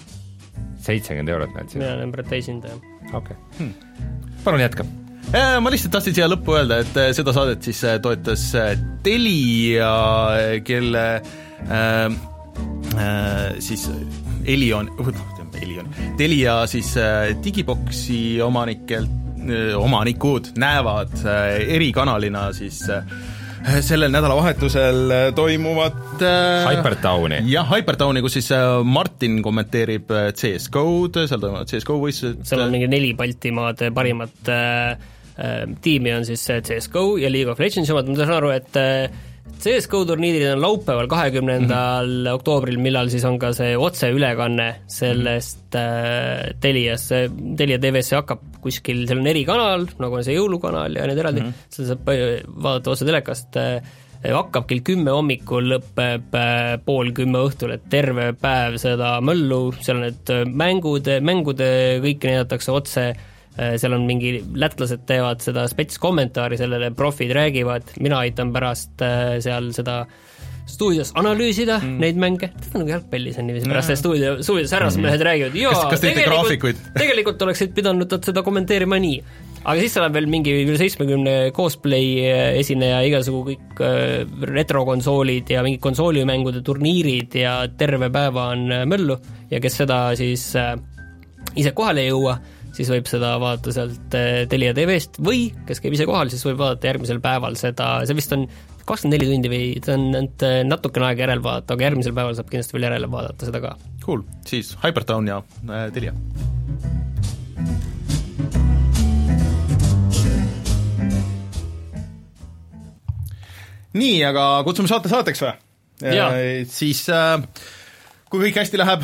seitsekümmend eurot näed mina siin, olen praegu täisindaja. okei okay. palun jätka. Äh, ma lihtsalt tahtsin siia lõppu öelda, et äh, seda saadet siis toetas Telia, kelle äh, äh, siis Elion, noh, Elion, Telia siis äh, digiboksi omanikelt, omanikud näevad erikanalina siis äh, sellel nädalavahetusel äh, toimuvat äh, Hypertowni. jah, Hypertowni, kus siis äh, Martin kommenteerib äh, CS GO-d, seal toimuvad CS GO võistlused. seal on mingi neli Baltimaade parimat äh, äh, tiimi on siis äh, CSGO ja League of Legendsi omad, ma saan aru, et äh, CSGO turniirid on laupäeval, kahekümnendal mm -hmm. oktoobril, millal siis on ka see otseülekanne sellest äh, Telias, Telia TV-sse hakkab kuskil, seal on erikanal, nagu on see jõulukanal ja need eraldi mm, -hmm. seda saab äh, vaadata otse telekast äh, hakkab kell kümme hommikul, lõpeb äh, pool kümme õhtul, et terve päev seda möllu, seal on need äh, mängud, mängude kõike näidatakse otse, seal on mingi, lätlased teevad seda spets kommentaari sellele, profid räägivad, mina aitan pärast äh, seal seda stuudios analüüsida mm. neid mänge, tead nagu jalgpallis on niiviisi, pärast seda stuudio, stuudios härrasmehed mm. räägivad, jaa, graafikuid? [LAUGHS] tegelikult oleksid pidanud nad seda kommenteerima nii. aga siis on veel mingi üle seitsmekümne cosplay esineja, igasugu kõik äh, retrokonsoolid ja mingid konsoolimängude turniirid ja terve päeva on äh, möllu ja kes seda siis ise kohale ei jõua, siis võib seda vaadata sealt Telia TV-st või kes käib ise kohal, siis võib vaadata järgmisel päeval seda, see vist on kakskümmend neli tundi või ta on ainult äh, natukene aega järele vaadata, aga järgmisel päeval saab kindlasti veel järele vaadata seda ka. Cool, siis Hypertown ja äh, Telia. nii, aga kutsume saate saateks või? Jaa. siis äh, kui kõik hästi läheb,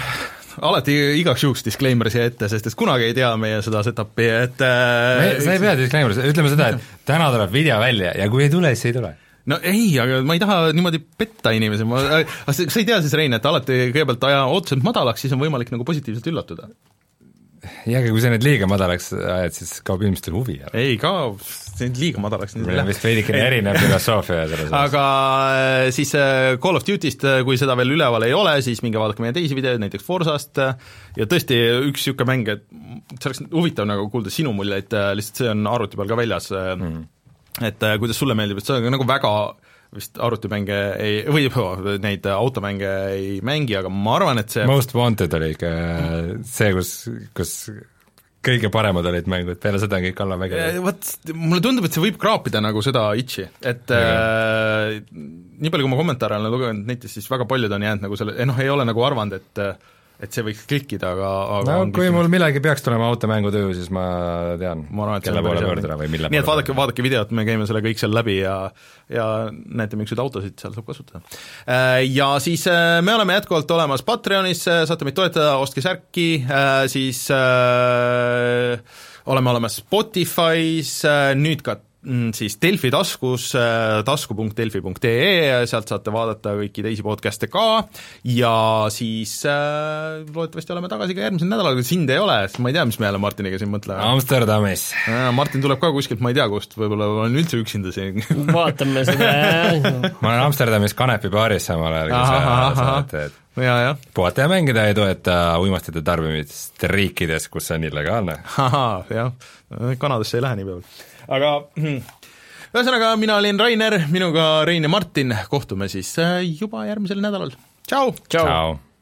alati igaks juhuks disclaimer siia ette, sest et kunagi ei tea meie seda setup'i, et äh, sa ei pea disclaimer'is, ütleme seda, et täna tuleb video välja ja kui ei tule, siis ei tule. No ei, aga ma ei taha niimoodi petta inimesi, ma, aga sa ei tea siis, Rein, et alati kõigepealt aja ootused madalaks, siis on võimalik nagu positiivselt üllatuda? jah, aga kui sa need liiga madalaks ajad, siis kaob inimestel huvi ära. ei kao, see on liiga madalaks. meil on vist veidikene erinev filosoofia selles osas. aga äh, siis äh, Call of Duty'st, äh, kui seda veel üleval ei ole, siis minge vaadake meie teisi videoid, näiteks Forsast, ja tõesti, üks niisugune mäng, et see oleks huvitav nagu kuulda sinu muljeid, lihtsalt see on arvuti peal ka väljas mm., et kuidas sulle meeldib, et sa nagu väga vist arvutimänge ei, või [LAUGHS] neid automänge ei mängi, aga ma arvan, et see Most Wanted oli ikka see, kus, kus kõige paremad olid mängud, peale seda on kõik allamäge. Vot, mulle tundub, et see võib kraapida nagu seda itši, et äh, nii palju, kui ma kommentaare olen lugenud netis, siis väga paljud on jäänud nagu selle, noh, ei ole nagu arvanud, et et see võiks klikkida, aga, aga no kui mul millegi peaks tulema automängutöö, siis ma tean, kelle poole pöörduda või mille nii et vaadake, vaadake videot, me käime selle kõik seal läbi ja ja näete, miks neid autosid seal saab kasutada. Ja siis äh, me oleme jätkuvalt olemas Patreonis, saate meid toetada, ostke särki, siis äh, oleme olemas Spotify's, nüüd ka siis Delfi taskus, tasku.delfi.ee, sealt saate vaadata kõiki teisi podcast'e ka ja siis äh, loodetavasti oleme tagasi ka järgmisel nädalal, kui sind ei ole, sest ma ei tea, mis me jälle Martiniga siin mõtleme. Amsterdamis. Martin tuleb ka kuskilt, ma ei tea kust, võib-olla olen üldse üksinda siin [LAUGHS] vaatame seda ma olen Amsterdamis kanepibaaris samal ajal, kui sa, oled, et ja, jah. puhata ja mängida ei toeta uimastite tarbimist riikides, kus see on illegaalne. ahah, jah, Kanadasse ei lähe nii peaaegu. Aga hmm. ühesõnaga, mina olin Rainer, minuga Rein ja Martin, kohtume siis juba järgmisel nädalal, tšau! tšau, tšau.!